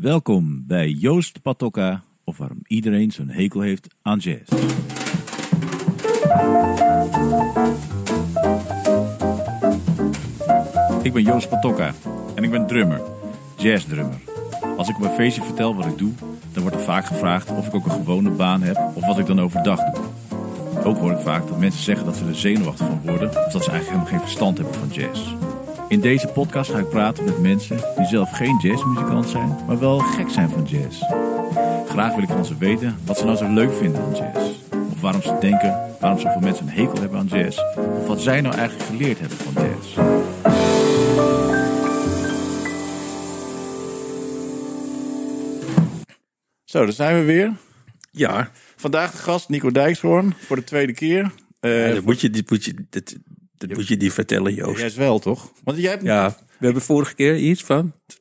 Welkom bij Joost Patokka, of waarom iedereen zo'n hekel heeft aan jazz. Ik ben Joost Patokka en ik ben drummer, jazzdrummer. Als ik op een feestje vertel wat ik doe, dan wordt er vaak gevraagd of ik ook een gewone baan heb of wat ik dan overdag doe. Ook hoor ik vaak dat mensen zeggen dat ze er zenuwachtig van worden of dat ze eigenlijk helemaal geen verstand hebben van jazz. In deze podcast ga ik praten met mensen die zelf geen jazzmuzikant zijn, maar wel gek zijn van jazz. Graag wil ik van ze weten wat ze nou zo leuk vinden aan jazz. Of waarom ze denken waarom zoveel mensen een hekel hebben aan jazz. Of wat zij nou eigenlijk geleerd hebben van jazz. Zo, daar zijn we weer. Ja, Vandaag de gast Nico Dijkshoorn voor de tweede keer. Eh, dat moet je, dit moet je, dat, dat moet je niet vertellen, Joost. jij is wel, toch? Want jij hebt... Ja, we hebben vorige keer iets van 2,5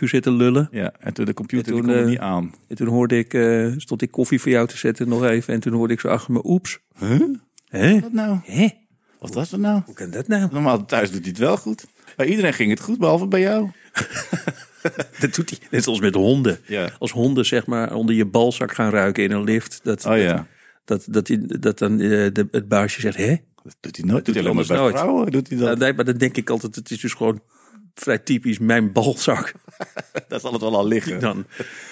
uur zitten lullen. Ja, en toen de computer En toen, die kon er eh, niet aan. En toen hoorde ik, eh, stond ik koffie voor jou te zetten nog even. En toen hoorde ik zo achter me, oeps. Huh? Hè? Wat nou? Hè? Wat was dat nou? Hoe kan dat nou? Normaal thuis doet hij het wel goed. Bij iedereen ging het goed, behalve bij jou. Dat doet hij net als met honden. Ja. Als honden zeg maar onder je balzak gaan ruiken in een lift. Dat, Oh ja. dat, dat, die, dat dan eh, de, het baasje zegt, hè? Dat doet hij nooit. Doet hij hij alleen maar bij nooit. vrouwen. Doet hij dat? Nou, nee, maar dan denk ik altijd, het is dus gewoon vrij typisch mijn balzak. Daar zal het wel al liggen. Dan,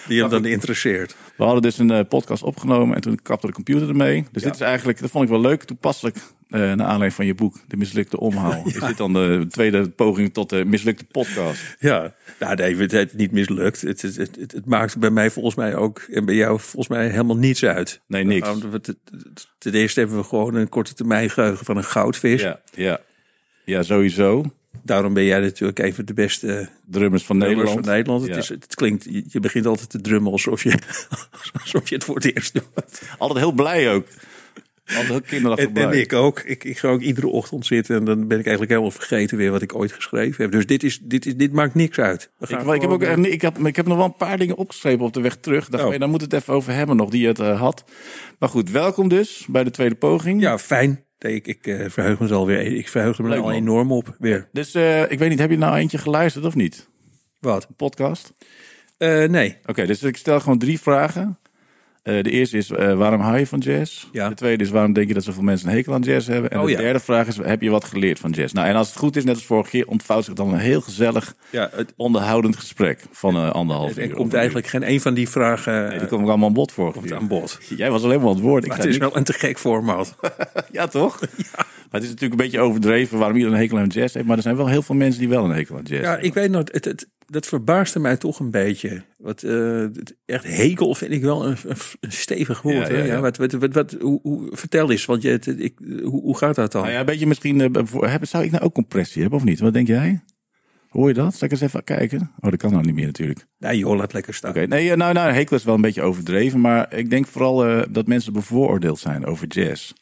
die hem dan interesseert. We hadden dus een eh, podcast opgenomen en toen kapte de computer ermee. Dus dit is eigenlijk, dat vond ik wel leuk, toepasselijk. Eh naar aanleiding van je boek, De Mislukte Omhaal. Is dit dan de tweede poging tot de mislukte podcast? Ja, nou, nee, het niet mislukt. Het, het, het, het maakt bij mij volgens mij ook en bij jou volgens mij helemaal niets uit. Nee, niks. Nou, Ten eerste hebben we gewoon een korte termijn geheugen van een goudvis. Ja, ja. Ja, sowieso. Daarom ben jij natuurlijk even de beste Drummers van drummers Nederland. van Nederland. Het, is, het klinkt, je je begint altijd te drummen alsof je, alsof je het voor het eerst doet. Altijd heel blij ook. Heel kinderachtig En, ik ook. Ik, ik ga ook iedere ochtend zitten en dan ben ik eigenlijk helemaal vergeten weer wat ik ooit geschreven heb. Dus dit, is, dit, is, dit maakt niks uit. Ik, ik, heb ook, eh, ik, heb, ik heb nog wel een paar dingen opgeschreven op de weg terug. Dacht, Oh. dan moet het even over hebben nog, die het eh, had. Maar goed, welkom dus bij de tweede poging. Ja, fijn. Nee, ik, ik eh, verheug me er alweer. Ik verheug me er al enorm op weer. Dus ik weet niet, heb je nou eentje geluisterd of niet? Wat? Een podcast? Nee. Oké, dus ik stel gewoon drie vragen. Eh, de eerste is, eh, waarom hou je van jazz? Ja. De tweede is, waarom denk je dat zoveel mensen een hekel aan jazz hebben? En Oh, de ja. derde vraag is, heb je wat geleerd van jazz? Nou, en als het goed is, net als vorige keer, ontvouwt zich dan een heel gezellig, Ja, het, onderhoudend gesprek van eh, anderhalf uur. er komt eigenlijk geen een van die vragen Nee, die ik allemaal aan bod vorige komt keer. aan bod. Jij was alleen maar aan het woord. Ik Maar het is wel een te gek format. Ja, toch? Maar het is natuurlijk een beetje overdreven waarom iedereen een hekel aan jazz heeft. Maar er zijn wel heel veel mensen die wel een hekel aan jazz Ja, hebben. ik weet nog, het, het, dat verbaasde mij toch een beetje. Wat, eh, echt hekel vind ik wel een, stevig woord. Ja, wat, wat, wat, wat, hoe, hoe, vertel eens, want je, het- ik, hoe, hoe gaat dat dan? Nou ja, een beetje misschien, eh, zou ik nou ook compressie hebben of niet? Wat denk jij? Hoor je dat? Zal ik eens even kijken? Oh, dat kan nou niet meer natuurlijk. Nee joh, laat lekker staan. Nee, eh, nou, nou, hekel is wel een beetje overdreven. Maar ik denk vooral dat mensen bevooroordeeld zijn over jazz.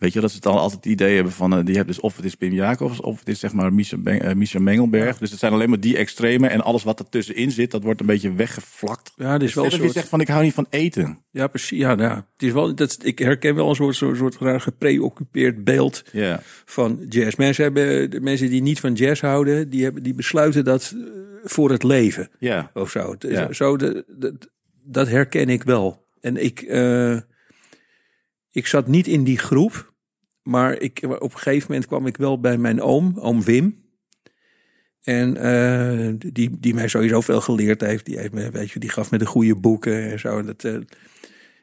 Weet je, dat ze dan altijd het idee hebben van, eh, die hebben dus of het is Pim Jacobs, of het is zeg maar Misha, Ben- eh, Misha Mengelberg. Dus het zijn alleen maar die extreme en alles wat ertussenin zit, dat wordt een beetje weggevlakt. Ja, dit is wel Net een als je soort... zegt van, ik hou niet van eten. Ja, precies. Ja, nou, het is wel, dat, ik herken wel een soort, soort, soort raar gepreoccupeerd beeld Ja. van jazz. Mensen, hebben, de mensen die niet van jazz houden, die, hebben, die besluiten dat eh, voor het leven. Ja. of zo. Ja. zo de, de- dat herken ik wel. En ik, ik zat niet in die groep, maar ik, op een gegeven moment kwam ik wel bij mijn oom, oom Wim. En eh, die, die mij sowieso veel geleerd heeft. Die, heeft me, weet je, die gaf me de goede boeken en zo. En Dat, eh,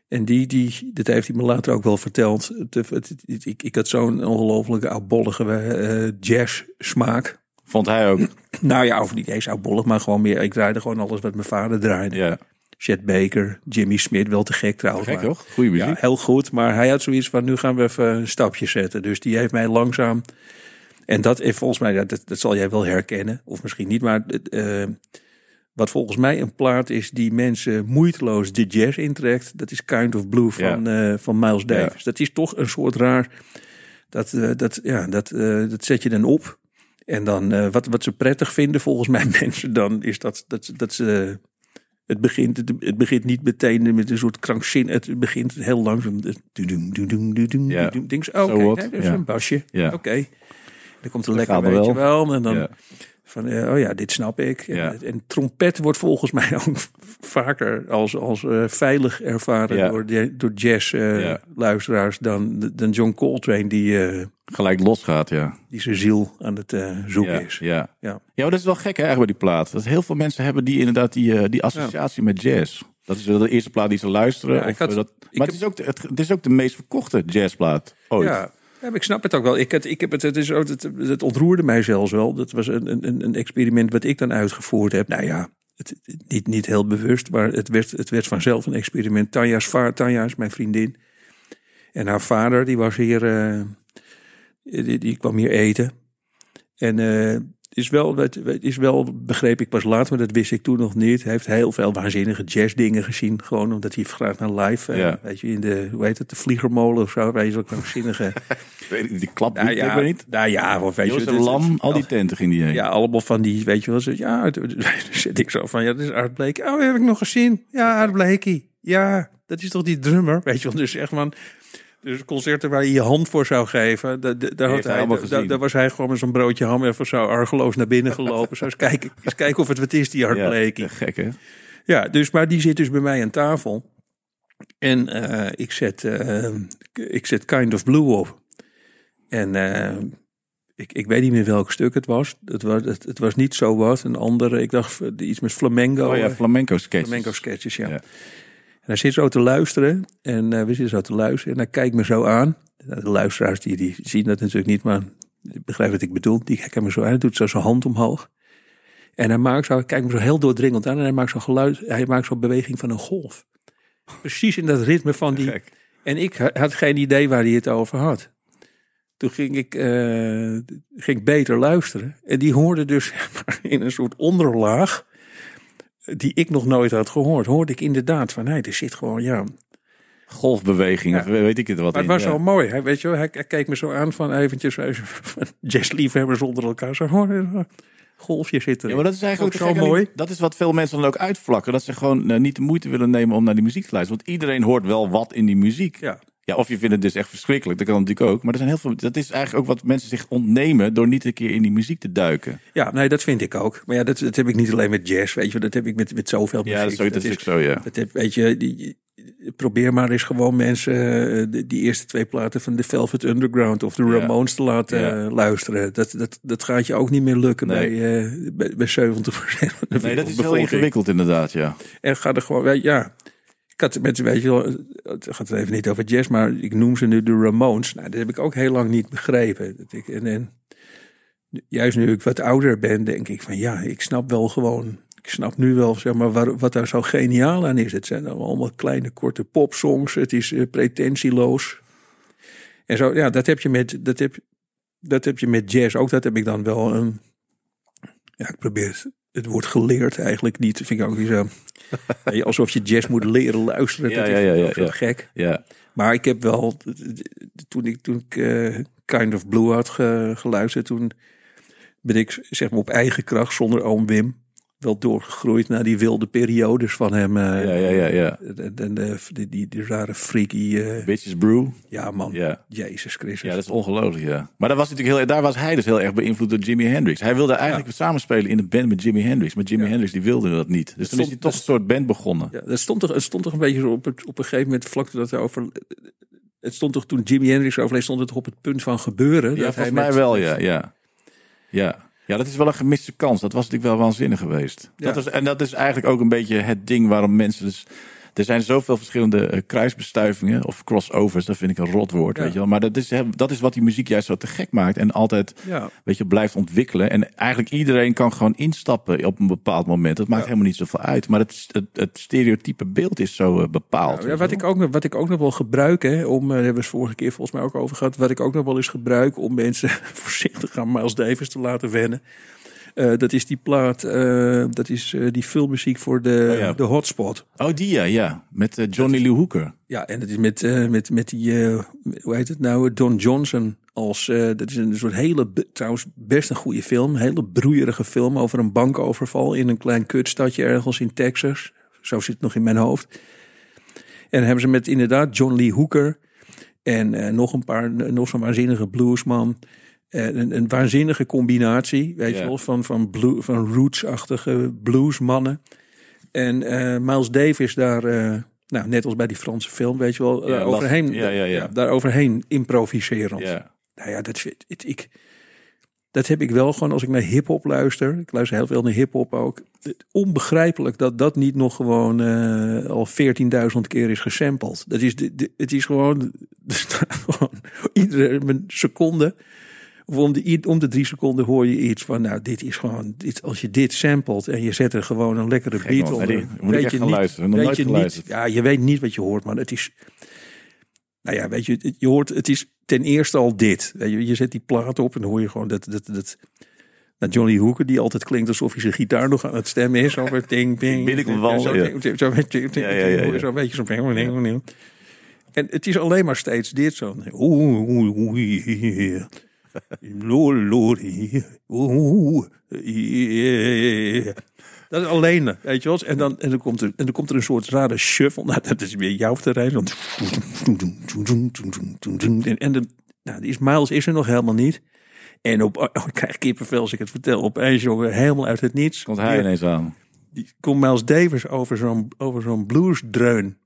en die, die, dat heeft hij me later ook wel verteld. Het, het, het- ik, ik had zo'n ongelofelijke oudbollige eh jazz smaak. Vond hij ook. Nou ja, of niet eens oudbollig, maar gewoon meer. Ik draaide gewoon alles wat mijn vader draaide. Ja. Chet Baker, Jimmy Smith, wel te gek trouwens. Gek toch? Goeie muziek. Ja, heel goed. Maar hij had zoiets van, nu gaan we even een stapje zetten. Dus die heeft mij langzaam... En dat is volgens mij, dat, dat zal jij wel herkennen. Of misschien niet, maar... eh, wat volgens mij een plaat is die mensen moeiteloos de jazz intrekt. Dat is Kind of Blue van, eh, van Miles Davis. Dat is toch een soort raar... Dat, eh, dat, ja, dat, dat zet je dan op. En dan, wat, wat ze prettig vinden volgens mij mensen dan... is dat, dat, dat ze... Het begint, het, het begint niet meteen met een soort krankzin. Het begint heel langzaam. Doedoem, doedoem, doedoem, Ja. doedoem. Denk ze, oké, dat is Ja. een basje. Ja. Oké. Dan komt er Dat lekker, er weet je wel. En dan Ja. Van, eh, oh ja, dit snap ik. Ja. En, en trompet wordt volgens mij ook vaker als, als eh, veilig ervaren Ja. door, de- door Ja. jazz-luisteraars dan, dan John Coltrane, die, eh, Gelijk losgaat, ja. die zijn ziel aan het eh, zoeken is. ja. Ja. ja, dat is wel gek hè, eigenlijk bij die plaat. Dat heel veel mensen hebben die inderdaad die, eh, die associatie met jazz. Dat is wel de eerste plaat die ze luisteren. Of, had- eh, dat, maar het, is ook de, het, het is ook de meest verkochte jazzplaat ooit. Ja, ja, ik snap het ook wel. Ik, het, ik heb het, het, is het, het ontroerde mij zelfs wel. Dat was een, een, een experiment wat ik dan uitgevoerd heb. Nou ja, het, niet, niet heel bewust, maar het werd, het werd vanzelf een experiment. Tanja's vader, Tanja is mijn vriendin. En haar vader, die was hier, eh, die, die kwam hier eten. En eh, is wel, is wel, begreep ik pas later, maar dat wist ik toen nog niet. Hij heeft heel veel waanzinnige jazzdingen gezien. Gewoon omdat hij graag naar live, eh, Ja. weet je, in de, hoe heet het, de Vliegermolen of zo. Weet je, ook waanzinnige... Die klap, Nou ja, niet. nou ja, of weet je, het- Lam, al die tenten ging die heen. Ja, allemaal van die, weet je wel, zo, ja, het- zit ik zo van, ja, dat is Art Blakey. Oh, heb ik nog gezien. Ja, Art Blakey. Ja, dat is toch die drummer, weet je wel. Dus echt man, dus concerten waar je je hand voor zou geven, da- da- daar, had hij daar was hij gewoon met zo'n broodje ham even zo argeloos naar binnen gelopen. Zo eens kijken, eens kijken of het wat is, die Art Ja, gek hè? Ja, dus, maar die zit dus bij mij aan tafel. En eh, ik, zet, eh, ik zet Kind of Blue op. En eh, ik, ik weet niet meer welk stuk het was. Het was, het, het was niet zo wat. Een andere, ik dacht iets met flamenco. Oh ja, flamenco sketches. flamenco sketches, ja. Ja. En hij zit zo te luisteren. En eh, we zitten zo te luisteren. En hij kijkt me zo aan. De luisteraars die, die zien dat natuurlijk niet, maar begrijp wat ik bedoel. Die kijken me zo aan. Hij doet zo zijn hand omhoog. En hij maakt zo, hij kijkt me zo heel doordringend aan. En hij maakt zo'n geluid, hij maakt zo'n beweging van een golf. Precies in dat ritme van die. Gek. En ik ha- had geen idee waar hij het over had. Toen ging ik, eh, ging ik beter luisteren. En die hoorde dus in een soort onderlaag. Die ik nog nooit had gehoord. Hoorde ik inderdaad van, nee, er zit gewoon, ja. Golfbeweging, Ja. of weet ik het wat Maar het in. was ja. wel mooi. Hij, weet je, wel, hij, hij keek me zo aan van eventjes even van jazzliefhebbers onder elkaar. Zo, hoor, golfje zitten. Ja, maar dat is eigenlijk Ook zo mooi. Dat is wat veel mensen dan ook uitvlakken. Dat ze gewoon eh, niet de moeite willen nemen om naar die muziek te luisteren. Want iedereen hoort wel wat in die muziek. Ja. Ja, of je vindt het dus echt verschrikkelijk. Dat kan natuurlijk ook. Maar er zijn heel veel. Dat is eigenlijk ook wat mensen zich ontnemen door niet een keer in die muziek te duiken. Ja, nee, dat vind ik ook. Maar ja, dat, dat heb ik niet alleen met jazz, weet je. Dat heb ik met, met zoveel muziek. Ja, dat is, zo- dat is ook zo, ja. Dat heb, weet je, die, probeer maar eens gewoon mensen eh, die, eerste twee platen van de Velvet Underground of de Ja. Ramones te laten Ja. luisteren. Dat, dat, dat gaat je ook niet meer lukken Nee. bij, eh, bij, bij 70 van de Nee, dat is heel ingewikkeld inderdaad, ja. En ga er gewoon, ja. Ik had met, weet je wel, het gaat even niet over jazz, maar ik noem ze nu de Ramones. Nou, dat heb ik ook heel lang niet begrepen. Dat ik, en, en juist nu ik wat ouder ben, denk ik van ja, ik snap wel gewoon, ik snap nu wel zeg maar wat daar zo geniaal aan is. Het zijn allemaal kleine korte popsongs, het is eh, pretentieloos. En zo, ja, dat heb je met, dat heb, dat heb je met jazz ook. Dat heb ik dan wel een, ja, ik probeer het, het woord geleerd eigenlijk niet. Vind ik ook zo. Alsof je jazz moet leren luisteren. Ja, dat ja, is ja, ja, gek. Ja, Maar ik heb wel, toen ik, toen ik eh, Kind of Blue had ge- geluisterd, toen ben ik zeg maar op eigen kracht zonder oom Wim wel doorgegroeid naar die wilde periodes van hem. eh, ja, ja, ja. ja. En, de, die, die, die rare freaky, eh, Bitches Brew. ja man, Ja. Jezus Christus. Ja, dat is ongelooflijk, ja. Maar dat was natuurlijk heel, daar was hij dus heel erg beïnvloed door Jimi Hendrix. Hij wilde eigenlijk samenspelen in de band met Jimi Hendrix. Maar Jimi Ja. Hendrix die wilde dat niet. Dus toen is hij toch een soort band begonnen. Ja, dat stond toch, het stond toch een beetje zo op, het, op een gegeven moment, vlak dat hij over. Het stond toch toen Jimi Hendrix overleed, stond het toch op het punt van gebeuren. Ja, dat volgens mij met- wel, ja. ja. Ja. Ja, dat is wel een gemiste kans. Dat was natuurlijk wel waanzinnig geweest. Ja. Dat was, en dat is eigenlijk ook een beetje het ding waarom mensen dus... Er zijn zoveel verschillende eh, kruisbestuivingen of crossovers. Dat vind ik een rot woord, Ja. weet je wel. Maar dat is, dat is wat die muziek juist zo te gek maakt. En altijd, Ja. weet je, blijft ontwikkelen. En eigenlijk iedereen kan gewoon instappen op een bepaald moment. Dat maakt helemaal niet zoveel uit. Maar het, het, het stereotype beeld is zo eh, bepaald. Ja, wat, ik ook, nog- wat ik ook nog wel gebruik, hè, om, eh, daar hebben we het vorige keer volgens mij ook over gehad, wat ik ook nog wel eens gebruik om mensen voorzichtig aan Miles Davis te laten wennen. Eh, dat is die plaat, eh, dat is eh, die filmmuziek voor de, Oh ja. de hotspot. Oh, die ja, ja. Met Johnny Lee Hooker. Ja, en dat is met, met, met die, hoe heet het nou, Don Johnson als, dat is een soort hele, trouwens best een goede film, een hele broeierige film over een bankoverval in een klein kutstadje ergens in Texas. Zo zit het nog in mijn hoofd. En hebben ze met inderdaad John Lee Hooker en nog een paar, nog zo'n waanzinnige bluesman. En een, een waanzinnige combinatie, weet je wel, van, van, blue, van roots-achtige bluesmannen. En eh, Miles Davis daar, eh, nou, net als bij die Franse film, weet je wel, Ja, overheen, last- ja, ja, ja. daar overheen improviserend. Ja. Nou ja, dat, het, ik, dat heb ik wel gewoon als ik naar hip-hop luister. Ik luister heel veel naar hip-hop ook. Onbegrijpelijk dat dat niet nog gewoon eh, al 14.000 keer is gesampled. Dat is, de, de- het is gewoon iedere seconde. Of om de, om de drie seconden hoor je iets van, nou, dit is gewoon, dit, als je dit samplet en je zet er gewoon een lekkere Gek, beat onder. Nee, ik echt gaan luisteren. Weet je niet, ja, je weet niet wat je hoort, man. Het is, nou ja, weet je, het- je hoort, het is ten eerste al dit. Weet je, je zet die plaat op en dan hoor je gewoon dat, dat, dat, dat Johnny Hooker, die altijd klinkt alsof hij zijn gitaar nog aan het stemmen is. Over ding, ding. Ben ik wel Zo, ja. zo, zo, weet je, Ja, ja, ja, ja. Zo'n beetje zo'n En het is alleen maar steeds dit zo. Oeh, oeh, oeh, Lori, oeh, yeah. Dat is alleen, weet je wel. En dan, en dan, komt, er, en dan komt er een soort rare shuffle. Nou, dat is weer jouw terrein. Dan- En de, nou, die is, Miles is er nog helemaal niet. En op, oh, ik krijg kippenvel als ik het vertel. Opeens, jongen, helemaal uit het niets. Komt hij ineens aan. Die komt Miles Davis over zo'n over zo'n bluesdreun.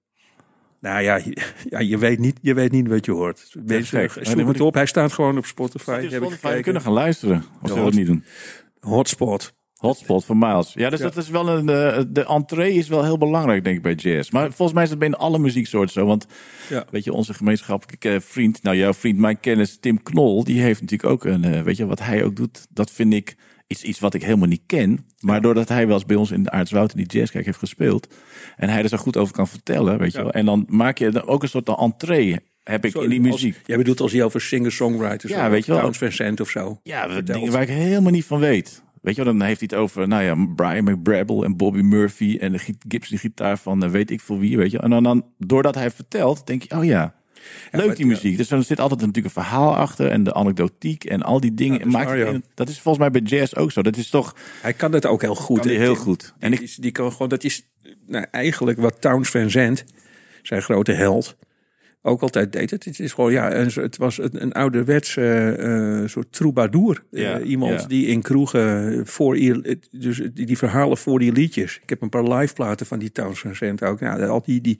Nou ja, je, ja je, weet niet, je weet niet wat je hoort. Gek. Zoek dan moet het op. Hij staat gewoon op Spotify. Heb ik we kunnen gaan luisteren. Of zullen we het niet doen? Hotspot. Hotspot van Miles. Ja, dus Ja. dat is wel een. eh, de entree is wel heel belangrijk, denk ik, bij jazz. Maar volgens mij is het bij alle muzieksoorten zo. Want Ja. weet je, onze gemeenschappelijke eh, vriend, nou jouw vriend, mijn kennis, Tim Knol, die heeft natuurlijk ook een. eh, weet je, wat hij ook doet, dat vind ik iets, iets wat ik helemaal niet ken. Maar doordat hij wel eens bij ons in de Aardswoud in die jazzkerk heeft gespeeld. En hij er zo goed over kan vertellen, weet je wel. En dan maak je er ook een soort entree, heb ik in die muziek. Als, jij bedoelt als hij over singer-songwriters. Ja, weet je wel. Sant of zo. Ja, vertelt. dingen waar ik helemaal niet van weet. Weet je wel, dan heeft hij het over, nou ja, Brian McBrabble en Bobby Murphy en de gi- Gibson gitaar van eh, weet ik veel wie, weet je. En dan, dan doordat hij vertelt, denk je, oh ja, leuk die muziek. Dus dan zit altijd natuurlijk een verhaal achter en de anekdotiek en al die dingen. Ja, dat maakt dat is volgens mij bij jazz ook zo. Dat is toch, Hij kan het ook heel goed. heel goed. En ik, die, kan gewoon, dat is nou, eigenlijk wat Towns Van Zandt, zijn grote held, ook altijd deed. Het, het is gewoon, ja, een, het was een, een ouderwetse eh, soort troubadour. Eh, iemand die in kroegen voor dus die, die verhalen voor die liedjes. Ik heb een paar live platen van die Towns Van Zandt ook. Nou, al die, die,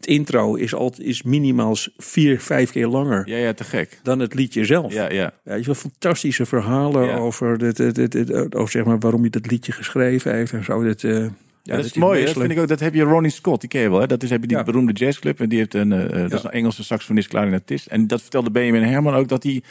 het intro is, altijd, is minimaal vier, vijf keer langer ja, ja, te gek. dan het liedje zelf. Ja, ja. Ja, je wel fantastische verhalen Ja. over, dit, dit, dit, dit- over zeg maar, waarom hij dat liedje geschreven heeft en zo. Dat, eh, ja, dat is mooi. Dat vind ik ook. Dat heb je Ronnie Scott, die ken je wel. Hè? Dat is heb je die Ja. beroemde jazzclub en die heeft een, eh, eh, dat is Ja. een Engelse saxofonist, clarinetist. En dat vertelde Benjamin Herman ook dat die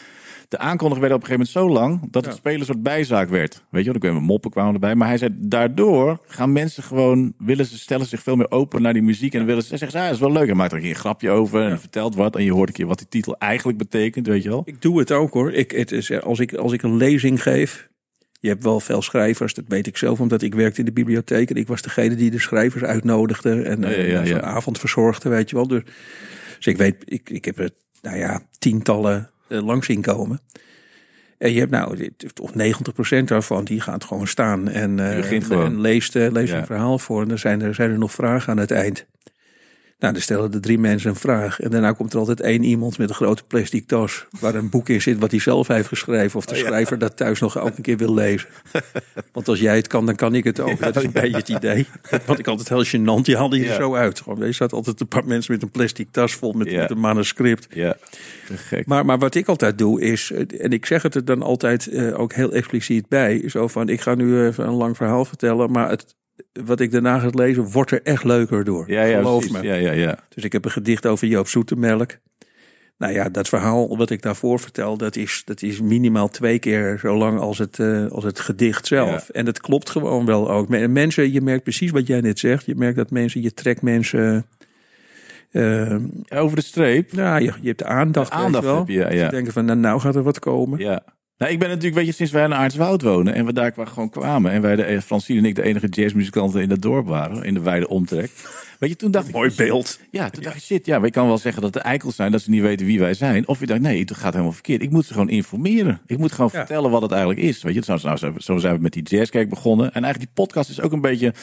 de aankondiging werd op een gegeven moment zo lang dat het Ja. spelen een soort bijzaak werd. Weet je, wel, dan kwamen moppen kwamen erbij. Maar hij zei daardoor gaan mensen gewoon willen ze stellen zich veel meer open naar die muziek en willen ze zeggen, ze, ah, dat is wel leuk. En maakt er een keer een grapje over en vertelt wat en je hoort een keer wat die titel eigenlijk betekent, weet je wel. Ik doe het ook hoor. Ik, het is, eh, als, ik, als ik een lezing geef. Je hebt wel veel schrijvers, dat weet ik zelf, omdat ik werkte in de bibliotheek. En ik was degene die de schrijvers uitnodigde en Ja, ja, eh, ja, ja. avond verzorgde, weet je wel. Dus, dus ik weet, ik, ik heb er, nou ja, tientallen langs zien komen. En je hebt nou, of 90% daarvan, die gaat gewoon staan en, eh, gewoon. en leest, eh, leest Ja. een verhaal voor. En dan zijn er, zijn er nog vragen aan het eind. Nou, dan stellen de drie mensen een vraag. En daarna komt er altijd één iemand met een grote plastic tas. Waar een boek in zit wat hij zelf heeft geschreven. Of de schrijver dat thuis nog ook een keer wil lezen. Want als jij het kan, dan kan ik het ook. Dat is een beetje het idee. Wat ik altijd heel gênant. Die haalde je Ja. er zo uit. Gewoon, er staat altijd een paar mensen met een plastic tas vol met, met een manuscript. Ja, gek. Maar, maar wat ik altijd doe is, eh, en ik zeg het er dan altijd eh, ook heel expliciet bij, zo van ik ga nu even een lang verhaal vertellen, maar het, wat ik daarna ga lezen wordt er echt leuker door. ja, ja, Geloof precies. me. Ja, ja, ja. Dus ik heb een gedicht over Joop Zoetemelk. Nou ja, dat verhaal wat ik daarvoor vertel, dat is, dat is minimaal twee keer zo lang als het, eh, als het gedicht zelf. En dat klopt gewoon wel ook. Men- Mensen, je merkt precies wat jij net zegt. Je merkt dat mensen, je trekt mensen. eh, Over de streep. nou, je, je hebt de aandacht. De aandacht je wel. heb je, ja, ja. Denken van, nou, nou gaat er wat komen. Ja. Nou, ik ben natuurlijk, weet je, sinds wij in Aardswoud wonen en we daar gewoon kwamen en wij, de, Francine en ik, de enige jazzmuzikanten in het dorp waren, in de wijde omtrek. Weet je, toen dacht ik... Mooi beeld. Ja, toen dacht ik, shit, ja, wij kan wel zeggen dat de eikels zijn, dat ze niet weten wie wij zijn. Of je dacht, nee, het gaat helemaal verkeerd. Ik moet ze gewoon informeren. Ik moet gewoon vertellen wat het eigenlijk is. Weet je, zo, nou, zo, zo zijn we met die jazzkerk begonnen. En eigenlijk die podcast is ook een beetje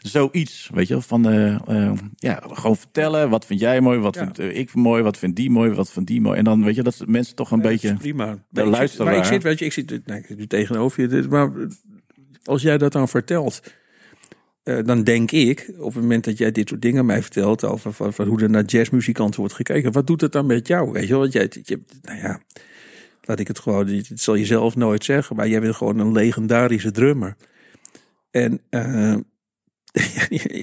zoiets, weet je, van eh, eh, ja, gewoon vertellen. Wat vind jij mooi? Wat Ja. vind eh, ik mooi? Wat vindt die mooi? Wat vindt die mooi? En dan weet je dat mensen toch een Nee, beetje. prima. de Maar ik zit- luisteraar. Maar ik zit, weet je, ik zit, nee, ik zit nu tegenover je. Maar als jij dat dan vertelt, eh, dan denk ik, op het moment dat jij dit soort dingen mij vertelt, over van, van hoe er naar jazzmuzikanten wordt gekeken, wat doet het dan met jou? Weet je wel, jij, je, nou ja, laat ik het gewoon, dit zal je zelf nooit zeggen, maar jij bent gewoon een legendarische drummer. En eh,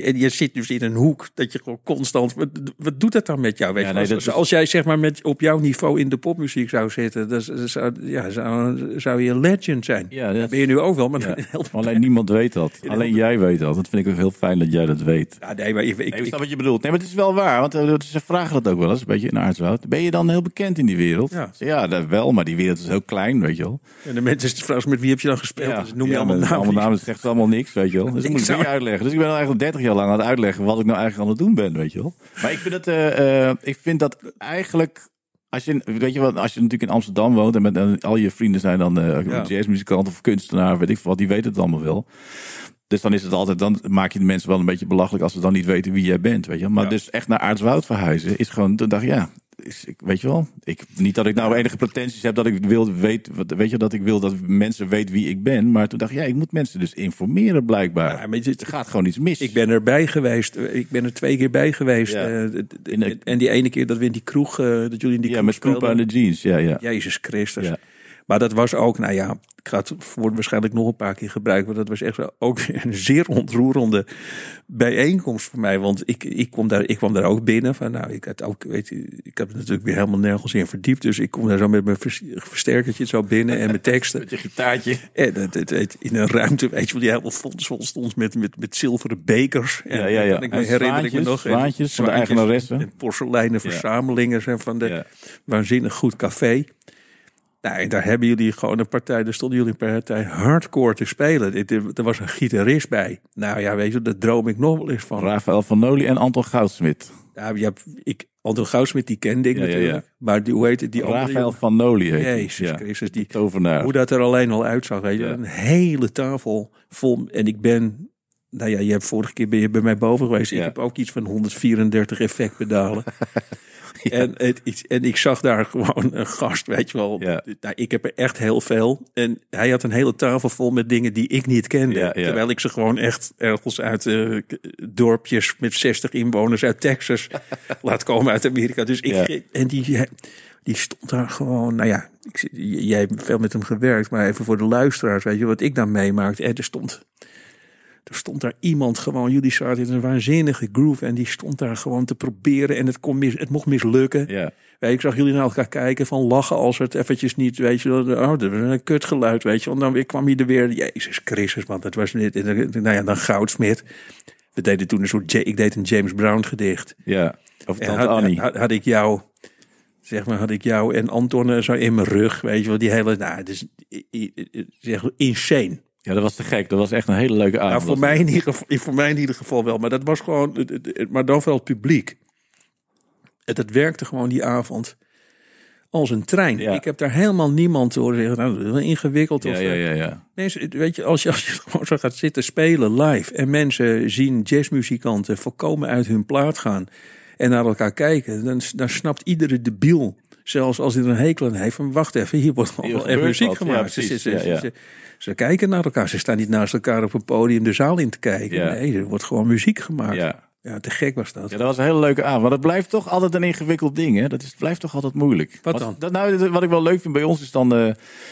en je zit dus in een hoek dat je gewoon constant. Wat, wat doet dat dan met jou? Weet Ja, nee, is- Als jij zeg maar met, op jouw niveau in de popmuziek zou zitten, zou, ja, zou, zou je een legend zijn. Ja, dat- ben je nu ook wel, maar Ja. Alleen niemand weet dat. Alleen jij weet dat. Dat vind ik ook heel fijn dat jij dat weet. Ja, nee, maar ik, Nee, ik ik- snap wat je bedoelt. Nee, maar het is wel waar. Want eh, ze vragen dat ook wel eens, een beetje in Aardswoud. Ben je dan heel bekend in die wereld? Ja. Ja, dat wel, maar die wereld is heel klein, weet je wel. en de mensen vragen met wie heb je dan gespeeld? Dus noem je allemaal namen. Allemaal namen zegt allemaal niks, weet je wel. Dus ik Ik moet het uitleggen. Dus ik ben al eigenlijk 30 jaar lang aan het uitleggen wat ik nou eigenlijk aan het doen ben, weet je wel. Maar ik vind het, eh, eh, ik vind dat eigenlijk... Als je, weet je wat, als je natuurlijk in Amsterdam woont en met en al je vrienden zijn dan eh Ja. jazzmuzikant of kunstenaar, weet ik veel wat, die weten het allemaal wel. Dus dan is het altijd, dan maak je de mensen wel een beetje belachelijk als ze dan niet weten wie jij bent, weet je. wel. Maar Ja. dus echt naar Aardswoud verhuizen is gewoon, dan dacht ja, is, ik, weet je wel. Ik, niet dat ik nou enige pretenties heb dat ik wil, weet, wat- weet je, dat ik wil dat mensen weten wie ik ben. Maar toen dacht ik, ja, ik moet mensen dus informeren blijkbaar. Ja, maar je- er gaat gewoon iets mis. Ik ben erbij geweest. Ik ben er twee keer bij geweest. Ja. Eh, de- en die ene keer dat we in die kroeg, eh, dat jullie in die ja, kroeg met speelden. en de jeans, ja, ja. Jezus Christus. Ja. Maar dat was ook, nou ja, ik ga het woord waarschijnlijk nog een paar keer gebruiken. Maar dat was echt ook een zeer ontroerende bijeenkomst voor mij. Want ik, ik, kwam daar, ik kwam daar ook binnen. Van, nou, ik, had ook, weet je, ik heb natuurlijk weer helemaal nergens in verdiept. Dus ik kom daar zo met mijn vers- versterkertje zo binnen en mijn teksten. Met je gitaartje. En in een ruimte, weet je wel, die helemaal vol, stond met, met, met zilveren bekers. En, Ja, ja, ja. En ik me En herinner ik me zwaantjes, nog. en zwaantjes van de zwaantjes eigenaressen. En porseleinen Ja. verzamelingen zijn van de Ja. waanzinnig goed café. Nou, en daar hebben jullie gewoon een partij, daar stonden jullie een partij hardcore te spelen. Dit- Er was een gitarist bij. Nou ja, weet je, daar droom ik nog wel eens van. Rafael van Noli en Anton Goudsmit. Ja, je hebt, ik, Anton Goudsmit, die kende ik Ja, natuurlijk. ja. Maar die, hoe heet het, die Rafael van Noli heet. Jezus. Christus, die, Tovenaar. hoe dat er alleen al uitzag. Weet je? Een hele tafel vol. En ik ben, nou ja, je hebt vorige keer ben je bij mij boven geweest. Ik heb ook iets van 134 effectpedalen. en, het, en ik zag daar gewoon een gast, weet je wel. Ja. Nou, ik heb er echt heel veel. En hij had een hele tafel vol met dingen die ik niet kende. Ja. Terwijl ik ze gewoon echt ergens uit eh, dorpjes met 60 inwoners uit Texas laat komen uit Amerika. Dus ik, en die, die stond daar gewoon, nou ja, ik, jij hebt veel met hem gewerkt, maar even voor de luisteraars, weet je wat ik dan meemaakte. Er stond, er stond daar iemand gewoon, jullie zaten in een waanzinnige groove en die stond daar gewoon te proberen en het, kon mis, het mocht mislukken. Ja. Weet ik zag jullie naar elkaar kijken van lachen als het eventjes niet, weet je, oh, dat was een kutgeluid, weet je. Want dan weer kwam je er weer, Jezus Christus, man, dat was niet, nou ja, dan Goudsmit. We deden toen een soort, ik deed een James Brown gedicht. Ja. Of En tante had, Annie. had, had ik jou, zeg maar, had ik jou en Anton eh, zo in mijn rug, weet je wel, die hele, nou, het is zeg, insane. Ja, dat was te gek. Dat was echt een hele leuke avond. Nou, voor mij, in ieder geval, voor mij in ieder geval wel, maar dat was gewoon, maar dan vooral het publiek. Het, het werkte gewoon die avond als een trein. Ja. Ik heb daar helemaal niemand horen zeggen, nou, dat is wel ingewikkeld. Ja, of, ja, eh, ja, ja. Mensen, weet je, als je, als je gewoon zo gaat zitten spelen live en mensen zien jazzmuzikanten volkomen uit hun plaat gaan en naar elkaar kijken, dan, dan snapt iedere debiel, zelfs als hij er een hekel aan heeft, van wacht even, hier wordt wel even muziek. Ja, gemaakt. Ze- precies. ze, ze, Ja, ja. ze- ze kijken naar elkaar, ze staan niet naast elkaar op een podium de zaal in te kijken. Nee, er wordt gewoon muziek gemaakt. Ja, Ja. te gek was dat. Ja, dat was een hele leuke avond. Maar dat blijft toch altijd een ingewikkeld ding. Hè? Dat is, blijft toch altijd moeilijk. Wat dan? Dat, nou, wat ik wel leuk vind bij ons is dan eh,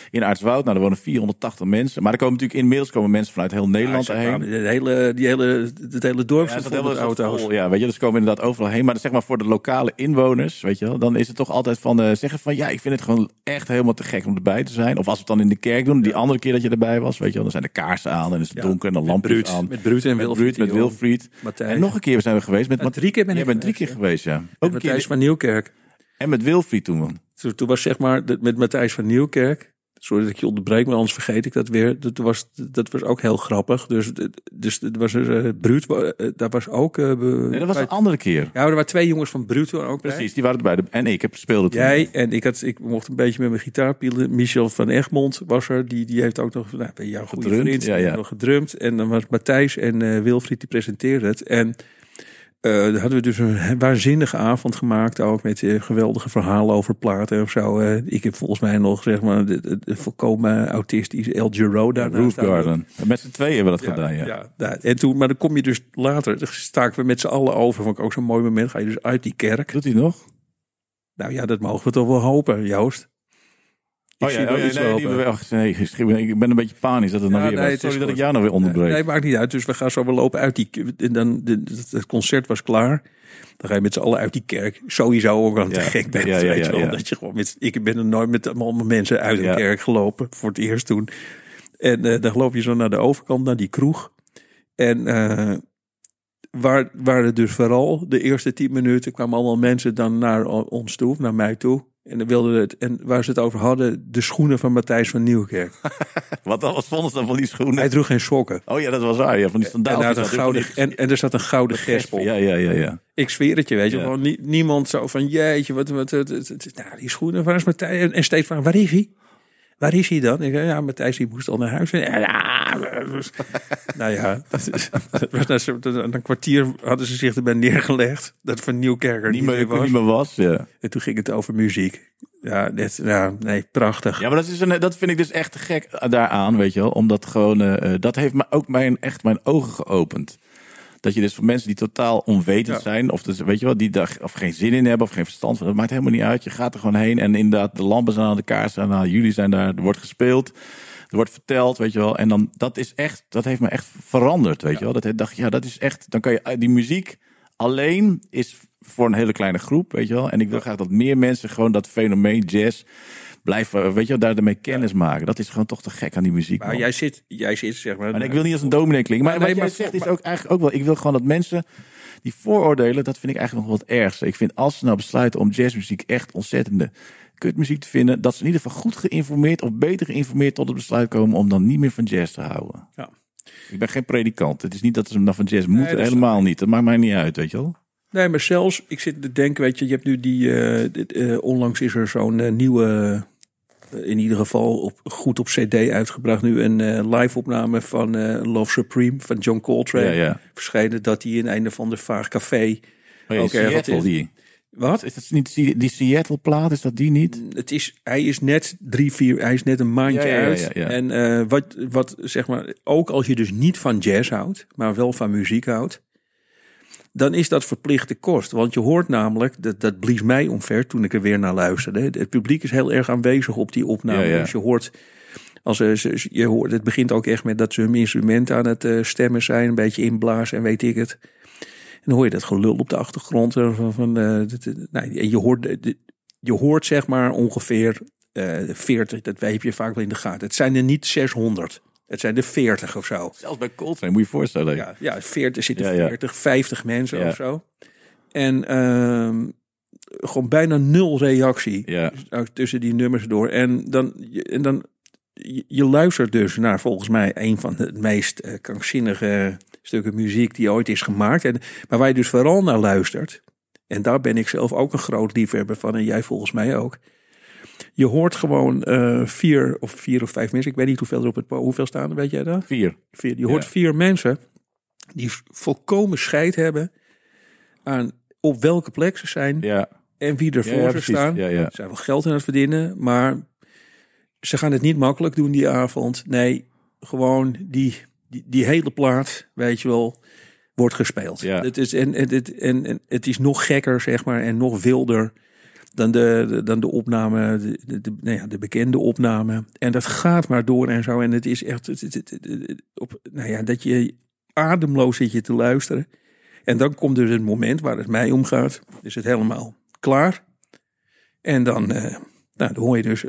in Aartswoud. Nou, er wonen 480 mensen. Maar er komen natuurlijk inmiddels komen mensen vanuit heel Nederland Ja, heen. de hele, die hele, het hele dorp Ja, zit dat vol auto's. vol. Ja, weet je, dus komen inderdaad overal heen. Maar zeg maar voor de lokale inwoners, weet je wel, dan is het toch altijd van eh, zeggen van ja, ik vind het gewoon echt helemaal te gek om erbij te zijn. Of als we het dan in de kerk doen, die andere keer dat je erbij was, weet je wel, dan zijn de kaarsen aan en is het donker en dan lampjes Bruut, aan. met Bruut en met Wilfried, met. Wilfried. En nog een keer zijn we geweest met Ja, drie keer ben Jij ik bent drie keer geweest, ja. Ook Met Matthijs van Nieuwkerk. en met Wilfried toen. man. Toen, toen was zeg maar met Matthijs van Nieuwkerk. Sorry dat ik je onderbreek, maar anders vergeet ik dat weer. Dat was, dat was ook heel grappig. Dus, dus het was uh, Bruut, uh, dat was ook... Uh, nee, dat was een andere keer. Ja, er waren twee jongens van Bruut ook Precies, bij. die waren erbij. En ik heb speelde toen. Jij en ik, had, ik mocht een beetje met mijn gitaar pielen. Michel van Egmond was er. Die, die heeft ook nog, nou, bij jou goede vriend, ja, ja. nog gedrumd. En dan was Matthijs en Wilfried die presenteerden het. En... Uh, hadden we dus een waanzinnige avond gemaakt. Ook met uh, geweldige verhalen over platen of zo. Ik heb volgens mij nog zeg maar de, volkomen autistisch El Giro daar. Roof Garden. Met z'n tweeën hebben we dat gedaan, ja. ja. En toen, maar dan kom je dus later. Dan staken we met z'n allen over. Vond ik ook zo'n mooi moment. Ga je dus uit die kerk. Doet hij nog? Nou ja, dat mogen we toch wel hopen, Joost. Ik oh ja, oh, ja nee, die, nee, ik ben een beetje panisch dat het ja, nog weer nee, was. Sorry dat ik jou nog weer onderbreek. Nee, maakt niet uit. Dus we gaan zo wel lopen uit die... En dan, de, het concert was klaar. Dan ga je met z'n allen uit die kerk. Sowieso ook aan ja, te gek bent. Ja, ja, weet je wel. Dat je gewoon met, ik ben er nooit met allemaal mensen uit de kerk gelopen. Voor het eerst toen. En uh, dan loop je zo naar de overkant, naar die kroeg. En uh, waar, waar het dus vooral de eerste tien minuten kwamen allemaal mensen dan naar ons toe, naar mij toe. En dan wilden het, en waar ze het over hadden, de schoenen van Matthijs van Nieuwkerk. wat, wat vonden ze dan van die schoenen? Hij droeg geen sokken. Oh ja, dat was waar. Ja, van die. En, gouden, en, en er zat een gouden gesp op. Ja, ja, ja, ja. Ik zweer het je, weet je. Ja. Gewoon niemand zo van, jeetje, wat, wat, wat, nou, die schoenen, waar is Matthijs? En, en steeds van, waar is hij? Waar is hij dan? Ik, ja, Matthijs die moest al naar huis. Ja, nou ja, was een kwartier hadden ze zich erbij neergelegd. Dat Van Nieuwkerker niet, meer, was. Niet meer was ja. En toen ging het over muziek. Ja, dit, ja, nee, prachtig. Ja, maar dat, is een, dat vind ik dus echt gek daaraan, weet je wel. Omdat gewoon, uh, dat heeft me ook mijn, echt mijn ogen geopend. Dat je dus voor mensen die totaal onwetend zijn, of dus, weet je wel, die daar of geen zin in hebben of geen verstand van, dat maakt helemaal niet uit. Je gaat er gewoon heen en inderdaad, de lampen zijn aan de kaarsen, nou, jullie zijn daar, er wordt gespeeld, er wordt verteld, weet je wel. En dan, dat is echt, dat heeft me echt veranderd, weet je wel. Dat dacht, ja, dat is echt, dan kan je, die muziek alleen is voor een hele kleine groep, weet je wel. En ik wil graag dat meer mensen gewoon dat fenomeen jazz blijven, weet je, daar ermee kennis maken. Dat is gewoon toch te gek aan die muziek. Maar jij zit, jij zit zeg maar. En ik wil niet als een dominee klinken. Maar, maar wat jij zegt is ook eigenlijk ook wel. Ik wil gewoon dat mensen die vooroordelen, dat vind ik eigenlijk nog wat ergste. Ik vind als ze nou besluiten om jazzmuziek echt ontzettende kutmuziek te vinden, dat ze in ieder geval goed geïnformeerd of beter geïnformeerd tot het besluit komen om dan niet meer van jazz te houden. Ja. Ik ben geen predikant. Het is niet dat ze dan van jazz moeten. Helemaal niet. Dat maakt mij niet uit, weet je wel. Nee, maar zelfs, ik zit te denken, weet je, je hebt nu die, uh, dit, uh, onlangs is er zo'n uh, nieuwe in ieder geval op, goed op CD uitgebracht. Nu een uh, live opname van uh, Love Supreme van John Coltrane. Ja, ja. Verschenen dat hij in een van de vaag café. Oh, ook Seattle, die. Wat? Is dat niet die, Seattle plaat? Is dat die niet? Het is, hij is net drie, vier, hij is net een maandje ja, uit. En uh, wat, wat zeg maar, ook als je dus niet van jazz houdt, maar wel van muziek houdt, dan is dat verplichte kost. Want je hoort namelijk, dat, dat blies mij omver toen ik er weer naar luisterde. Het publiek is heel erg aanwezig op die opname. Dus je hoort, als ze, je hoort, het begint ook echt met dat ze hun instrument aan het uh, stemmen zijn, een beetje inblazen en weet ik het. En dan hoor je dat gelul op de achtergrond. Eh, van, van, uh, nou, je, hoort, je hoort zeg maar ongeveer uh, 40, dat weet je vaak wel in de gaten. Het zijn er niet 600. Het zijn er 40 of zo. Zelfs bij Coltrane, moet je je voorstellen. Ja, ja 40 zitten ja, 40, 50 mensen of zo. En uh, gewoon bijna nul reactie ja. tussen die nummers door. En dan, en dan je, luistert dus naar volgens mij een van de meest uh, krankzinnige stukken muziek die ooit is gemaakt. En, maar waar je dus vooral naar luistert, en daar ben ik zelf ook een groot liefhebber van, en jij volgens mij ook. Je hoort gewoon uh, vier of vier of vijf mensen. Ik weet niet hoeveel er op het hoeveel staan, weet jij dat? Vier. vier. Je hoort vier mensen die volkomen scheid hebben aan op welke plek ze zijn ja. en wie er voor ze staan. Ze zijn wel geld aan het verdienen, maar ze gaan het niet makkelijk doen die avond. Nee, gewoon die, die, die hele plaat, weet je wel, wordt gespeeld. Ja. Het is, en, en, en, en het is nog gekker, zeg maar, en nog wilder dan de, dan de opname, de, de, nou ja, de bekende opname. En dat gaat maar door en zo. En het is echt, het, het, op, nou ja, dat je ademloos zit je te luisteren. En dan komt dus het moment waar het mij om gaat. Is het helemaal klaar. En dan, uh, nou, dan hoor je dus...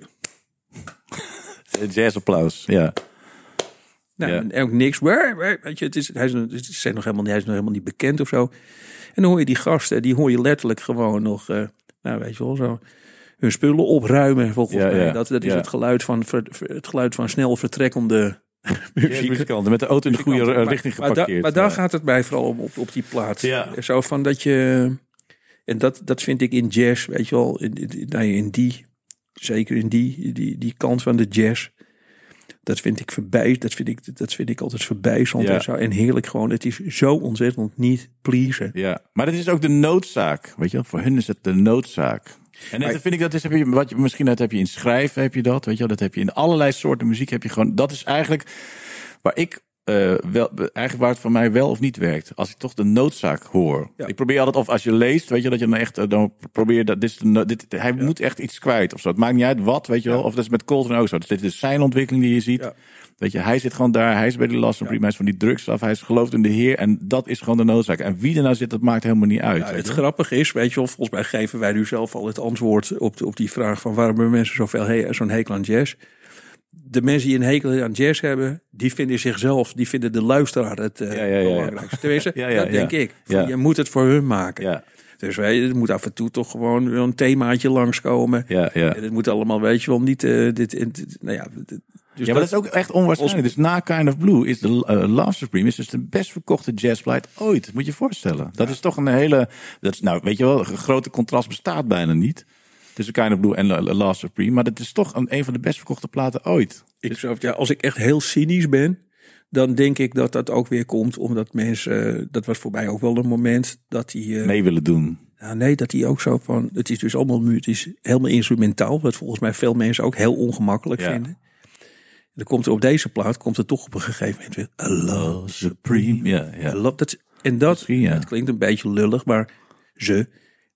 Jazzapplaus, ja. Nou, ja. en ook niks. Weet je, het is, hij, is, het is nog helemaal, hij is nog helemaal niet bekend of zo. En dan hoor je die gasten, die hoor je letterlijk gewoon nog... Uh, nou, weet je wel, zo hun spullen opruimen. Volgens Ja, mij. ja, Dat, dat is ja. het, geluid van, het geluid van snel vertrekkende muzikanten met de auto in de goede Maar- richting maar, da- geparkeerd. maar daar Ja. gaat het mij vooral om op, op die plaat. Ja. Zo van dat je. En dat, dat vind ik in jazz, weet je wel. In, in, nou in die, zeker in die, die, die kant van de jazz. Dat vind ik voorbij. Dat vind ik, dat vind ik altijd voorbijzond Ja. en zo. En heerlijk gewoon. Het is zo ontzettend niet pleasen. Ja, maar het is ook de noodzaak. Weet je wel, voor hun is het de noodzaak. En dat vind ik dat is, heb je, wat je, misschien dat heb je in schrijven, heb je dat, weet je wel, dat heb je in allerlei soorten muziek, heb je gewoon, dat is eigenlijk waar ik eh, wel, eigenlijk waar het voor mij wel of niet werkt. Als ik toch de noodzaak hoor. Ja. Ik probeer altijd, of als je leest, weet je, dat je dan echt, eh, dan probeer dat, dit, is de dit, hij moet echt iets kwijt of zo. Het maakt niet uit wat, weet je wel, of dat is met Coltrane ook zo. Dus dit is zijn ontwikkeling die je ziet. Ja. Weet je, hij zit gewoon daar, hij is bij de last van prima, hij is van die drugs af, hij is gelooft in de Heer en dat is gewoon de noodzaak. En wie er nou zit, dat maakt helemaal niet uit. Ja, het grappige is, weet je wel, volgens mij geven wij nu zelf al het antwoord op, op die vraag van waarom hebben mensen zoveel he zo'n hekel aan jazz. De mensen die een hekel aan jazz hebben, die vinden zichzelf, die vinden de luisteraar het eh, Ja, ja, ja, belangrijkste. Tenminste, dat denk ik. Je moet het voor hun maken. Dus wij, er moet af en toe toch gewoon een themaatje langskomen. ja, ja. En het moet allemaal, weet je wel, niet eh, dit, nou ja. dit- Dus ja, maar dat is ook echt onwaarschijnlijk. Dus na Kind of Blue is de eh, Love Supreme is dus de best verkochte jazzplaat ooit. Moet je je voorstellen. Dat is toch een hele, dat is, nou weet je wel, een grote contrast bestaat bijna niet. Tussen Kind of Blue en La- La- Love Supreme. Maar dat is toch een, een van de best verkochte platen ooit. Ik zou, ja, als ik echt heel cynisch ben, dan denk ik dat dat ook weer komt omdat mensen, dat was voor mij ook wel een moment dat die, eh, Mee willen doen. nou, nee, dat die ook zo van, het is dus allemaal, het is helemaal instrumentaal, wat volgens mij veel mensen ook heel ongemakkelijk Ja. vinden. En dan komt er op deze plaat, komt er toch op een gegeven moment weer, a love Supreme. Ja, I ja. love that. En dat, ja. het klinkt een beetje lullig, maar ze,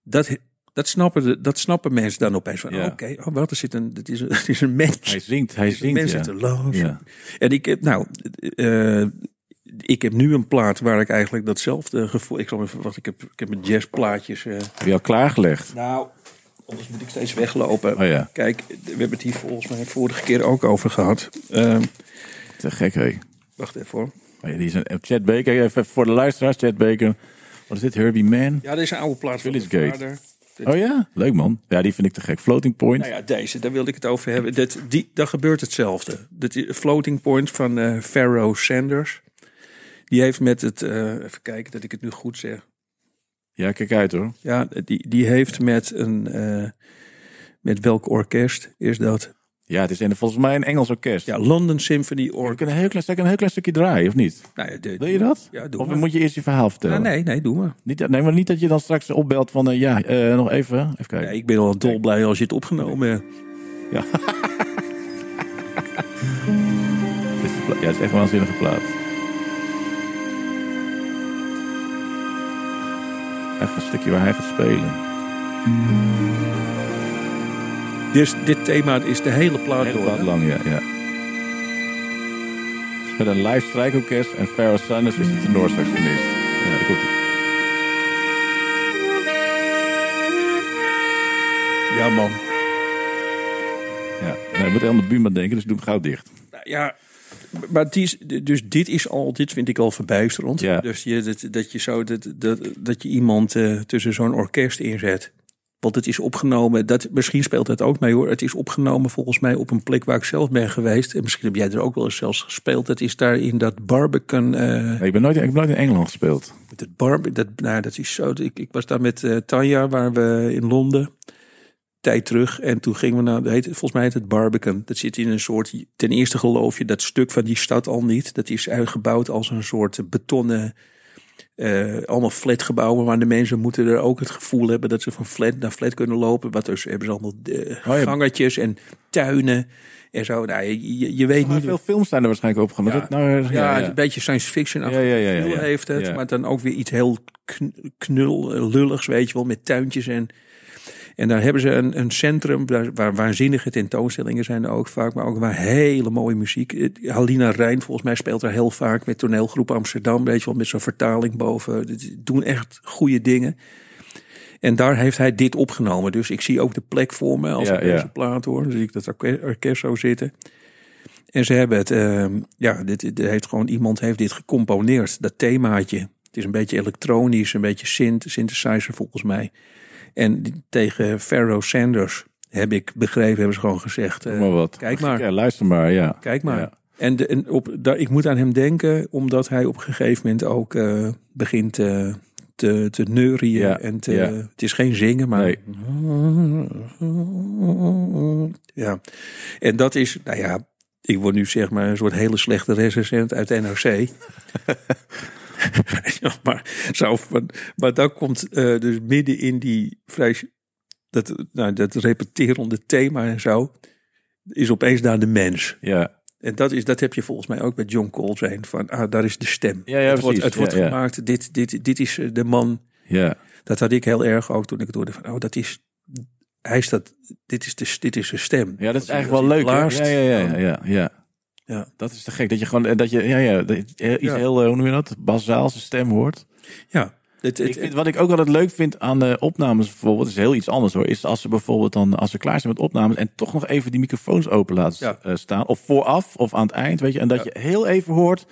dat, dat, snappen, de, dat snappen mensen dan opeens van, Ja. oké, oh, wat, er zit een, het is een, het is een mens. Hij zingt, hij is een zingt. mens Ja. zit te love. Ja. En ik heb, nou, eh, ik heb nu een plaat waar ik eigenlijk datzelfde gevoel, ik zal even wachten, ik heb, ik heb mijn jazzplaatjes, eh, Heb je al klaargelegd? nou, anders moet ik steeds weglopen. Oh ja. Kijk, we hebben het hier volgens mij vorige keer ook over gehad. Eh, Te gek, hé. wacht even hoor. Oh ja, die is een Chad Baker. Even voor de luisteraars, Chad Baker. Wat is dit? Herbie Man? Ja, deze oude plaat van Village Gate. vader. Oh ja? Leuk man. Ja, die vind ik te gek. Floating Point. Nou ja, deze, daar wilde ik het over hebben. Dat, die, daar gebeurt hetzelfde. Dat Floating Point van eh Pharaoh Sanders. Die heeft met het, eh, even kijken dat ik het nu goed zeg. Ja, kijk uit hoor. Ja, die, die heeft met een, eh, met welk orkest is dat? Ja, het is een, volgens mij een Engels orkest. Ja, London Symphony Orchestra. een heel klein, een heel klein stukje draaien, of niet? Nou, ja, de- Wil je dat? Ja, doe of maar. moet je eerst je verhaal vertellen? Ja, nee, nee, doe maar. Niet, nee, maar niet dat je dan straks opbelt van, eh, ja, eh, nog even. Even kijken. Ik ben al dolblij als je het opgenomen hebt. Ja. Ja, het is echt een waanzinnige plaat. Echt een stukje waar hij gaat spelen. Dus dit thema is de hele plaat Hele door. plaat lang, ja. ja. Met een live strijkorkest en Pharaoh Sanders is de tenorsaxofonist. Ja, hij. Ja, man. Ja, nou, je moet helemaal Buma denken, dus doe hem gauw dicht. Nou ja, maar het is, dus dit is al, dit vind ik al verbijsterend. Ja. Dus je, dat, dat je zo, dat, dat, dat je iemand eh, tussen zo'n orkest inzet. Want het is opgenomen, dat, misschien speelt het ook mee hoor. Het is opgenomen volgens mij op een plek waar ik zelf ben geweest. En misschien heb jij er ook wel eens zelfs gespeeld. Dat is daar in dat Barbican. eh Nee, ik, ben nooit, ik heb nooit in Engeland gespeeld. dat barbe, dat, nou, dat is zo. Ik, ik was daar met eh, Tanja, waar we in Londen. Tijd terug. En toen gingen we naar, dat heet, volgens mij heet het Barbican. Dat zit in een soort, ten eerste geloof je dat stuk van die stad al niet. Dat is uitgebouwd als een soort betonnen, eh, allemaal flatgebouwen. Maar de mensen moeten er ook het gevoel hebben dat ze van flat naar flat kunnen lopen. Wat dus hebben ze allemaal eh, ja. gangetjes en tuinen en zo. Nou, je, je, je weet niet. veel films zijn er waarschijnlijk opgenomen. Ja. Dat- nou, ja, Ja, ja. een beetje science fiction Ja, heeft het. Maar dan ook weer iets heel kn- knul, eh, lulligs, weet je wel, met tuintjes en... En daar hebben ze een, een centrum waar, waar waanzinnige tentoonstellingen zijn ook vaak, maar ook waar hele mooie muziek. Halina Rijn, volgens mij speelt er heel vaak met toneelgroep Amsterdam, weet je wel, met zo'n vertaling boven. Die doen echt goede dingen. En daar heeft hij dit opgenomen. Dus ik zie ook de plek voor me als Ja, ik deze ja. plaat hoor. Dan zie ik dat orke- orkest zo zitten. En ze hebben het, ehm, ja, dit, dit heeft gewoon iemand heeft dit gecomponeerd, dat themaatje. Het is een beetje elektronisch, een beetje synth, synthesizer volgens mij. En tegen Pharaoh Sanders heb ik begrepen, hebben ze gewoon gezegd. eh, maar wat. Kijk maar. Ja, luister maar, ja. Kijk maar. Ja. En, de, en op, daar, ik moet aan hem denken, omdat hij op een gegeven moment ook eh, begint eh, te, te neurien. Ja, En te, ja. het is geen zingen, maar. Nee. Ja. En dat is, nou ja, ik word nu zeg maar een soort hele slechte recensent uit NOC. ja, maar, zo van, maar dan komt eh, dus midden in die vrij, dat, nou, dat repeterende thema en zo, is opeens daar de mens. Ja, En dat, is, dat heb je volgens mij ook bij John Coltrane. Van, ah, daar is de stem. Ja, ja, het wordt, het wordt Ja, ja. gemaakt. Dit, dit, dit is eh, de man. ja. Dat had ik heel erg ook toen ik het hoorde. Van, oh, dat is... Hij is dat... Dit is de, dit is de stem. ja, dat is eigenlijk wel leuk. Ja, ja, ja, ja, ja. Ja. Dat is te gek. Dat je gewoon, eh, dat je, ja, ja, je iets Ja. heel, eh, hoe noem je dat? Bazaal zijn stem hoort. Ja. Het, het, Ik vind, wat ik ook altijd leuk vind aan de opnames bijvoorbeeld, is heel iets anders hoor. Is als ze bijvoorbeeld dan, als ze klaar zijn met opnames en toch nog even die microfoons open laten Ja. eh, staan. Of vooraf of aan het eind, weet je. En dat je heel even hoort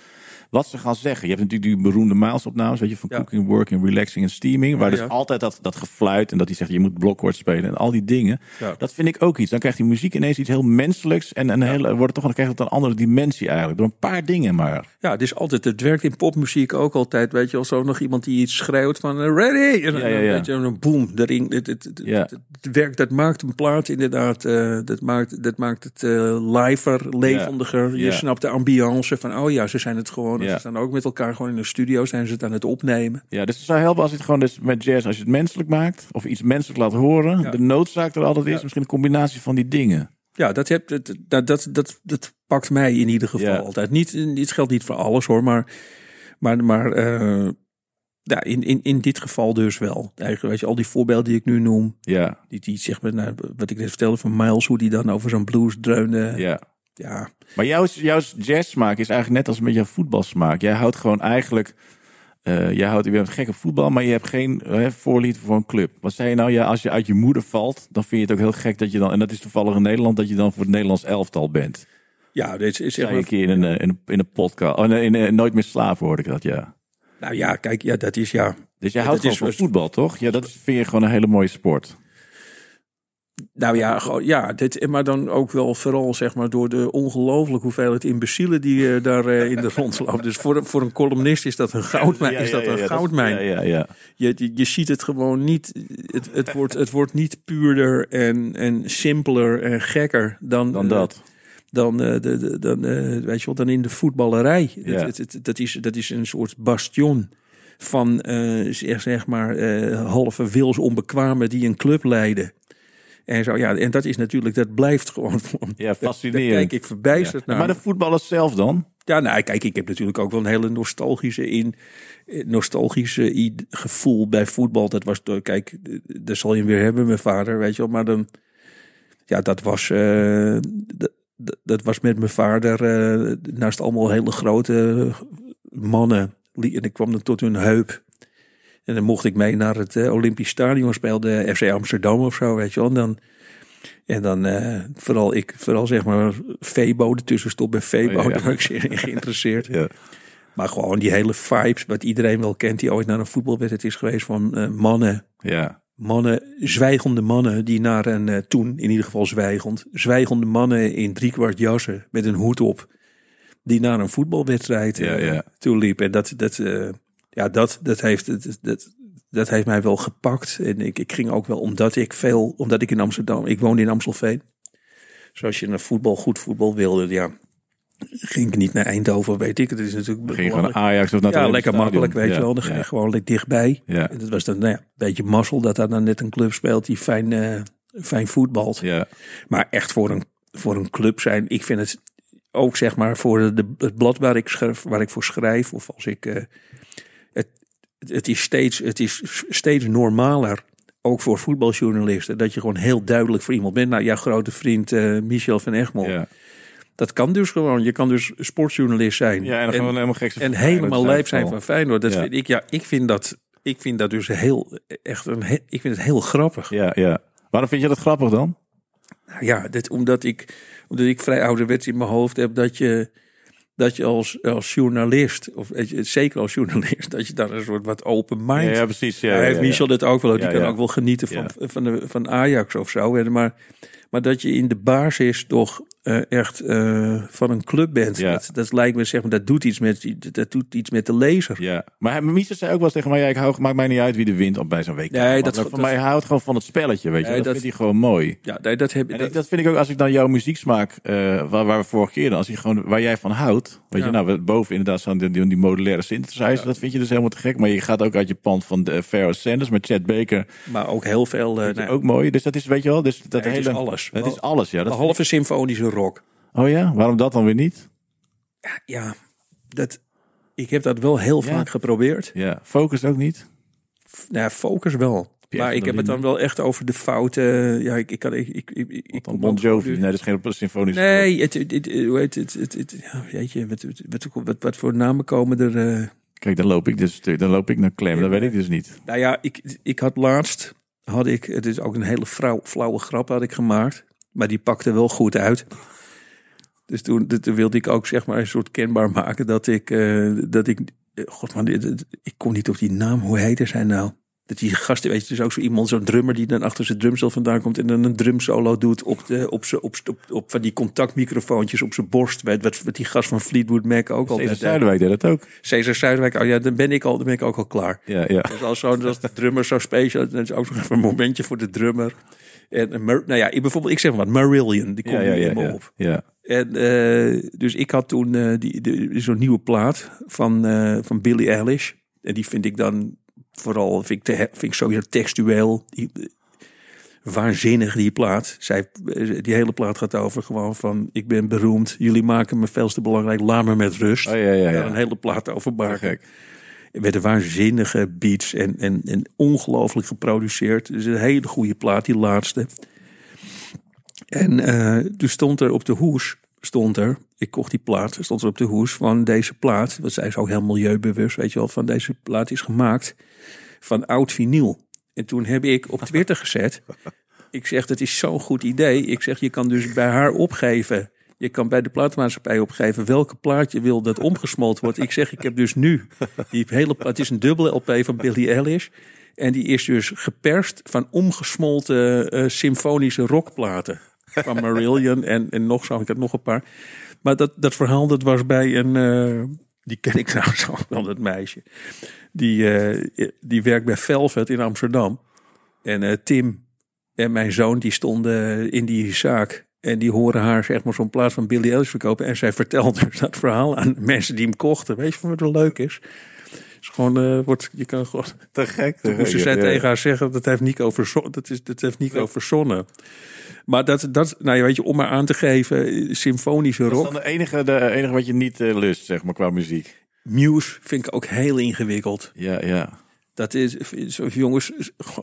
wat ze gaan zeggen. Je hebt natuurlijk die beroemde Miles opnames, weet je, van Ja. cooking, working, relaxing en steaming. Waar Ja, dus altijd dat, dat gefluit en dat hij zegt je moet blokwoord spelen en al die dingen. Dat vind ik ook iets. Dan krijgt die muziek ineens iets heel menselijks en een hele, wordt het toch, dan krijgt het een andere dimensie eigenlijk. Door een paar dingen maar. ja, het is altijd... Het werkt in popmuziek ook altijd. Weet je, als zo nog iemand die iets schreeuwt van... eh, Ready! En dan, Ja, ja, ja. Weet je, een boom. Erin. Het, het, dat maakt een plaat inderdaad... eh, dat, maakt, dat maakt het liver, levendiger. Je snapt de ambiance van... Oh ja, ze zijn het gewoon... Ja. Ze staan ook met elkaar gewoon in de studio. Zijn ze het aan het opnemen. Ja, dus het zou helpen als je het gewoon dus met jazz, als je het menselijk maakt, of iets menselijk laat horen, Ja. de noodzaak er altijd is, misschien een combinatie van die dingen. Ja, dat, heb, dat, dat, dat, dat, pakt mij in ieder geval altijd. Niet, dit geldt niet voor alles hoor, maar, maar, maar eh, ja, in, in, in dit geval dus wel. Eigenlijk, weet je, al die voorbeelden die ik nu noem, Ja, die, die zeg maar, nou, wat ik net vertelde van Miles, hoe die dan over zo'n blues dreunde. Ja, ja. Maar jouw, jouw jazzsmaak is eigenlijk net als met jouw voetbalsmaak. Jij houdt gewoon eigenlijk, eh jij houdt, je bent gek op voetbal, maar je hebt geen eh, voorliefde voor een club. Wat zei je nou? Ja, als je uit je moeder valt, dan vind je het ook heel gek dat je dan, en dat is toevallig in Nederland, dat je dan voor het Nederlands elftal bent. ja dit is maar, een keer in een, in een, in een podcast, oh, in, Nooit meer slaven hoorde ik dat, ja. nou ja, kijk, ja, dat is ja. Dus jij Ja, houdt gewoon is- van voetbal, toch? Ja, dat vind je gewoon een hele mooie sport. Nou ja, ja dit, maar dan ook wel vooral zeg maar door de ongelooflijke hoeveelheid imbecielen die eh, daar eh, in de rond lopen. Dus voor, voor een columnist is dat een goudmijn. Ja, is dat een ja, goudmijn. Ja, ja, ja. Je, je, je ziet het gewoon niet. Het, het, wordt, het wordt niet puurder en, en simpeler en gekker dan, Dan eh, dat. dan, eh, de, de, dan, eh, weet je wel, dan in de voetballerij. Het, het- dat, is, dat is een soort bastion van eh, zeg, zeg maar eh, halve wils onbekwamen die een club leiden. En, zo, ja, en dat is natuurlijk, dat blijft gewoon. Ja, Daar fascinerend. kijk ik verbijsterd Ja. naar. Maar de voetballers zelf dan? Ja, nou, kijk, ik heb natuurlijk ook wel een hele nostalgische, in, eh, nostalgische gevoel bij voetbal. Dat was, door- kijk, eh, daar zal je hem weer hebben, mijn vader, weet je wel. Maar dan, ja, dat was, eh, dat, was met mijn vader, eh, naast allemaal hele grote mannen. En ik kwam dan tot hun heup. En dan mocht ik mee naar het eh, Olympisch Stadion, speelde FC Amsterdam of zo, weet je wel. En dan, en dan eh, vooral ik, vooral zeg maar Febo, de tussenstop bij Febo, Oh, ja. daar ben ik zeer in geïnteresseerd. Ja. Maar gewoon die hele vibes, wat iedereen wel kent, die ooit naar een voetbalwedstrijd is geweest van eh, mannen. Ja. Mannen, zwijgende mannen die naar een, toen in ieder geval zwijgend, zwijgende mannen in driekwart jassen met een hoed op, die naar een voetbalwedstrijd Ja, ja. toe liep. En dat, dat, eh, ja, dat, dat, heeft, dat, dat, dat heeft mij wel gepakt. En ik, ik ging ook wel, omdat ik veel, omdat ik in Amsterdam, ik woonde in Amstelveen. Zoals je naar voetbal, goed voetbal wilde, ja, ging ik niet naar Eindhoven, weet ik. Het is natuurlijk Ging gewoon Ajax of naar Ja, lekker Stadion. makkelijk, weet Ja, je wel. Dan ga je ja. gewoon lekker dichtbij. Ja. En dat was dan nou ja, een beetje mazzel dat daar dan net een club speelt die fijn, eh, fijn voetbalt. Ja. Maar echt voor een, voor een club zijn, ik vind het ook zeg maar voor de, het blad waar ik, schrijf, waar ik voor schrijf. Of als ik, eh, het, is steeds, het is steeds normaler, ook voor voetbaljournalisten, dat je gewoon heel duidelijk voor iemand bent. Nou, jouw grote vriend eh, Michel van Egmond. Ja. Dat kan dus gewoon. Je kan dus sportjournalist zijn. ja, en helemaal gek zijn En helemaal zijn lijp zijn vooral. van Feyenoord. Dat Ja. vind ik, ja, ik vind dat, ik vind dat dus heel, echt een, ik vind het heel grappig. Ja, ja. Waarom vind je dat grappig dan? Nou ja, dit, omdat ik, omdat ik vrij ouderwets in mijn hoofd heb dat je, dat je als, als journalist, of weet je, zeker als journalist, dat je daar een soort wat open mind. Ja, ja precies. Ja, Hij heeft. Michel dit ook wel. Die kan ook wel genieten van, van, de, van Ajax of zo. Maar, maar dat je in de basis toch eh, echt eh, van een club bent. Ja. Dat, dat lijkt me, zeg maar, dat doet iets met, dat doet iets met de lezer. Ja, maar Michel zei ook wel eens tegen mij: ja, ik hou, maakt mij niet uit wie de wint op bij zo'n week. Nee, dat- voor mij houdt gewoon van het spelletje, weet je. Nee, dat, dat- vindt hij gewoon mooi. Ja, nee, dat heb En dat, ik, dat vind ik ook als ik dan jouw muzieksmaak, eh waar, waar we vorige keer dan, als je gewoon waar jij van houdt, weet Ja. je, nou we- boven inderdaad zo'n die, die, die modulaire synthesizer, dat vind je dus helemaal te gek. Maar je gaat ook uit je pand van de Pharaoh Sanders met Chad Baker, maar ook heel veel. vind nou, ook mooi. Dus dat is, weet je wel, dus dat nee, hele, het is alles. Het is alles, ja. Dat Behalve symfonische rock. oh ja, waarom dat dan weer niet? Ja, dat, ik heb dat wel heel Ja. vaak geprobeerd. Ja, focus ook niet. Nou, focus wel. Maar ik heb het dan wel echt over de fouten. Ja, ik, ik kan. Ik, ik, ik, ik kom Bon Jovi, nee, dat is geen symfonische. Nee, het, het, het, het, het, het, ja, weet je, wat, wat, wat, voor namen komen er? eh? Kijk, dan loop ik dus, dan loop ik naar klem, dat weet ik dus niet. Nou ja, ik, ik had laatst, had ik, het is ook een hele flauw, flauwe grap had ik gemaakt, maar die pakte wel goed uit. Dus toen, toen wilde ik ook zeg maar een soort kenbaar maken dat ik, eh, dat ik, eh, god man, ik kom niet op die naam, hoe heette zij nou? Dat die gasten, weet je, dus ook zo iemand, zo'n drummer die dan achter zijn drumstel vandaan komt en dan een drumsolo doet op, de, op, op, op, op van die contactmicrofoontjes op zijn borst. Weet, wat, wat die gast van Fleetwood Mac ook al Cesar deed. Zuiderwijk deed dat ook. Cesar Zuiderwijk, oh ja, dan ben ik al, dan ben ik ook al klaar. Ja, ja. Dus als, zo, als de drummer zo special, dan is ook nog een momentje voor de drummer. En nou ja, ik, bijvoorbeeld, ik zeg maar wat, Marillion, die komt Ja, ja, op. ja. En eh, dus ik had toen eh, die, die, zo'n nieuwe plaat van, eh, van Billie Eilish. En die vind ik dan vooral, vind ik, te, vind ik sowieso textueel, die, waanzinnig die plaat. Zij, die hele plaat gaat over gewoon van, ik ben beroemd, jullie maken me veel te belangrijk, laat me met rust. Oh ja, ja, Daar ja. een hele plaat over maken. Gek. Met een waanzinnige beats en, en, en ongelooflijk geproduceerd. Dus een hele goede plaat, die laatste. En eh, toen stond er op de hoes, stond er, ik kocht die plaat, stond er op de hoes van deze plaat. Want zij is ook heel milieubewust, weet je wel, van deze plaat is gemaakt van oud vinyl. En toen heb ik op Twitter gezet, ik zeg, dat is zo'n goed idee. Ik zeg, je kan dus bij haar opgeven. Je kan bij de plaatmaatschappij opgeven welke plaat je wil dat omgesmolten wordt. Ik zeg, ik heb dus nu die hele. Het is een dubbele LP van Billie Eilish. En die is dus geperst van omgesmolten eh, symfonische rockplaten. Van Marillion en, en nog zo, ik heb nog een paar. Maar dat, dat verhaal dat was bij een, eh, die ken ik trouwens ook wel, dat meisje. Die, eh, die werkt bij Velvet in Amsterdam. En Tim en mijn zoon die stonden in die zaak. En die horen haar zeg maar zo'n plaat van Billy Ellis verkopen. En zij vertelt dus dat verhaal aan mensen die hem kochten. Weet je wat er leuk is? is gewoon, eh, wordt, je kan gewoon... Te gek. Te zij ja. tegen haar zeggen, dat heeft Nico verzonnen. Dat, is, dat heeft Nico verzonnen. Maar dat, dat, nou ja, weet je, om maar aan te geven, symfonische Dat is rock. dan de enige, de enige wat je niet eh, lust, zeg maar, qua muziek. Muse vind ik ook heel ingewikkeld. Ja, ja. Dat is, zo, jongens,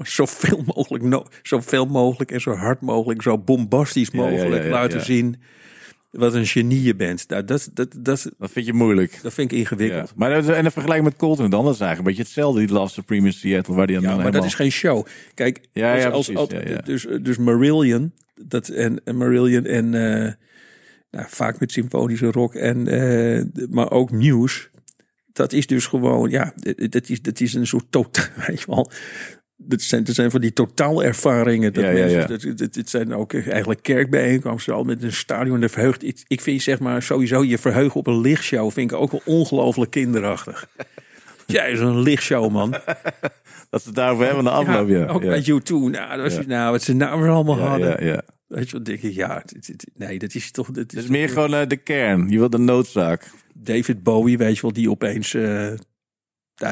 zoveel mogelijk, no, zoveel mogelijk en zo hard mogelijk, zo bombastisch Ja, ja, ja, mogelijk ja, laten zien wat een genie je bent. Nou, dat, dat, dat, Dat vind je moeilijk. dat vind ik Ja. ingewikkeld. Maar dat- en de vergelijking met Colton dan, dat is eigenlijk een beetje hetzelfde. Die Love Supreme in Seattle, waar die dan Ja, maar helemaal... dat is geen show. Kijk, Ja, als, ja. Dus, dus Marillion, dat, en, en Marillion en eh, nou, vaak met symfonische rock, en, eh, maar ook Muse. Dat is dus gewoon, ja, dat is, dat is een soort totaal, weet je wel. Dat zijn, dat zijn van die totaalervaringen. Dat Ja, ja, mensen, ja. Dat, zijn ook eigenlijk kerkbijeenkomsten, al met een stadion. De verheugt, ik, ik vind zeg maar sowieso je verheugen op een lichtshow vind ik ook wel ongelooflijk kinderachtig. Jij is een lichtshow, man. Dat ze het daarover hebben de afloop, ja. Ook bij U2. Nou, dat was, nou, wat ze nou weer allemaal hadden. ja, ja. Weet je wat denk ik? Ja, nee, dat is toch... Dat is is meer gewoon eh, de kern. Je wilt de noodzaak. David Bowie, weet je wel, die opeens... eh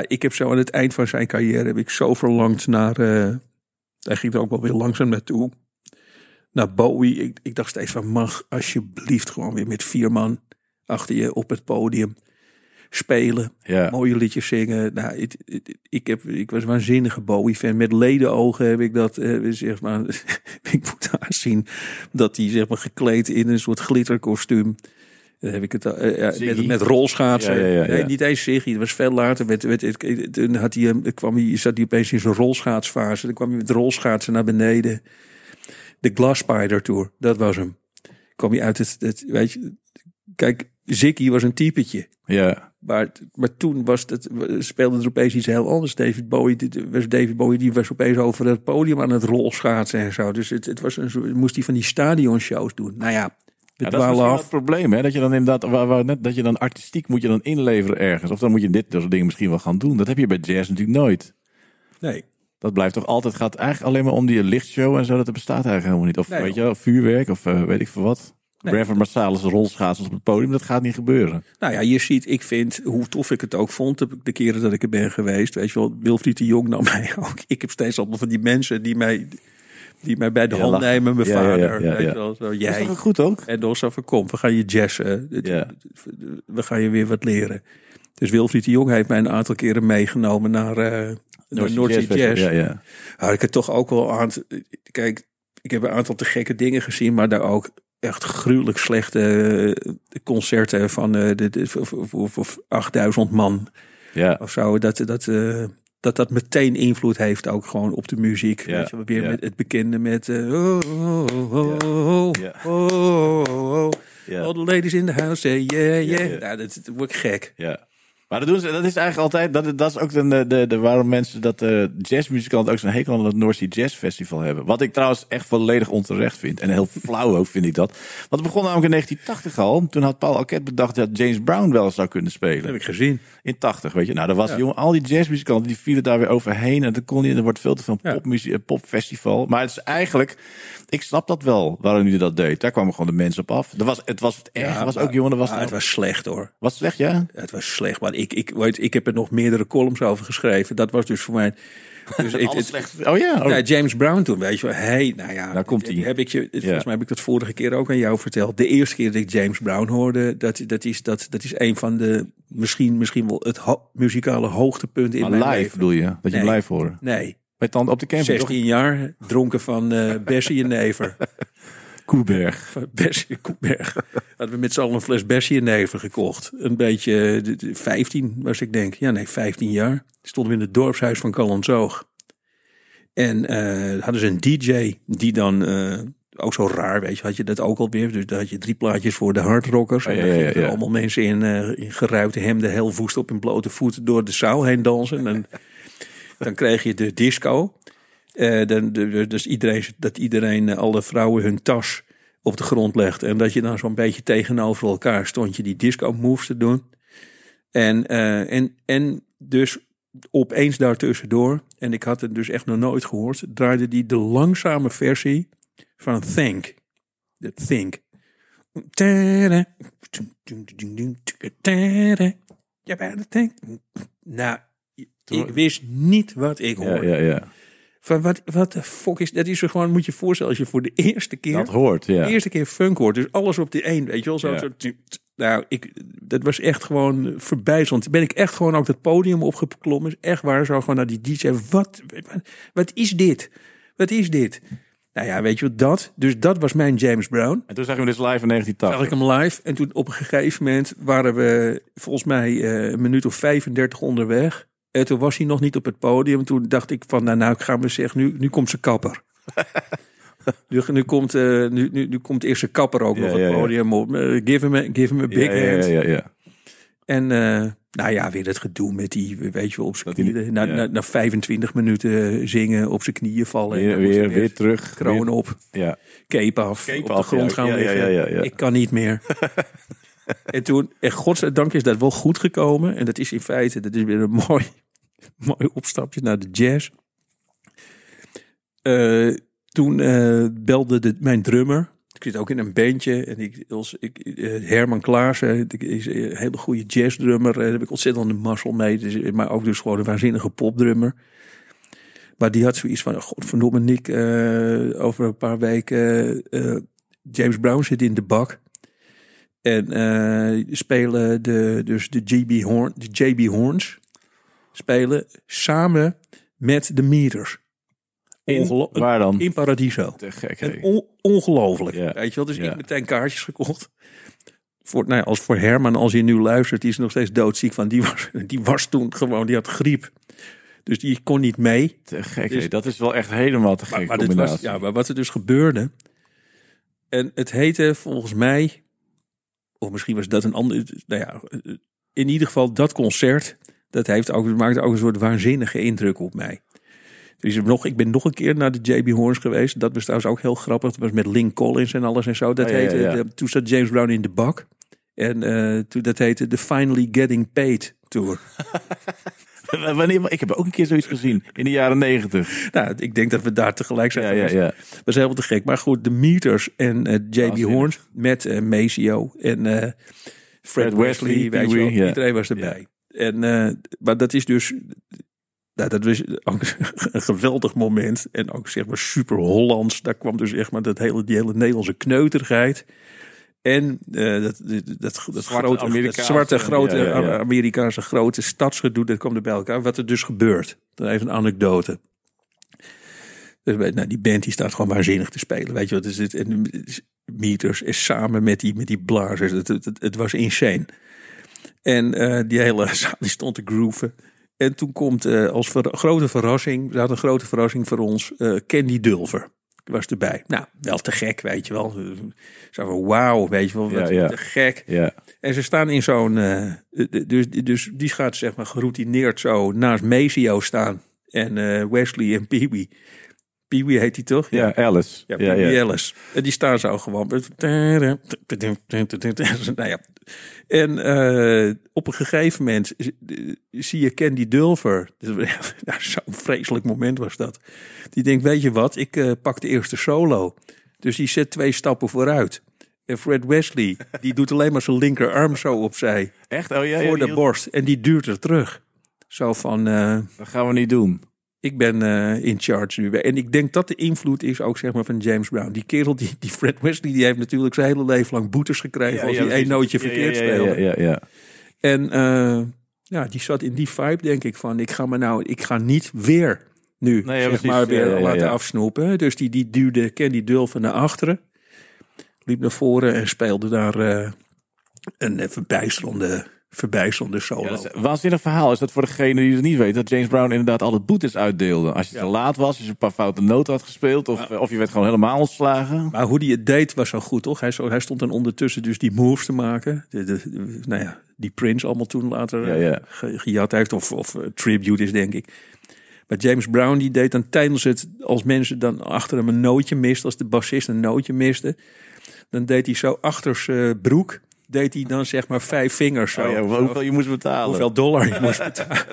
ik heb zo aan het eind van zijn carrière... heb ik zo verlangd naar... eh hij ging er ook wel weer langzaam naartoe. Naar Bowie. Ik, ik dacht steeds van... mag alsjeblieft gewoon weer met vier man... achter je op het podium spelen. Ja. mooie liedjes zingen. Nou, ik, heb, ik was een waanzinnige Bowie-fan. Met ledenogen heb ik dat, eh, zeg maar, ik moet daar zien dat hij zeg maar gekleed in een soort glitterkostuum. Dan heb ik het eh, ja, Ziggy? met, met rolschaatsen. Ja, Nee, niet eens Ziggy. Dat was veel later. Met, met, toen had hij, kwam hij, zat hij opeens in zijn rolschaatsfase. Dan kwam hij met rolschaatsen naar beneden. De Glass Spider Tour, dat was hem. Kwam hij uit het, het weet je, kijk, Ziggy was een typetje. Ja. Maar, maar toen was het, speelde er opeens iets heel anders. David Bowie, dit was David Bowie die was opeens over het podium aan het rolschaatsen en zo. Dus het, het was een, moest hij van die stadionshows doen. Nou ja, Ja, dat is misschien af. het probleem, hè? Dat je dan inderdaad, waar, waar net, dat je dan artistiek moet je dan inleveren ergens. Of dan moet je dit soort dingen misschien wel gaan doen. Dat heb je bij jazz natuurlijk nooit. Nee. Dat blijft toch altijd, gaat eigenlijk alleen maar om die lichtshow en zo. Dat bestaat eigenlijk helemaal niet. Of Nee, weet je vuurwerk of eh, weet ik veel wat. Nee. Reverend Marsalis rolschaatsers op het podium, dat gaat niet gebeuren. Nou ja, je ziet, ik vind, hoe tof ik het ook vond, de, de keren dat ik er ben geweest. Weet je wel, Wilfried de Jong nam mij ook. Ik heb steeds allemaal van die mensen die mij, die mij bij de Ja, hand lachen. nemen. Mijn Ja, vader, ja, weet wel. Zo, jij. goed ook? En dan zo van, kom, we gaan je jazzen. We gaan je weer wat leren. Dus Wilfried de Jong heeft mij een aantal keren meegenomen naar, eh naar Noordzee Jazz. Festival. Ja, ja. Had ik het toch ook wel aan. Kijk, ik heb een aantal te gekke dingen gezien, maar daar ook echt gruwelijk slechte eh, concerten van eh, de, de, voor, voor, voor 8000 man ja. of zo. Dat dat, eh, dat dat meteen invloed heeft ook gewoon op de muziek. Ja, Weet je, weer ja. met het bekende met. oh, oh, oh, oh. All the ladies in the house say yeah, yeah. Nou, dat, dat wordt gek. Ja. Maar dat, doen ze, dat is eigenlijk altijd, dat, dat is ook de, de, de, waarom mensen dat uh, jazzmuzikanten ook zo'n hekel aan het North Sea Jazz Festival hebben. Wat ik trouwens echt volledig onterecht vind. En heel flauw ook vind ik dat. Want het begon namelijk in 1980 al. Toen had Paul Alket bedacht dat James Brown wel zou kunnen Dat heb spelen. ik gezien. In 80, weet je. Nou, dat was Ja. jongen, al die jazzmuzikanten die vielen daar weer overheen. En dat kon niet. En er wordt veel te veel Ja. popmuziek, popfestival. Maar het is eigenlijk, ik snap dat wel waarom hij dat deed. Daar kwamen gewoon de mensen op af. Dat was, het was het erg. Ja, was ook jongen, was, maar het was slecht hoor. was slecht, ja. Het was slecht, maar ik, ik, weet, ik heb er nog meerdere columns over geschreven. Dat was dus voor mij. Dus ik, het-. Oh ja. oh. ja, James Brown toen, weet je wel. Hey, nou ja, Daar komt hij. Heb ik je, volgens mij heb ik dat vorige keer ook aan jou verteld. De eerste keer dat ik James Brown hoorde, dat, dat, is, dat, dat is een van de, misschien, misschien wel het ho- muzikale hoogtepunt in Maar mijn live leven. bedoel je? Dat je live horen? Nee, Bij tante op de camping, 16 jaar, dronken van eh Bessie en Never. Koeberg. Bessie Koeberg. Hadden we met z'n allen een fles Bessie en Never gekocht. Een beetje, eh, de- de 15 was ik denk. Ja, nee, 15 jaar. Stonden we in het dorpshuis van Callenzoog. En eh, hadden ze een DJ die dan, eh, ook zo raar, weet je, had je dat ook alweer. Dus dan had je drie plaatjes voor de hardrockers. En ja, ja, er allemaal mensen in, eh, in geruite hemden, heel woest op hun blote voeten door de zaal heen dansen. En dan kreeg je de disco. De, de- dus iedereen, dat iedereen, eh, alle vrouwen hun tas op de grond legt. En dat je dan zo'n beetje tegenover elkaar stond je die disco moves te doen. En, eh, en, en dus opeens daartussendoor, en ik had het dus echt nog nooit gehoord, draaide die de langzame versie van Think. De Think. Nou, ik wist niet wat ik Ja, hoorde. ja, ja. Van wat, wat de fuck is dat? Is er gewoon, moet je voorstellen, als je voor de eerste keer, Dat hoort, ja. de eerste keer funk hoort, dus alles op die één, weet je wel, zo, Ja. zo nou, ik, dat was echt gewoon verbijzend. Ben ik echt gewoon ook dat podium opgeklommen, echt waar, zo gewoon naar die DJ, wat, wat, wat is dit? Wat is dit? Nou ja, weet je wat, dat, dus dat was mijn James Brown. En toen zag je hem dus live in 1980. Zag ik hem live en toen op een gegeven moment waren we volgens mij eh, een minuut of 35 onderweg. En toen was hij nog niet op het podium. Toen dacht ik van, nou, nou ik ga me zeggen, nu, nu komt zijn kapper. nu, nu, komt, eh, nu, nu, nu komt eerst zijn kapper ook Ja, nog ja, het podium op. Eh, give, him a, give him a big hand. ja, ja. En eh, nou ja, weer dat gedoe met die, weet je wel, op zijn knieën. Na, na, na 25 minuten zingen, op zijn knieën vallen. en Weer, weer, weer terug. Kroon Weer- op, Ja. cape af, Cape op de grond gaan liggen. Ik kan niet meer. en toen, en godzijdank is dat wel goed gekomen. En dat is in feite, dat is weer een mooi, mooi opstapje naar de jazz. Eh, toen eh, belde de, mijn drummer. Ik zit ook in een bandje. En ik, als, ik, eh, Herman Klaassen, is een hele goede jazzdrummer. Daar heb ik ontzettend de mazzel mee. Dus, maar ook dus gewoon een waanzinnige popdrummer. Maar die had zoiets van, godverdomme Nick, eh, over een paar weken... James Brown zit in de bak. En eh, spelen de, dus de, GB Horn, de JB Horns spelen samen met de Meters. Waar dan? in Paradiso. Te gek, on- ongelooflijk. Ja. Weet je wel? Dus Ja. ik meteen kaartjes gekocht. Voor, nou ja, als voor Herman, als hij nu luistert, die is nog steeds doodziek van. Die was, die was toen gewoon, die had griep. Dus die kon niet mee. Te gek, Dus-. Dat is wel echt helemaal te gek maar, was, ja, maar wat er dus gebeurde. En het heette volgens mij Of misschien was dat een ander. Nou ja, in ieder geval dat concert. Dat heeft ook, maakt ook een soort waanzinnige indruk op mij. Dus nog, ik ben nog een keer naar de JB Horns geweest. Dat was trouwens ook heel grappig. Dat was met Link Collins en alles en zo. Dat Oh, ja, heette, ja. toen zat James Brown in de bak. En eh, toen, dat heette de Finally Getting Paid Tour. Wanneer, ik heb ook een keer zoiets gezien in de jaren negentig. nou, ik denk dat we daar tegelijk zijn Ja, ja, ja. Dat was helemaal te gek. Maar goed, de Meters en eh, JB. Horns met eh Maceo en eh, Fred, Fred Wesley, Wesley, weet je wel. Pee-wee, ja. Iedereen was erbij. En, maar dat is dus... Nou, dat was een geweldig moment. En ook zeg maar super Hollands. Daar kwam dus echt maar dat hele, die hele Nederlandse kneuterigheid. En eh, dat, dat, dat, dat, Zwarte grote, dat Amerikaanse- zwarte grote ja, ja, ja. Amerikaanse grote stadsgedoe. Dat kwam er bij elkaar. Wat er dus gebeurt. Dan even een anekdote. Dus, nou, die band die staat gewoon waanzinnig te spelen. Weet je wat is het? En Meters is samen met die, met die blazers. Het, het, het, was insane. En eh, die hele zaal die stond te grooven. En toen komt eh, als ver- grote verrassing, had een grote verrassing voor ons, Candy Dulver was erbij. Nou, wel te gek, weet je wel. Zo van wauw, weet je wel, wat Ja, ja. te gek. Ja. En ze staan in zo'n, eh, dus, dus die gaat zeg maar geroutineerd zo naast Maceo staan. En eh, Wesley en Pee-wee. Pee-wee heet hij toch? ja, Alice. Ja, Ja. Ellis. En die staan zo gewoon. Nou ja. En eh, op een gegeven moment z- zie je Candy Dulver. Nou, Zo'n vreselijk moment was dat. Die denkt, weet je wat, ik eh, pak de eerste solo. Dus die zet twee stappen vooruit. En Fred Wesley, die doet alleen maar zijn linkerarm zo opzij. Echt? Oh ja, ja voor die de borst. En die duurt er terug. Zo van, eh, Dat gaan we niet doen. Ik ben eh, in charge nu. En ik denk dat de invloed is ook zeg maar van James Brown. Die kerel, die, die Fred Wesley, die heeft natuurlijk zijn hele leven lang boetes gekregen als hij één nootje verkeerd speelde. Ja, ja, ja. En eh, ja, die zat in die vibe denk ik van, ik ga me nou, ik ga niet weer nu Nee, zeg maar weer laten afsnoepen. Dus die, die duwde Candy Dulver naar achteren. Liep naar voren en speelde daar eh, een verbijsterende, verbijsterende solo. Ja, een waanzinnig verhaal is dat voor degene die het niet weet, dat James Brown inderdaad altijd boetes uitdeelde. Als je te laat was, als je een paar foute noten had gespeeld, of, of je werd gewoon helemaal ontslagen. Maar hoe hij het deed was zo goed, toch? Hij, zo, hij stond dan ondertussen dus die moves te maken. De, de, de- nou ja, die Prince allemaal toen later Ja, eh, ja. ge- gejat heeft. Of, of eh, tribute is, denk ik. Maar James Brown die deed dan tijdens het... Als mensen dan achter hem een nootje misten. Als de bassist een nootje miste. Dan deed hij zo achter zijn broek. Deed hij dan zeg maar vijf vingers zo. Oh ja, hoeveel je moest betalen. Hoeveel dollar je moest betalen.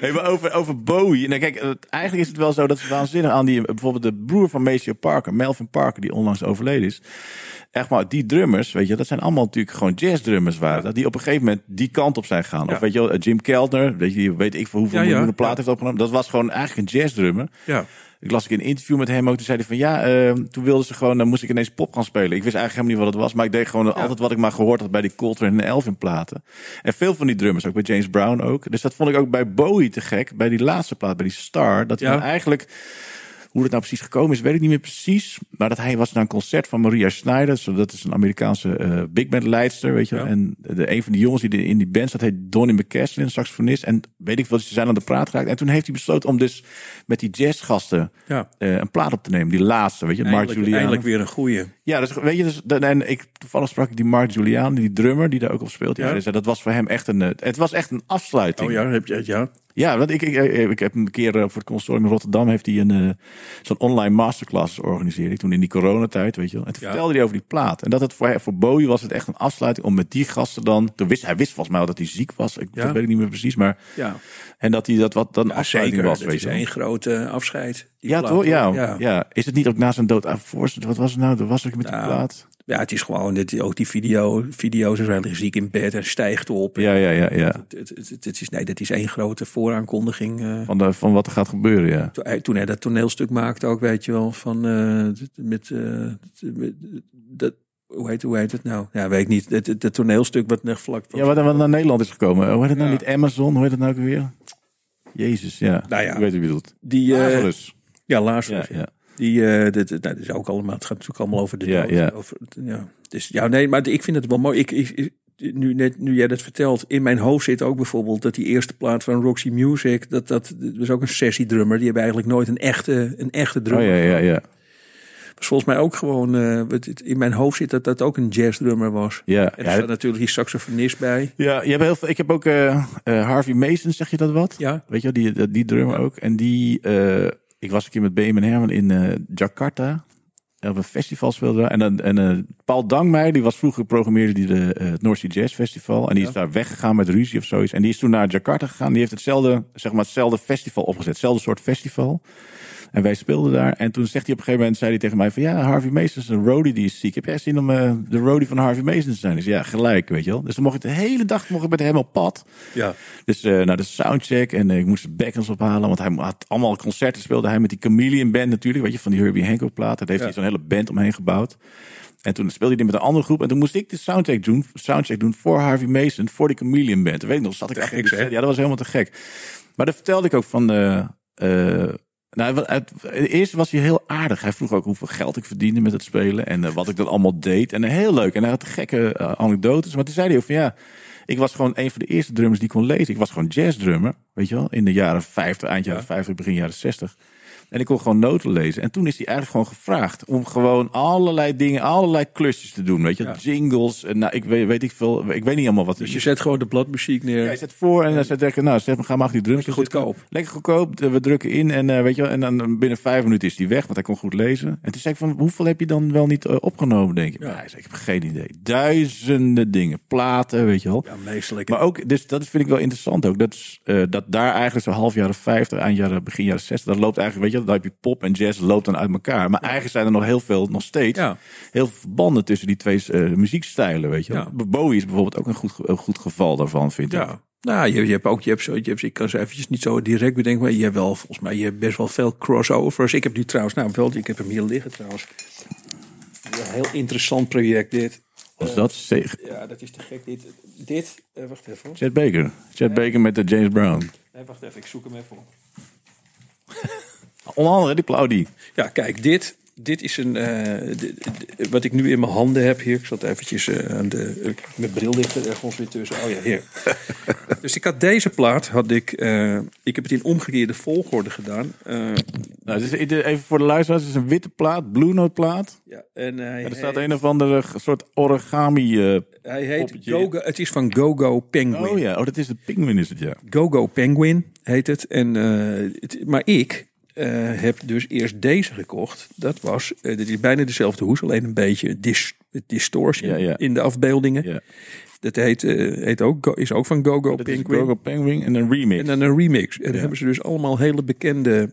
Hey, maar over, over Bowie. Nou, kijk, eigenlijk is het wel zo dat ze waanzinnig aan die, bijvoorbeeld de broer van Maceo Parker, Melvin Parker, die onlangs overleden is. Echt maar, die drummers, weet je, dat zijn allemaal natuurlijk gewoon jazzdrummers waren. dat Die op een gegeven moment die kant op zijn gegaan. Ja. Of weet je wel, Jim Keltner, weet je, weet ik voor hoeveel Ja, ja. miljoenen plaat Ja. heeft opgenomen. Dat was gewoon eigenlijk een jazzdrummer. Ja. Ik las ik een interview met hem ook. Toen zei hij van ja, eh, toen wilden ze gewoon, dan moest ik ineens pop gaan spelen. Ik wist eigenlijk helemaal niet wat het was, maar ik deed gewoon altijd wat ik maar gehoord had bij die Coltrane en Elvin platen. En veel van die drummers, ook bij James Brown ook. Dus dat vond ik ook bij Bowie te gek, bij die laatste plaat, bij die Star. Dat hij Ja. eigenlijk, hoe het nou precies gekomen is, weet ik niet meer precies. Maar dat hij was naar een concert van Maria Schneider. Dat is een Amerikaanse eh, big band leidster, weet je. Ja. En de, een van die jongens die in die band zat, heet Donnie McCaslin, een saxofonist. En weet ik veel, ze zijn aan de praat geraakt. En toen heeft hij besloten om dus met die jazzgasten Ja. eh, een plaat op te nemen. Die laatste, weet je, Mark Julian. eindelijk weer een goeie. Ja, dus weet je, dus, en ik, toevallig sprak ik die Mark Julian, die drummer die daar ook op speelt. Ja, Ja. dat was voor hem echt een, eh, het was echt een afsluiting. Oh ja, heb je het? Ja. Ja, want ik, ik, ik, ik heb een keer eh, voor het consortium in Rotterdam heeft hij een eh, zo'n online masterclass georganiseerd. Toen in die coronatijd, weet je wel. En toen Ja. vertelde hij over die plaat. En dat het voor, voor Bowie was het echt een afsluiting om met die gasten dan. Toen wist, hij wist volgens mij al dat hij ziek was. Ik, Ja. Dat weet ik niet meer precies. Maar Ja, en dat hij dat wat dan ja afsluiting zeker. was. Dat weet is één grote afscheid. Ja, plaat, toch? Ja, ja. ja. Is het niet ook na zijn dood? Ah, voorst- wat was het nou? Dat was ook met die Nou, plaat. Ja, het is gewoon, dit, ook die video, video's, er zijn ziek in bed en stijgt op. Ja, ja, ja, ja. Het, het, het, het is, nee, dat is één grote vooraankondiging. eh, Van, de, van wat er gaat gebeuren, ja. toen, hij, toen hij dat toneelstuk maakte ook, weet je wel, van eh, met, eh, met dat, hoe heet, hoe heet het nou? Ja, weet ik niet. Het, het, het toneelstuk wat net vlak Ja, wat, wat naar Nederland is gekomen. Hoe heet het nou Ja. niet? Amazon, hoe heet het nou ook weer? Jezus, ja. Nou ja. Ik weet je bedoelt. Die, eh, Lazarus. ja, Lazarus. Ja, ja. Die, dit, nou, dat is ook allemaal, het gaat natuurlijk allemaal over de Ja, dood. ja. Over, ja. Dus, ja, nee, maar ik vind het wel mooi. Ik, nu, net, nu jij dat vertelt, in mijn hoofd zit ook bijvoorbeeld dat die eerste plaat van Roxy Music, dat, dat, dat was ook een sessiedrummer. Die hebben eigenlijk nooit een echte, een echte Oh drummer. ja, ja, ja. was volgens mij ook gewoon, eh, in mijn hoofd zit dat dat ook een jazzdrummer was. Ja, En er ja, staat natuurlijk die saxofonist bij. ja je hebt heel veel, ik heb ook eh, eh, Harvey Mason, zeg je dat wat? Ja, Weet je wel, die, die drummer ook. En die, eh, ik was een keer met Benjamin Herman in eh, Jakarta. Op een festival speelde daar. En, en eh, Paul Dangmeijer, die was vroeger programmeerde die de, eh, het North Sea Jazz Festival. En die Ja. is daar weggegaan met ruzie of zoiets. En die is toen naar Jakarta gegaan. Die heeft hetzelfde, zeg maar, hetzelfde festival opgezet. Hetzelfde soort festival. En wij speelden daar. En toen zegt hij op een gegeven moment, zei hij tegen mij van... Ja, Harvey Mason is een roadie die is ziek. Heb jij zin om eh, de roadie van Harvey Mason te zijn? Dus ja, gelijk, weet je wel. Dus dan mocht ik de hele dag mocht ik met hem op pad. ja. Dus eh naar de soundcheck en eh, ik moest de backends ophalen. Want hij had allemaal concerten speelde hij met die Chameleon band natuurlijk. Weet je, van die Herbie Hancock platen. Daar heeft Ja. hij zo'n hele band omheen gebouwd. En toen speelde hij met een andere groep. En toen moest ik de soundcheck doen, soundcheck doen voor Harvey Mason, voor die Chameleon band. Dat weet ik nog, zat ik de- zeg. Ja, dat was helemaal te gek. Maar dat vertelde ik ook van... eh, nou, het, eerst was hij heel aardig. Hij vroeg ook hoeveel geld ik verdiende met het spelen. En eh, wat ik dan allemaal deed. En eh, heel leuk. En hij had gekke eh, anekdotes. Maar toen zei hij ook van ja... Ik was gewoon een van de eerste drummers die kon lezen. Ik was gewoon jazzdrummer. Weet je wel? In de jaren 50, eind jaren 50, begin jaren 60. En ik kon gewoon noten lezen. En toen is hij eigenlijk gewoon gevraagd om gewoon allerlei dingen, allerlei klusjes te doen. Weet je, Ja. jingles. En nou, ik weet, weet ik veel. Ik weet niet allemaal wat. Dus je zet gewoon de bladmuziek neer. Hij zet voor en hij zegt tegen, nou, zet, ga maar die drums Lekker goedkoop. Lekker goedkoop. We drukken in en eh, weet je en dan binnen vijf minuten is hij weg, want hij kon goed lezen. En toen zei ik van, hoeveel heb je dan wel niet eh, opgenomen, denk ik? Ja. Ja. hij zei, ik heb geen idee. Duizenden dingen, platen, weet je wel. Ja, meestelijk. Maar ook, dus dat vind ik wel interessant ook. Dat, is, eh, dat daar eigenlijk zo half jaren 50, eind jaren, begin jaren 60, dat loopt eigenlijk, weet je, dan heb je pop en jazz loopt dan uit elkaar. Maar eigenlijk zijn er nog heel veel, nog steeds, Ja. heel veel verbanden tussen die twee eh, muziekstijlen, weet je wel. Ja. Bowie is bijvoorbeeld ook een goed, een goed geval daarvan, vind ik. Ja. Nou, je, je hebt ook, je hebt zo, je hebt, ik kan ze eventjes niet zo direct bedenken, maar je hebt wel, volgens mij, je hebt best wel veel crossovers. Ik heb nu trouwens, nou wel, ik heb hem hier liggen trouwens. Een heel interessant project dit. Was dat zeg, Ja, dat is te gek. Dit, dit eh, wacht even. hoor. Chet Baker. Chet Baker met de James Brown. Nee, wacht even, ik zoek hem even op. Onder andere die Plaudie. Ja, kijk, dit, dit is een, d- wat ik nu in mijn handen heb hier. Ik zat eventjes eh, aan de, mijn bril ligt er ergens weer tussen. Oh ja, hier. dus ik had deze plaat, had ik, eh, ik heb het in omgekeerde volgorde gedaan. Nou, is, even voor de luisteraars, het is een witte plaat, Blue Note plaat. ja, en hij, En er staat een of andere soort origami. hij heet. Go-Go, het is van Go-Go Penguin. oh ja, oh, dat is de Penguin is het, ja. Go-Go Penguin heet het. En, het maar ik eh, heb dus eerst deze gekocht. Dat was, eh, dit is bijna dezelfde hoes, alleen een beetje dis, distortion Ja, ja. in de afbeeldingen. ja. Dat heet, eh, heet ook, is ook van Go-Go Penguin. Go-Go Penguin en een remix. En dan een remix. En dan hebben ze dus allemaal hele bekende,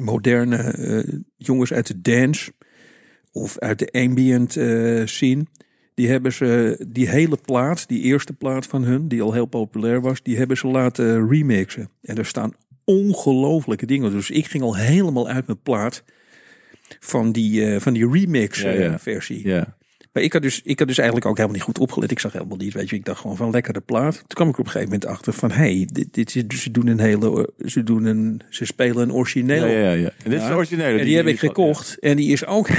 moderne jongens uit de dance of uit de ambient scene. Die hebben ze, die hele plaat, die eerste plaat van hun, die al heel populair was, die hebben ze laten remixen. En er staan ongelofelijke dingen. Dus ik ging al helemaal uit mijn plaat van die, eh, van die remix Ja, eh, ja. versie. Ja. Maar ik had, dus, ik had dus eigenlijk ook helemaal niet goed opgelet. Ik zag helemaal niet, weet je. Ik dacht gewoon van lekkere plaat. Toen kwam ik op een gegeven moment achter van... hey, dit, dit ze doen een hele... Ze, doen een, ze spelen een origineel. Ja, ja, ja. En dit is originele. En die, heb ik gekocht. En die is ook...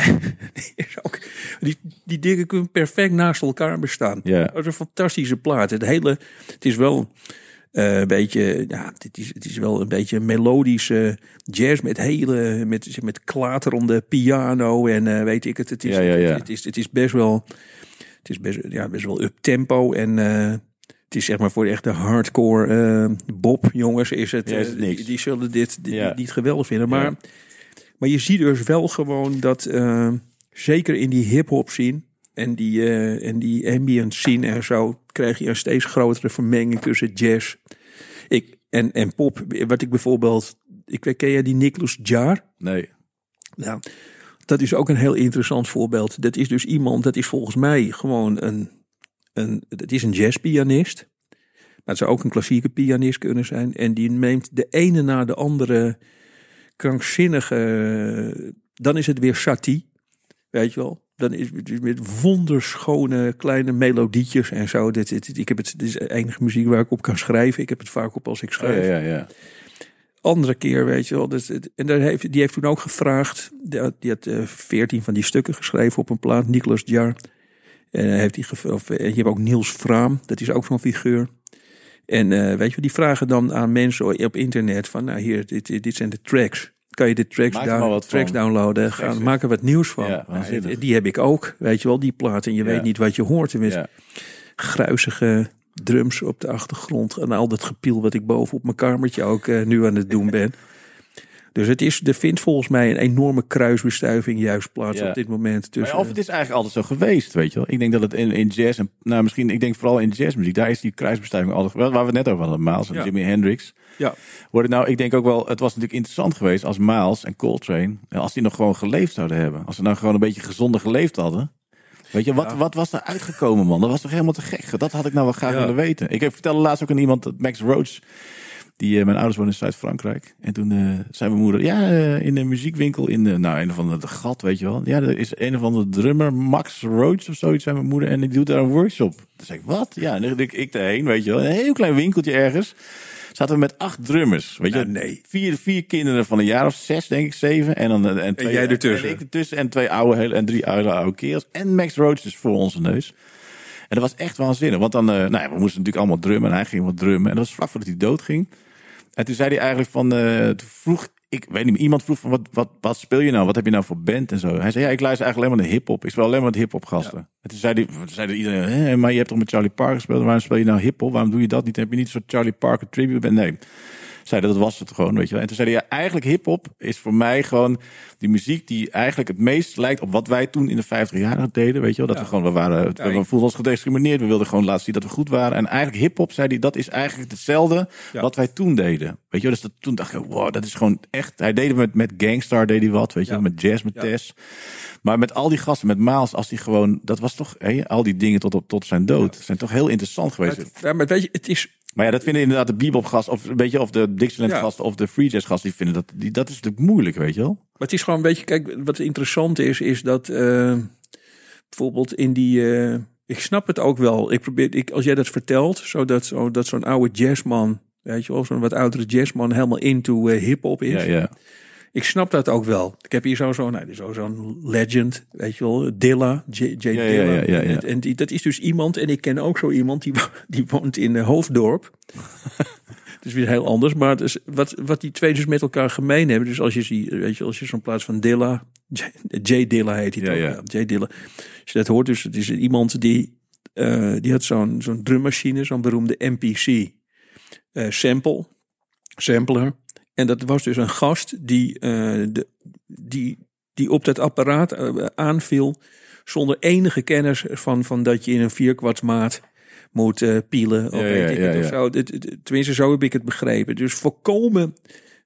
Die, is ook die, die dingen kunnen perfect naast elkaar bestaan. Ja. Dat is een fantastische plaat. Het hele... Het is wel... eh, een beetje, ja, het is, het is wel een beetje melodische jazz met hele, met, met klaterende piano en eh, weet ik het. Het is, Ja, ja, ja. Het, is, het is best wel, het is best, ja, best wel up tempo en eh, het is zeg maar voor de echte hardcore Bob jongens is het, is die, die zullen dit, niet geweldig vinden, maar, maar je ziet dus wel gewoon dat zeker in die hip hop scene en die, eh, en die ambient scene en zo krijg je een steeds grotere vermenging tussen jazz ik, en, en pop. Wat ik bijvoorbeeld, ik weet, ken jij die Nicholas Jar? Nee. Nou, dat is ook een heel interessant voorbeeld. Dat is dus iemand, dat is volgens mij gewoon een, een dat is een jazzpianist. Maar het zou ook een klassieke pianist kunnen zijn. En die neemt de ene na de andere krankzinnige, dan is het weer Satie, weet je wel. Dan is het met wonderschone kleine melodietjes en zo. Dit, dit, ik heb het, dit is de enige muziek waar ik op kan schrijven. Ik heb het vaak op als ik Oh, schrijf ja, ja, ja. andere keer, weet je wel. Dus, en daar heeft, die heeft toen ook gevraagd. Die had, die had eh, veertien van die stukken geschreven op een plaat. Nicolas Jar. En heeft of, eh, je hebt ook Niels Vraam. Dat is ook zo'n figuur. En eh, weet je, die vragen dan aan mensen op internet van, nou hier, dit dit zijn de tracks. Kan je de tracks, down- tracks downloaden. Gaan, maak er wat nieuws van. Ja, die heb ik ook, weet je wel, die plaat. En je weet niet wat je hoort. Tenminste, gruizige drums op de achtergrond. En al dat gepiel wat ik boven op mijn kamertje ook eh, nu aan het doen ben. Dus het is, er vindt volgens mij een enorme kruisbestuiving juist plaats Ja. op dit moment. Tussen, of het is eigenlijk altijd zo geweest, weet je wel. Ik denk dat het in, in jazz, en nou misschien, ik denk vooral in jazzmuziek, daar is die kruisbestuiving altijd. Waar we het net over hadden, Miles en Ja. Jimi Hendrix. ja. Worden nou, ik denk ook wel, het was natuurlijk interessant geweest als Miles en Coltrane, eh, als die nog gewoon geleefd zouden hebben. Als ze nou gewoon een beetje gezonder geleefd hadden. Weet je, wat, Ja. wat was er uitgekomen, man? Dat was toch helemaal te gek? Dat had ik nou wel graag Ja. willen weten. Ik heb vertelde laatst ook aan iemand dat Max Roach, die, eh, mijn ouders wonen in Zuid-Frankrijk. En toen eh, zei mijn moeder, ja, eh, in de muziekwinkel, in de, nou, een of andere gat, weet je wel. Ja, er is een of andere drummer, Max Roach of zoiets, zei mijn moeder. En die doet daar een workshop. Toen zei ik, wat? Ja, en dan ging ik, ik daarheen, weet je wel. Een heel klein winkeltje ergens. Zaten we met acht drummers, weet je. Nou, nee. Vier, vier kinderen van een jaar of zes, denk ik, zeven. En, dan, en, twee, jij ertussen. En ik ertussen. En twee oude, en drie oude, oude kerels. En Max Roach dus voor onze neus. En dat was echt waanzinnig. Want dan, eh, nou ja, we moesten natuurlijk allemaal drummen. En hij ging wat drummen. En dat was vlak voordat hij doodging. En toen zei hij eigenlijk van, toen vroeg, ik weet niet iemand vroeg van, wat, wat, wat speel je nou? Wat heb je nou voor band en zo? Hij zei, ja, ik luister eigenlijk alleen maar naar hip-hop. Ik speel alleen maar met hip-hop gasten. En toen zei, toen zei iedereen, Hè, maar je hebt toch met Charlie Parker gespeeld? Waarom speel je nou hip-hop? Waarom doe je dat niet? Heb je niet een soort Charlie Parker tribute band? Nee. Zei dat, was het gewoon, weet je wel. En toen zei hij, ja, eigenlijk hip-hop is voor mij gewoon die muziek die eigenlijk het meest lijkt op wat wij toen in de 50 jaren deden, weet je wel. Dat Ja. we gewoon, we waren, we, voelden ons gediscrimineerd. We wilden gewoon laten zien dat we goed waren. En eigenlijk hip-hop, zei hij, dat is eigenlijk hetzelfde Ja. wat wij toen deden. Weet je wel, dus dat, toen dacht ik, wow, dat is gewoon echt. Hij deed het met, met Gangstar, deed hij wat, weet je wel, met jazz, met. Tess. Maar met al die gasten, met Miles, als die gewoon, dat was toch, hé, al die dingen tot, op, tot zijn dood, zijn toch heel interessant geweest. Maar, ja, maar weet je, het is Maar ja, dat vinden inderdaad de bebop-gasten, of, weet je, of de Dixieland-gasten, of de free jazz-gasten, die vinden dat, die, dat is natuurlijk moeilijk, weet je wel. Maar het is gewoon een beetje, kijk, wat interessant is, is dat eh, bijvoorbeeld in die, eh, ik snap het ook wel. Ik probeer, ik, als jij dat vertelt, zodat zo, dat zo'n oude jazzman, weet je wel, zo'n wat oudere jazzman helemaal into eh, hip-hop is. Ja, ja. Ik snap dat ook wel. Ik heb hier zo'n, nou, zo zo'n legend, weet je wel, Dilla, J. J. Ja, Dilla. ja, ja, ja. En, en die, dat is dus iemand, en ik ken ook zo iemand, die, die woont in eh, Hoofddorp. Dus weer heel anders. Maar het is, wat, wat die twee dus met elkaar gemeen hebben. Dus als je zie, weet je, als je zo'n plaats van Dilla, J, J. Dilla heet hij Ja, toch? ja. J. Dilla. Als je dat hoort, dus het is iemand die, eh, die had zo'n zo'n drummachine, zo'n beroemde MPC eh, sample, sampler. En dat was dus een gast die, eh, de, die, die op dat apparaat eh, aanviel zonder enige kennis van, van dat je in een vierkwartsmaat moet eh, pielen. Of Ja, weet ja, ik ja, of zo. Tenminste, zo heb ik het begrepen. Dus volkomen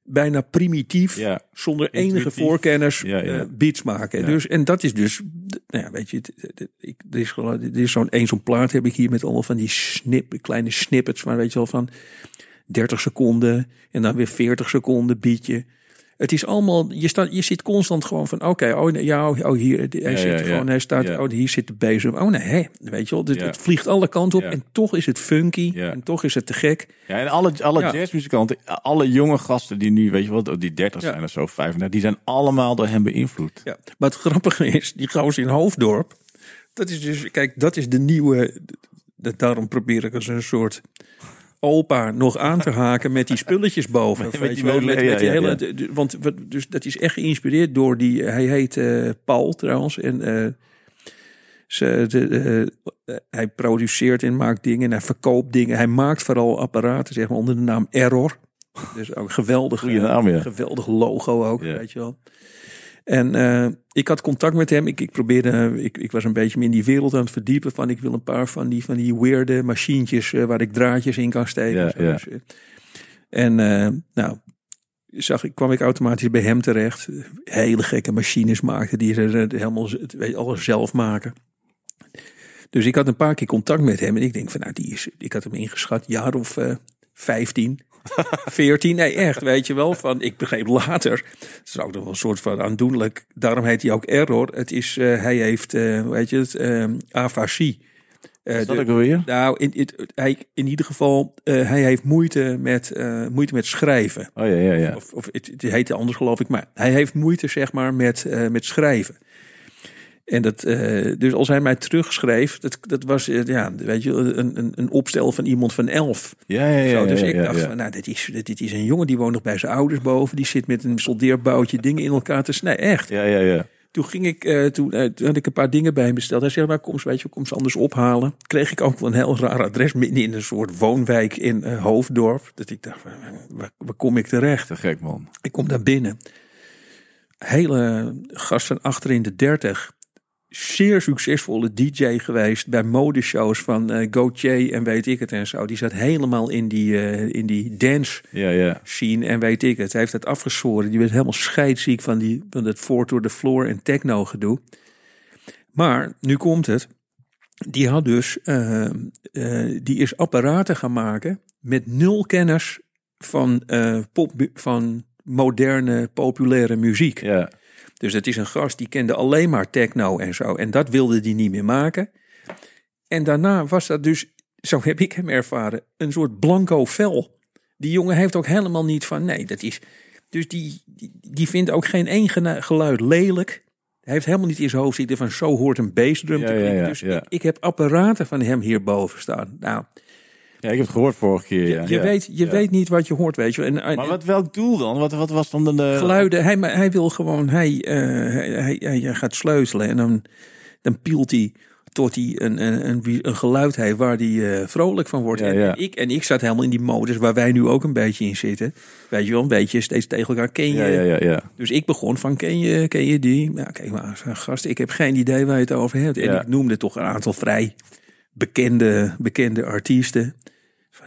bijna primitief, Ja. zonder enige voorkennis Ja, ja. beats maken. Dus, en dat is dus, nou ja, weet je, ik, er is, gewoon- er is zo'n één zo'n plaat heb ik hier met allemaal van die snip, kleine snippets, maar weet je wel van 30 seconden en dan weer 40 seconden beatje. Het is allemaal, je, staat, je zit constant gewoon van, oké, oh, nee, ja, oh, hier, hij Ja, zit ja, ja. gewoon, hij staat, oh, hier zit de bezem. Oh nee, hè, weet je wel, het, vliegt alle kanten op en toch is het funky en toch is het te gek. Ja, en alle, alle Ja. jazzmuzikanten, alle jonge gasten die nu, weet je wat, die 30 Ja. zijn of zo, 35, die zijn allemaal door hem beïnvloed. Ja. Maar het grappige is, die gozer in Hoofddorp, dat is dus, kijk, dat is de nieuwe, dat, daarom probeer ik als een soort opa nog aan te haken met die spulletjes boven. Met weet je wel, met, die hele, want dus dat is echt geïnspireerd door die, hij heet eh, Paul trouwens en eh, ze, de, eh, hij produceert en maakt dingen en hij verkoopt dingen. Hij maakt vooral apparaten, zeg maar, onder de naam Error. Dus ook een geweldig, Goeie naam, ja. geweldig logo ook, Ja. weet je wel. En eh, ik had contact met hem. Ik, ik probeerde, ik, ik was een beetje me in die wereld aan het verdiepen. Van ik wil een paar van die, van die weirde machientjes eh, waar ik draadjes in kan steken. Ja, ja. dus, eh, en nou, zag ik, kwam ik automatisch bij hem terecht. Hele gekke machines maakte die eh, helemaal alles zelf maken. Dus ik had een paar keer contact met hem. En ik denk van nou, die is, ik had hem ingeschat, jaar of 15. 14, nee echt, weet je wel. Van, ik begreep later, het is ook nog wel een soort van aandoenlijk. Daarom heet hij ook Error. Het is, eh, hij heeft, eh weet je het, eh, afasie. Is dat de- ook alweer? nou, in, in, hij, in ieder geval, hij heeft moeite met, moeite met schrijven. Oh ja, ja, ja. Of, of het, het heette anders geloof ik, maar hij heeft moeite zeg maar met, met schrijven. En dat, eh, dus als hij mij terugschreef, dat, dat was eh, ja, weet je, een, een, een opstel van iemand van elf. Ja, ja, ja. Zo, dus ja, ik dacht, van, nou, dit is, dit, dit is een jongen die woont nog bij zijn ouders boven. Die zit met een soldeerboutje dingen in elkaar te snijden. Echt. Ja, ja, ja. Toen ging ik, eh, toen, toen had ik een paar dingen bij hem besteld. Hij zei, maar kom eens, weet je, kom ze anders ophalen. Kreeg ik ook wel een heel raar adres midden in een soort woonwijk in Hoofddorp. Dat ik dacht, waar, waar, waar kom ik terecht? Te gek, man. Ik kom daar binnen. Hele gast van achter in de dertig. Zeer succesvolle DJ geweest bij modeshows van Gaultier en weet ik het en zo. Die zat helemaal in die, eh, in die dance Ja, ja. scene en weet ik het. Hij heeft het afgeschoren. Die werd helemaal scheidziek van, die, van dat Four to the Floor en techno gedoe. Maar nu komt het. Die had dus, eh, die is apparaten gaan maken met nul kennis van, pop, van moderne populaire muziek. Ja. Dus het is een gast die kende alleen maar techno en zo. En dat wilde hij niet meer maken. En daarna was dat dus, zo heb ik hem ervaren, een soort blanco vel. Die jongen heeft ook helemaal niet van, nee, dat is... Dus die, die, die vindt ook geen één geluid lelijk. Hij heeft helemaal niet in zijn hoofd zitten van zo hoort een bassdrum te ja, klinken. ja, dus. Ik, ik heb apparaten van hem hierboven staan. Nou, ja, ik heb het gehoord vorige keer. Ja. je, Ja. weet, je Ja. weet niet wat je hoort, weet je. En, en- Maar wat, welk doel dan? Wat, wat was dan de... de- geluiden. Hij, maar hij wil gewoon, hij, eh, hij, hij, gaat sleutelen en dan, dan pielt hij tot hij een, een, een, een geluid heeft waar hij eh, vrolijk van wordt. Ja, en, ja. en ik, en ik zat helemaal in die modus waar wij nu ook een beetje in zitten. Weet je wel, een beetje steeds tegen elkaar ken je. Ja, ja, ja, ja. Dus ik begon van, ken je, ken je die? Ja, kijk maar, gast, ik heb geen idee waar je het over hebt. En Ja. ik noemde toch een aantal vrij bekende, bekende artiesten.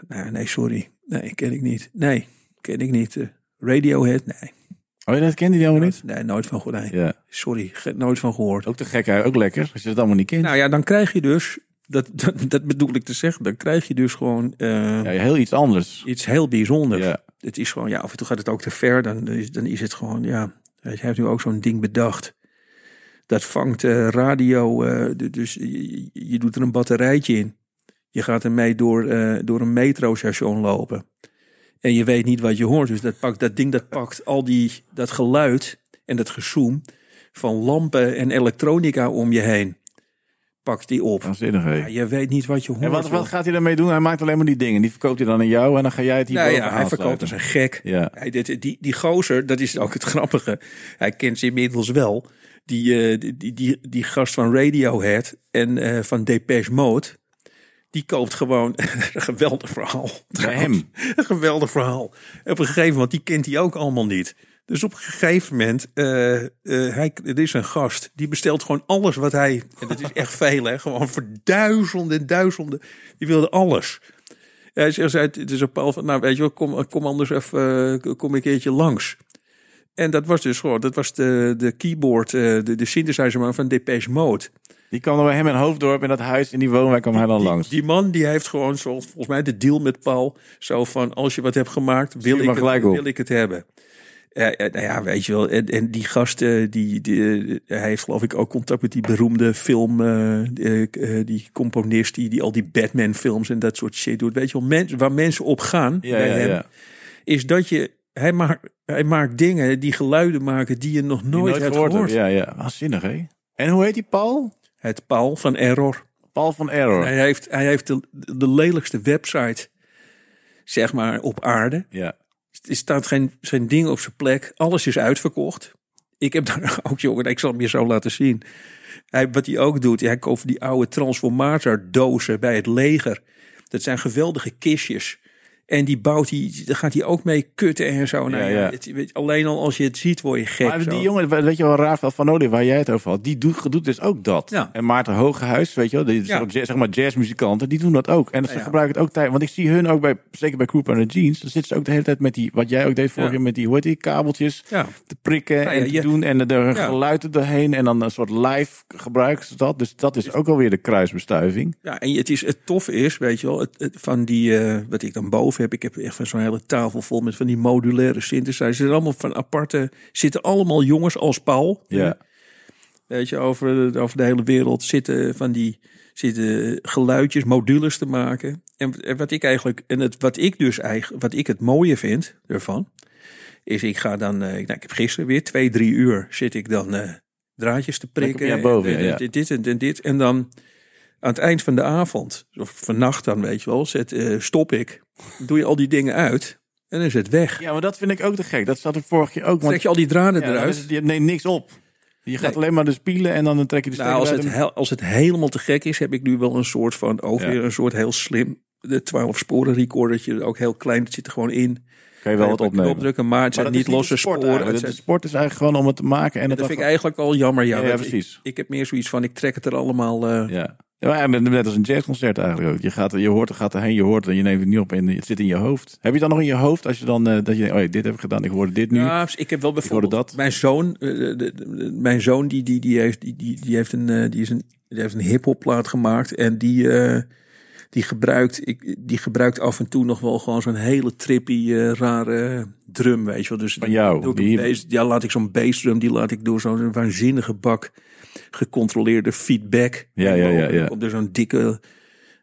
Nou, nee, sorry. Nee, ken ik niet. Nee, ken ik niet. Eh, Radiohead? Nee. Oh, dat kende die helemaal niet? Nee, nooit van gehoord. Nee. Ja. Sorry, nooit van gehoord. Ook te gek, ook lekker. Als je het allemaal niet kent. Nou ja, dan krijg je dus, dat, dat, dat bedoel ik te zeggen, dan krijg je dus gewoon eh, ja, heel iets anders. iets heel bijzonders. Ja. Het is gewoon, ja, af en toe gaat het ook te ver. Dan is, dan is het gewoon, ja, je, hij heeft nu ook zo'n ding bedacht. Dat vangt eh, radio, dus je, je doet er een batterijtje in. Je gaat ermee door, eh, door een metrostation lopen. En je weet niet wat je hoort. Dus dat, pakt, dat ding dat pakt al die, dat geluid en dat gezoem van lampen en elektronica om je heen. Pakt die op. Waanzinnig? Ja, je weet niet wat je hoort. En wat, wat gaat hij daarmee doen? Hij maakt alleen maar die dingen. Die verkoopt hij dan aan jou en dan ga jij het hier Nou ja, bovenaan hij verkoopt als een gek. Ja. Hij, dit, die, die gozer, dat is ook het grappige. Hij kent ze inmiddels wel. Die, eh, die, die, die, die gast van Radiohead en eh, van Depeche Mode. Die koopt gewoon een geweldig verhaal. Bij hem. Een geweldig verhaal. En op een gegeven moment, die kent hij ook allemaal niet. Dus op een gegeven moment, eh, hij, er is een gast, die bestelt gewoon alles wat hij, en dat is echt veel hè, gewoon voor duizenden en duizenden, die wilde alles. Hij zegt, zei, het is een paal van, nou weet je wel, kom, kom anders even, eh, kom een keertje langs. En dat was dus gewoon, dat was de, de keyboard, de, de synthesizer van Depeche Mode. Die kwam dan bij hem in Hoofddorp in dat huis in die woonwijk kwam hij dan langs. Die man die heeft gewoon zoals volgens mij de deal met Paul. Zo van als je wat hebt gemaakt, wil, ik maar het, wil ik het hebben. Nou ja, weet je wel. En, en die gasten, die, die, eh, hij heeft geloof ik ook contact met die beroemde film, eh, eh, die componist die, die al die Batman films en dat soort shit doet. Weet je wel, mensen waar mensen op gaan Ja, bij ja, hem, ja. is dat je, hij maakt, hij maakt dingen die geluiden maken die je nog nooit, hebt gehoord. Ja, ja. Waanzinnig, hè? En hoe heet die Paul? Het Paul van Error. Paul van Error. Hij heeft, hij heeft de, de lelijkste website, zeg maar, op aarde. Ja. Er staat geen, geen ding op zijn plek. Alles is uitverkocht. Ik heb daar ook, jongen, ik zal hem je zo laten zien. Hij, wat hij ook doet, hij koopt die oude transformatordozen bij het leger. Dat zijn geweldige kistjes. En die bouwt hij, daar gaat hij ook mee kutten en zo. Nou, Ja, ja, ja. het- weet- alleen al als je het ziet, word je gek. Maar zo. die jongen, weet je wel, Rafael van Olie, waar jij het over had, die doet, doet dus ook dat. Ja. En Maarten Hogehuis, weet je wel, die zeg maar jazzmuzikanten, die doen dat ook. En ze gebruiken het ook tijd, want ik zie hun ook bij, zeker bij Cooper en de Jeans, dan zitten ze ook de hele tijd met die, wat jij ook deed vorige Ja. keer, met die, hoe heet die, kabeltjes te prikken Nou en te doen en er er geluiden doorheen en dan een soort live gebruiken ze dat. Dus dat is ook alweer de kruisbestuiving. Ja, en het, is, het tof is, weet je wel, het, het- van die, eh, wat ik dan boven heb, ik heb echt van zo'n hele tafel vol met van die modulaire synthesizers. Er zitten allemaal van aparte, zitten allemaal jongens als Paul. Ja. Weet je, over, de- over de hele wereld zitten van die zitten geluidjes, modules te maken. En, en wat ik eigenlijk, en het, wat ik dus eigenlijk, wat ik het mooie vind ervan, is ik ga dan, eh, nou, ik heb gisteren weer twee, drie uur zit ik dan eh, draadjes te prikken. Ja, boven, en, ja, ja. Dit, dit en, en dit. En dan aan het eind van de avond, of vannacht dan, weet je wel, zet, eh, stop ik. Doe je al die dingen uit en dan is het weg. Ja, maar dat vind ik ook te gek. Dat zat er vorig keer ook. Trek je al die draden ja, eruit. is je neemt niks op. Je gaat Nee. alleen maar de spielen en dan trek je de Nou, als het, heel- als het helemaal te gek is, heb ik nu wel een soort van, ook Ja. weer een soort heel slim, de 12 sporen recordertje, ook heel klein, zit er gewoon in. kan je wel wat opnemen. opdrukken, maar het zijn niet losse sport sporen. Het De sport is eigenlijk gewoon om het te maken. En dat vind ik eigenlijk al jammer. Ja, Ja, precies. Ik, ik heb meer zoiets van, ik trek het er allemaal... eh, Ja. Ja, net als een jazzconcert eigenlijk ook. Je, gaat, je hoort er gaat erheen, je hoort en je neemt het niet op en het zit in je hoofd. Heb je dan nog in je hoofd als je dan eh, dat je oh ja, dit heb ik gedaan, ik hoorde dit nu. Ja, ik heb wel bijvoorbeeld dat. mijn zoon. eh, de- de- de- mijn zoon die, die, die heeft die, die, die heeft een eh, die is een die heeft een hip-hop plaat gemaakt en die die gebruikt ik die gebruikt af en toe nog wel gewoon zo'n hele trippy rare drum, weet je wel. Dus Van jou, die- bass- ja, laat ik zo'n bassdrum die laat ik door zo'n waanzinnige bak gecontroleerde feedback. Ja, ja, ja, ja. komt er zo'n dikke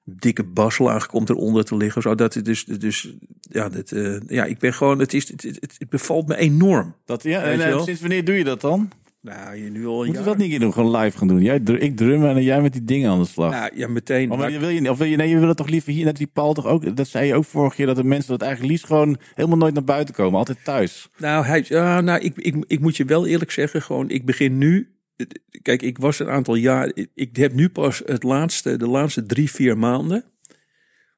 dikke baslaag komt eronder te liggen. Zo dat het dus, dus ja, dat, eh, ja, ik ben gewoon, het, is, het, het, het bevalt me enorm. Dat, ja, en, je eh, sinds wanneer doe je dat dan? Nou, je nu al Moeten we jaar. dat niet doen? Gewoon live gaan doen. Jij, ik drummen en jij met die dingen aan de slag. Nou, ja, meteen. Maar Maar- wil je, of wil je, nee, je wil het toch liever hier, net die Paul toch ook, dat zei je ook vorige keer, dat de mensen dat eigenlijk liefst gewoon helemaal nooit naar buiten komen, altijd thuis. Nou, hij, ja, nou ik, ik, ik moet je wel eerlijk zeggen, gewoon, ik begin nu. Kijk, ik was een aantal jaar. Ik, heb nu pas het laatste, de laatste drie, vier maanden.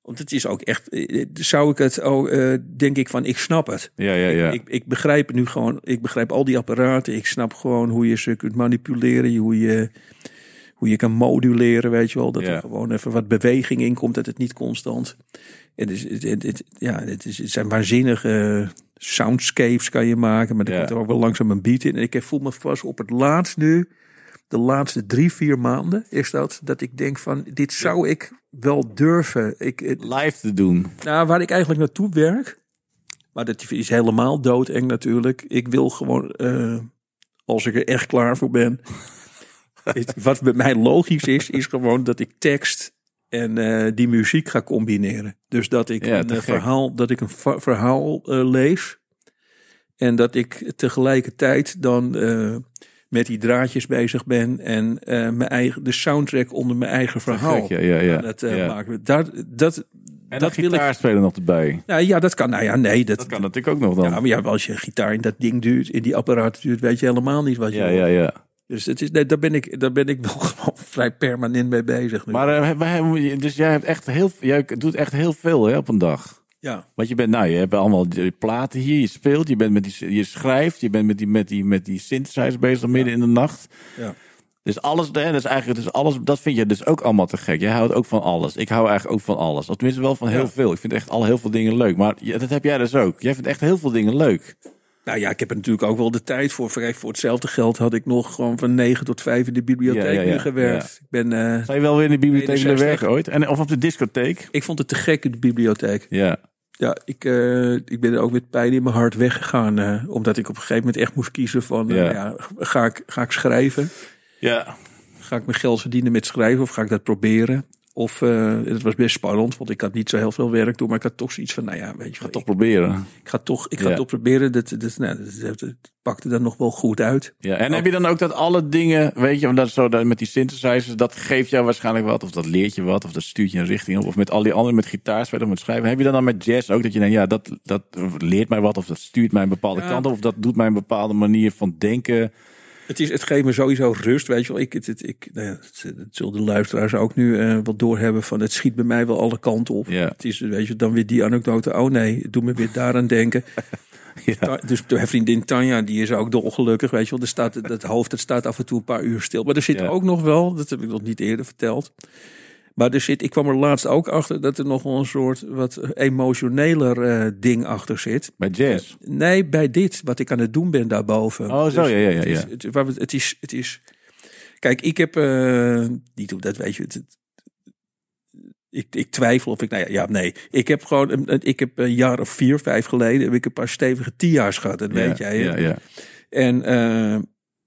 Want het is ook echt. eh, Zou ik het ook, eh, denk ik van, ik snap het. Ja, ja, ja. Ik, ik begrijp nu gewoon. Ik begrijp al die apparaten. Ik snap gewoon hoe je ze kunt manipuleren. Hoe je, hoe je kan moduleren, weet je wel. Dat Ja. er gewoon even wat beweging in komt. Dat het niet constant. Het, is, het, het, het- ja, het, is, het zijn waanzinnige soundscapes kan je maken. Maar er Ja. komt er ook wel langzaam een beat in. En ik voel me vast op het laatst nu. De laatste drie, vier maanden is dat. Dat ik denk van, dit zou ik wel durven. Ik, Live te doen. nou, waar ik eigenlijk naartoe werk, maar dat is helemaal doodeng natuurlijk. Ik wil gewoon, eh, als ik er echt klaar voor ben. het- wat bij mij logisch is, is gewoon dat ik tekst en eh, die muziek ga combineren. Dus dat ik Ja, een eh, verhaal, dat ik een verhaal eh, lees. En dat ik tegelijkertijd dan met die draadjes bezig ben. En mijn eigen, de soundtrack onder mijn eigen verhaal. Gek, ja, ja, ja. Dat, ja. maken. Daar, dat, En dat wil ik spelen nog erbij. nou ja, dat kan. Nou ja, nee. Dat, Dat kan natuurlijk ook nog dan. Ja, maar ja, als je gitaar in dat ding duurt, in die apparaat duurt, weet je helemaal niet wat je Ja, wil. ja, ja. Dus het is, nee, daar, ben ik, daar ben ik wel gewoon vrij permanent mee bezig. Nu. Maar eh, wij- dus jij hebt echt heel, jij doet echt heel veel hè, op een dag. ja. Want je bent, nou, je hebt allemaal platen hier, je speelt, je bent met die, je schrijft, je bent met die, met die, met die synthesizer bezig midden in de nacht. Ja. Dus alles, hè, dat is eigenlijk, dus alles, dat vind je dus ook allemaal te gek. Jij houdt ook van alles. Ik hou eigenlijk ook van alles. Of tenminste wel van heel Ja. veel. Ik vind echt al heel veel dingen leuk. Maar dat heb jij dus ook. Jij vindt echt heel veel dingen leuk. Nou ja, ik heb er natuurlijk ook wel de tijd voor. Voor voor hetzelfde geld had ik nog gewoon van 9 tot 5 in de bibliotheek Ja, ja, ja. nu gewerkt. Ik, ben, eh, Zou je wel weer in de bibliotheek willen 61? werken ooit? En, of op de discotheek? ik vond het te gek in de bibliotheek. Ja. Ja, ik, eh, ik ben er ook met pijn in mijn hart weggegaan. eh, omdat ik op een gegeven moment echt moest kiezen van... ja, ga, ik, ga ik schrijven? Ja. Ga ik mijn geld verdienen met schrijven of ga ik dat proberen? Of uh, het was best spannend, want ik had niet zo heel veel werk doen, maar ik had toch zoiets van, nou ja, weet je, Ga toch proberen. ik ga toch, ik ga Ja. toch proberen. Dat, dat, nou, dat, dat pakte dan nog wel goed uit. Ja, en heb je dan ook dat alle dingen, weet je, want dat is zo dat met die synthesizers, dat geeft jou waarschijnlijk wat, of dat leert je wat, of dat stuurt je een richting op, of met al die anderen met gitaarspelen of met schrijven. Heb je dan dan met jazz ook dat je denkt, ja, dat, dat leert mij wat, of dat stuurt mij een bepaalde Ja. kant op, of dat doet mij een bepaalde manier van denken. Het, is, het geeft me sowieso rust, weet je wel. Ik, het, het, ik, nou ja, het, het zullen de luisteraars ook nu eh wat doorhebben van het schiet bij mij wel alle kanten op. Ja. Het is, weet je, dan weer die anekdote. Oh nee, het doet me weer daaraan denken. Ja. Dus de vriendin Tanja, die is ook dolgelukkig, weet je wel. Er staat, dat hoofd, dat staat af en toe een paar uur stil. Maar er zit Ja. ook nog wel, dat heb ik nog niet eerder verteld. Maar er zit, ik kwam er laatst ook achter dat er nog wel een soort wat emotioneler eh, ding achter zit. Bij jazz. Nee, bij dit, wat ik aan het doen ben daarboven. Oh, zo, ja, ja, ja, Het is, het, is, het is, kijk, ik heb, eh, niet hoe dat weet je, het, ik, ik twijfel of ik, nou ja, ja, nee. Ik heb gewoon, ik heb een jaar of vier, vijf geleden, heb ik een paar stevige tia's gehad, dat weet jij. Ja, ja. En eh,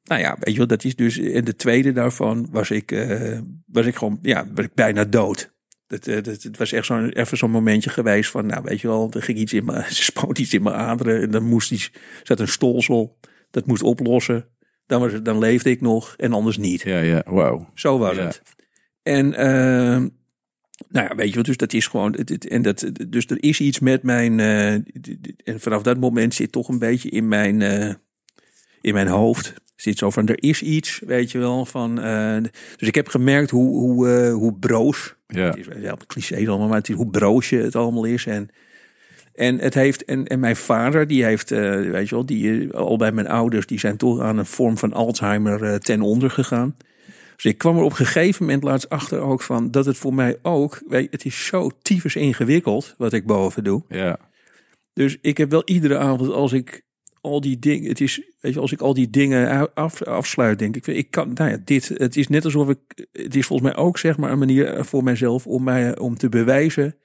nou ja, weet je wel, dat is dus. En de tweede daarvan was ik, eh, was ik gewoon, ja, was ik bijna dood. Dat, eh, dat, het was echt zo'n, even zo'n momentje geweest van, nou weet je wel, er ging iets in mijn, er spoot iets in mijn aderen en dan moest iets, zat een stolsel, dat moest oplossen. dan, was het, dan leefde ik nog en anders niet. Ja, ja, wauw. Zo was Ja. het. En ehm, nou ja, weet je wat, dus dat is gewoon, het- het- en dat, dus er is iets met mijn, eh, en vanaf dat moment zit toch een beetje in mijn, in mijn hoofd, zit zo van, er is iets, weet je wel, van, eh, dus ik heb gemerkt hoe, hoe, eh, hoe broos, Ja, het is cliché allemaal, maar het is hoe broos je het allemaal is en... En, het heeft, en, en mijn vader, die heeft, eh, weet je wel, die, al bij mijn ouders, die zijn toch aan een vorm van Alzheimer ten onder gegaan. Dus ik kwam er op een gegeven moment laatst achter ook van dat het voor mij ook, weet je, het is zo tyfus ingewikkeld wat ik boven doe. ja. Dus ik heb wel iedere avond als ik al die dingen, het is, weet je, als ik al die dingen af, afsluit, denk ik, ik kan, nou ja, dit, het is net alsof ik, het is volgens mij ook zeg maar een manier voor mijzelf om mij, om te bewijzen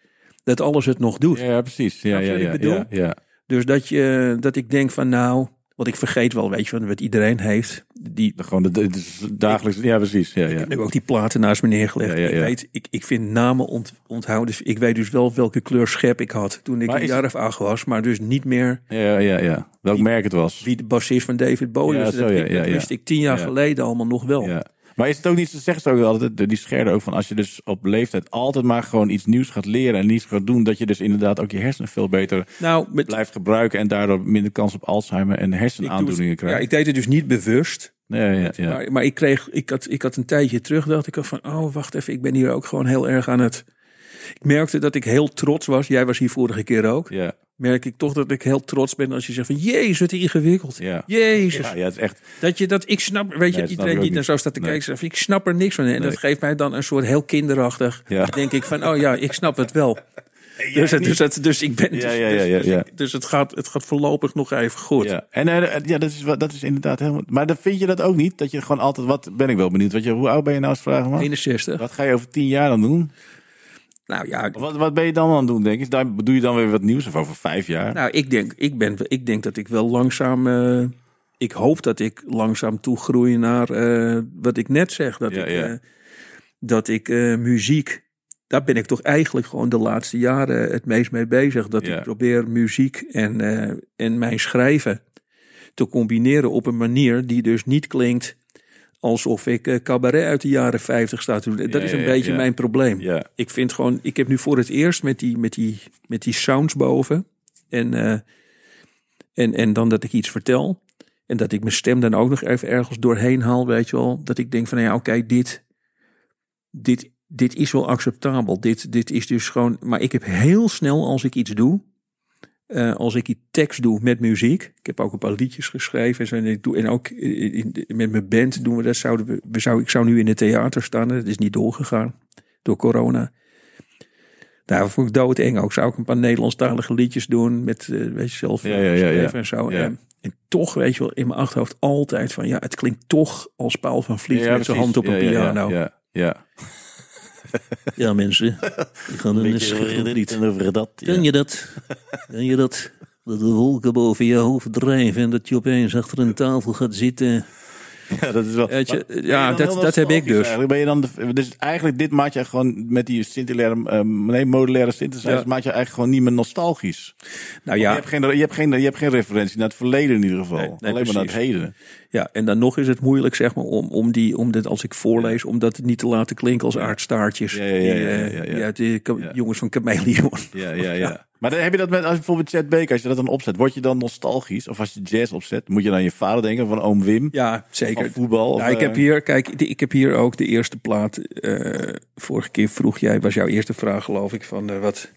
dat alles het nog doet. Ja, precies. Ja, ja, ja. Dus dat, je, dat ik denk van nou, want ik vergeet wel, weet je, wat iedereen heeft. Die, Gewoon de, de, de dagelijks. Ja, precies. Ja, Ik ja. heb nu ook die platen naast me neergelegd. Ja. Ik, weet, ik, ik vind namen ont, onthouden. Dus ik weet dus wel welke kleur schep ik had toen ik Maar een is- jaar of acht was. Maar dus niet meer Ja, ja, ja. Welk merk het was. wie de bassist van David Bowie Ja, was. dat, ja, ik- dat wist ik tien jaar Ja. geleden allemaal nog wel. Ja. Maar is het ook niet, ze zeggen ze ook altijd, die scherden ook van als je dus op leeftijd altijd maar gewoon iets nieuws gaat leren en niets gaat doen, dat je dus inderdaad ook je hersenen veel beter Nou, met, blijft gebruiken en daardoor minder kans op Alzheimer en hersenaandoeningen het- ja, krijgt. ik deed het dus niet bewust. Ja, ja, ja. Maar, maar ik kreeg, ik had, ik had een tijdje terug, dacht ik al van, oh wacht even, ik ben hier ook gewoon heel erg aan het. Ik merkte dat ik heel trots was. Jij was hier vorige keer ook. Ja, Merk ik toch dat ik heel trots ben als je zegt van, jezus, wat ingewikkeld. ja. Jezus. Ja, ja, het is echt. Dat je dat, ik snap, weet je, Nee, iedereen die naar niet. zo staat te Nee. kijken, zegt ik snap er niks van. En Nee. dat geeft mij dan een soort heel kinderachtig, Ja. denk ik van, oh ja, ik snap het wel. Dus, het- dus, het- dus ik ben, dus, Ja, ja, ja, ja, dus, ja. ik- dus het, gaat, het gaat voorlopig nog even goed. Ja, en eh, ja, dat, is, dat is inderdaad helemaal. Maar dan vind je dat ook niet? Dat je gewoon altijd. Wat ben ik wel benieuwd? Wat je, hoe oud ben je nou als vragen man? 61. Wat ga je over tien jaar dan doen? Nou ja, Wat, wat ben je dan aan het doen, denk ik? Daar doe je dan weer wat nieuws of over vijf jaar? nou, ik denk, ik, ben, ik denk dat ik wel langzaam, eh, ik hoop dat ik langzaam toegroei naar eh, wat ik net zeg. Dat Ja, ik, ja. eh, dat ik muziek, daar ben ik toch eigenlijk gewoon de laatste jaren het meest mee bezig. Dat Ja. ik probeer muziek en, en mijn schrijven te combineren op een manier die dus niet klinkt alsof ik eh, cabaret uit de jaren 50 sta te doen. Dat Ja, is een ja, beetje ja. mijn probleem. Ik vind gewoon, ik heb nu voor het eerst met die, met die, met die sounds boven. En, eh, en, en dan dat ik iets vertel. En dat ik mijn stem dan ook nog even ergens doorheen haal, weet je wel. Dat ik denk van, nou ja, oké, dit, dit, dit is wel acceptabel. Dit, dit is dus gewoon, maar ik heb heel snel als ik iets doe. Eh, als ik die tekst doe met muziek. Ik heb ook een paar liedjes geschreven. En, ik doe, en ook in- in- met mijn band doen we dat. Zouden we, we zou, ik zou nu in het theater staan. Dat is niet doorgegaan door corona. Daar vond ik doodeng ook. Zou ik een paar Nederlandstalige liedjes doen met, eh, weet je, zelf Ja, en zo. En, en toch, weet je wel, in mijn achterhoofd altijd van, ja, het klinkt toch als Paul van Vliet ja, met zijn hand op een Ja, ja, piano. Ja, Ja, ja, ja. mensen, ik ga een lied. over dat. Ken je dat? Ken je dat? Dat de wolken boven je hoofd drijven en dat je opeens achter een tafel gaat zitten. Ja, dat is wel. Je, je ja, dat- dat heb ik dus. Eigenlijk? Ben je dan de, dus eigenlijk dit maakt je gewoon met die eh, nee, modulaire synthesizer, Ja. maakt je eigenlijk gewoon niet meer nostalgisch. Nou Je, ja, hebt geen, je, hebt geen, je hebt geen referentie naar het verleden in ieder geval. Nee, nee, Alleen maar naar het heden. Ja, en dan nog is het moeilijk, zeg maar, om, om die, om dit als ik voorlees, om dat niet te laten klinken als aardstaartjes. Ja, ja, ja, eh, ja, die jongens van Chameleon. Ja, ja, ja. Maar dan heb je dat met, als je bijvoorbeeld Chet Baker, als je dat dan opzet, word je dan nostalgisch? Of als je jazz opzet, moet je dan je vader denken van oom Wim? Ja, zeker. Of voetbal? Of, Nou, ik heb eh, hier, kijk, ik heb hier ook de eerste plaat. eh, vorige keer vroeg jij, was jouw eerste vraag, geloof ik, van wat,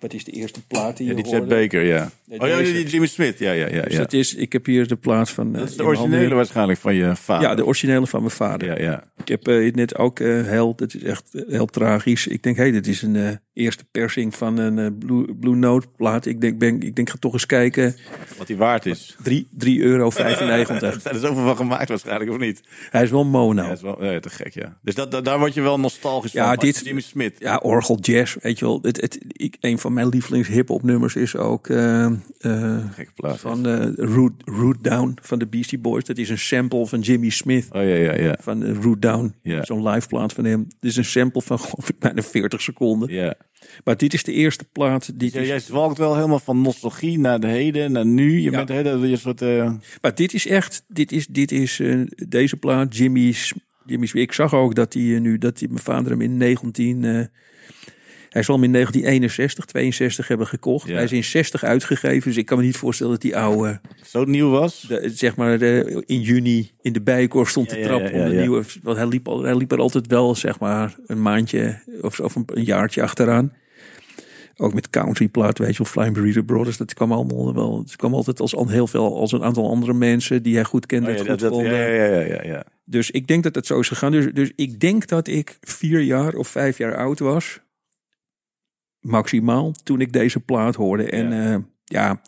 wat is de eerste plaat die ja, je die hoorde? Baker, ja. Nee, Oh ja, die Jimmy Smith, ja, ja, ja. Dus ja. dat is, ik heb hier de plaat van. eh, Dat is de in mijn originele waarschijnlijk van je vader. Ja, de originele van mijn vader. ja, ja. Ik heb eh, net ook eh, heel, dat is echt eh, heel tragisch. Ik denk, hé, hey, dit is een eh, eerste persing van een eh, Blue, Blue Note plaat. Ik denk, ben, ik denk, ga toch eens kijken. Wat die waard is. 3 euro. Er is zoveel van gemaakt waarschijnlijk, of niet? Hij is wel mono. Ja, dat is wel ja, te gek, ja. Dus dat, dat- daar word je wel nostalgisch Ja, van. dit- Jimmy Smith. Ja, orgel jazz, weet je wel. Het, het, ik, een van mijn lievelings hip-hop nummers is ook eh, eh, Gekke plaat. van eh Root, Root Down van de Beastie Boys. Dat is een sample van Jimmy Smith. Oh ja, ja, ja. Van eh, Root Down, Ja. zo'n live plaat van hem. Dit is een sample van bijna 40 seconden. Ja, Maar dit is de eerste plaat. Dit Ja, is, jij zwalkt wel helemaal van nostalgie naar de heden, naar nu. Je Ja. bent soort... eh, Maar dit is echt, dit is, dit is eh, deze plaat, Jimmy's, Jimmy's. Ik zag ook dat hij eh, nu, dat mijn vader hem in 19, eh, hij zal hem in 1961, 62 hebben gekocht. Ja. Hij is in 60 uitgegeven, dus ik kan me niet voorstellen dat die oude, zo nieuw was. de- zeg maar de, in juni in de bijenkorf stond Ja, te ja, om de nieuwe. Want hij liep, al, hij liep er altijd wel, zeg maar, een maandje of, of een, een jaartje achteraan. Ook met countryplaat, weet je wel, Flying Burrito Brothers. Dat kwam allemaal wel. Het kwam altijd als al heel veel als een aantal andere mensen die hij goed kende. Oh, ja, dat, goed dat, ja, ja, ja, ja, ja. Dus ik denk dat het zo is gegaan. Dus, dus ik denk dat ik vier jaar of vijf jaar oud was. Maximaal. Toen ik deze plaat hoorde. En Ja. ja, ja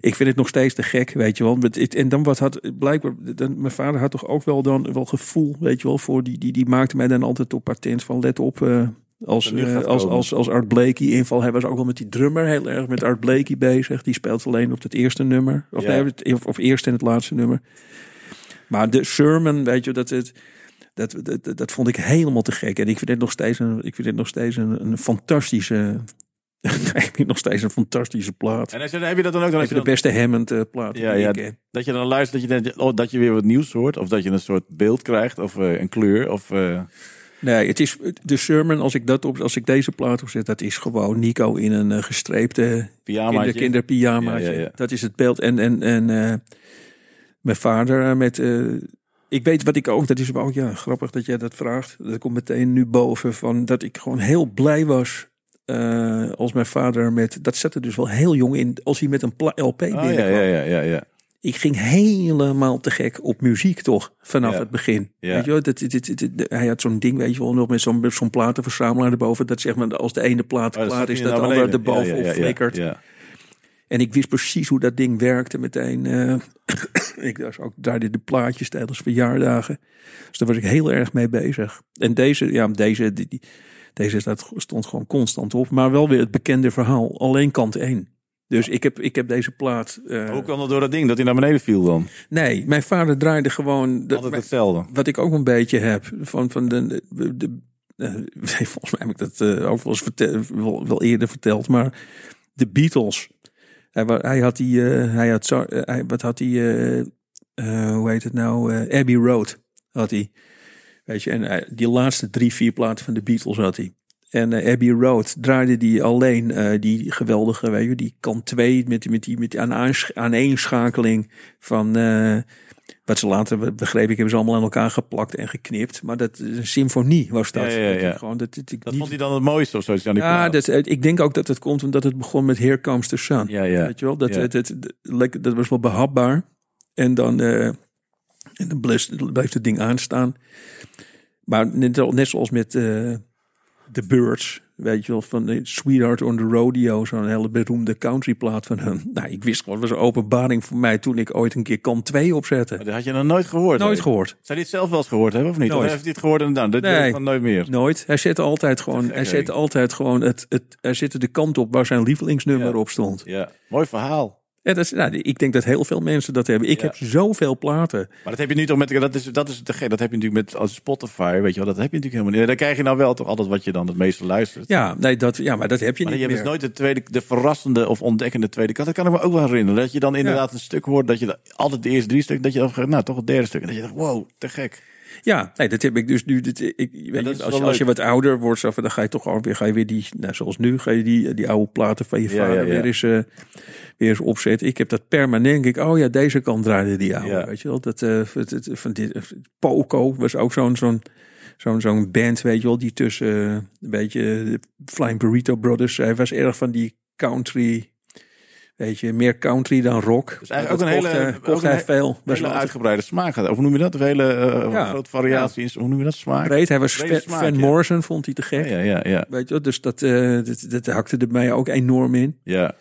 ik vind het nog steeds te gek, weet je wel. En dan wat had blijkbaar. Dan, mijn vader had toch ook wel dan wel gevoel, weet je wel. Voor die, die, die maakte mij dan altijd op patent van let op. eh, als, eh, als, als, als Art Blakey inval. Hij was ook wel met die drummer heel erg met Art Blakey bezig. Die speelt alleen op het eerste nummer. Of, Ja. nee, het, of, of eerst en het laatste nummer. Maar de sermon, weet je, dat, het, dat, dat, dat, vond ik helemaal te gek. En ik vind het nog steeds een, ik vind het nog steeds een, een fantastische. ik vind nog steeds een fantastische plaat. En als je- heb je dat dan ook dan, je de dan- beste Hammond eh, plaat. Ja, ken. dat je dan luistert dat je, denkt, oh, dat je weer wat nieuws hoort? Of dat je een soort beeld krijgt? Of eh, een kleur? Of, eh, Nee, het is de sermon. Als ik dat op, als ik deze plaat opzet, dat is gewoon Nico in een eh, gestreepte kinder, kinderpyjamaatje. Ja, ja, ja. Dat is het beeld. En, en, en eh, mijn vader eh, met... ik weet wat ik ook... Dat is ook ja, grappig dat jij dat vraagt. Dat komt meteen nu boven. Van dat ik gewoon heel blij was... eh, als mijn vader met... Dat zette dus wel heel jong in. Als hij met een LP ja, binnenkwam. ja, ja, ja, ja. Ik ging helemaal te gek op muziek toch. Vanaf Ja. het begin. Ja. Weet je wel? Dat, dit- dit- dit- hij had zo'n ding, weet je wel, nog met zo'n zo'n platenverzamelaar erboven. Dat zeg maar, als de ene plaat Oh, klaar is, dat de andere erbovenop Ja. Ja, En ik wist precies hoe dat ding werkte meteen. eh ik was ook draaide de plaatjes tijdens verjaardagen. Dus daar was ik heel erg mee bezig. En deze, ja, deze, die, die- deze staat, stond gewoon constant op. Maar wel weer het bekende verhaal. Alleen kant 1. Dus ik heb, ik heb deze plaat. eh, Hoe kwam dat door dat ding dat hij naar beneden viel dan? nee, mijn vader draaide gewoon. de- Altijd hetzelfde. wat ik ook een beetje heb van, van de. de, de eh, volgens mij heb ik dat ook wel eens vertel, wel, wel eerder verteld, maar de Beatles. Hij, had die, eh, hij had eh, wat had hij, eh, hoe heet het nou, Abbey Road had hij. Weet je, en die laatste drie, vier platen van de Beatles had hij. En eh, Abbey Road draaide die alleen eh, die geweldige, weet je, die kant 2 met, die- met die, met die aaneensch- aaneenschakeling van, eh, wat ze later begreep ik, hebben ze allemaal aan elkaar geplakt en geknipt. Maar dat is een symfonie was dat. Ja, ja, ja. Dat Gewoon, dat, dat, ik Dat vond hij dan het mooiste of zo? aan die ja, dat, ik denk ook dat het komt omdat het begon met Here Comes the Sun. ja, ja. Weet je wel, dat, het, lekker- dat was wel behapbaar. En dan, en dan bleef, bleef het ding aanstaan. Maar net, net zoals met The Birds, weet je wel, van de Sweetheart on the Rodeo, zo'n hele beroemde countryplaat van hem. Nou, ik wist gewoon, was een openbaring voor mij toen ik ooit een keer kant 2 opzette. Maar Dat had je nog nooit gehoord? Nooit gehoord. Zou hij het zelf wel eens gehoord hebben of niet? Nooit. Of heeft hij het gehoord en dan? Dit Nee. weet ik van nooit meer. Nooit. Hij zette altijd gewoon, hij zette altijd gewoon het, het, hij zette de kant op waar zijn lievelingsnummer Ja. op stond. Ja, mooi verhaal. Ja, dat is, nou, ik denk dat heel veel mensen dat hebben. Ik Ja. heb zoveel platen. Maar dat heb je nu toch met dat is dat is te. Dat heb je natuurlijk met als Spotify, weet je wel. Dat heb je natuurlijk helemaal niet. Daar krijg je nou wel toch altijd wat je dan het meeste luistert. Ja, nee, dat, ja maar dat heb je Maar niet je hebt dus nooit de tweede, de verrassende of ontdekkende tweede kant. Dat kan ik me ook wel herinneren. Dat je dan inderdaad een stuk hoort, dat je altijd de eerste drie stukken, dat je dan gaat, nou toch het derde stuk. En dat je dacht, wow, te gek. Ja, nee, dat heb ik dus nu. Dit, ik, weet niet, als, je, als je wat ouder wordt, zo dan ga je toch gewoon weer, ga je weer die, nou, zoals nu, ga je die, die oude platen van je Ja, vader ja, ja. weer eens, eh, weer eens opzetten. Ik heb dat permanent. Ik, oh ja, deze kant draaide die oude. Weet je wel, dat eh, het, het, van dit, eh, Poco was ook zo'n zo'n zo'n zo'n band, weet je wel, die tussen een beetje de Flying Burrito Brothers. Hij was erg van die country. Weet je, meer country dan rock. Dus eigenlijk Dat ook een kocht, hele- eh, ook een hij he- veel. Hele uitgebreide smaak. Of hoe noem je dat? Een hele eh, Ja. grote variatie. Hoe noem je dat? Smaak? breed. Hij was Van, smaak, Van ja. Morrison, vond hij te gek. Ja, ja, ja. Weet je dus dat, eh, dat, dat hakte er mij ook enorm in. ja.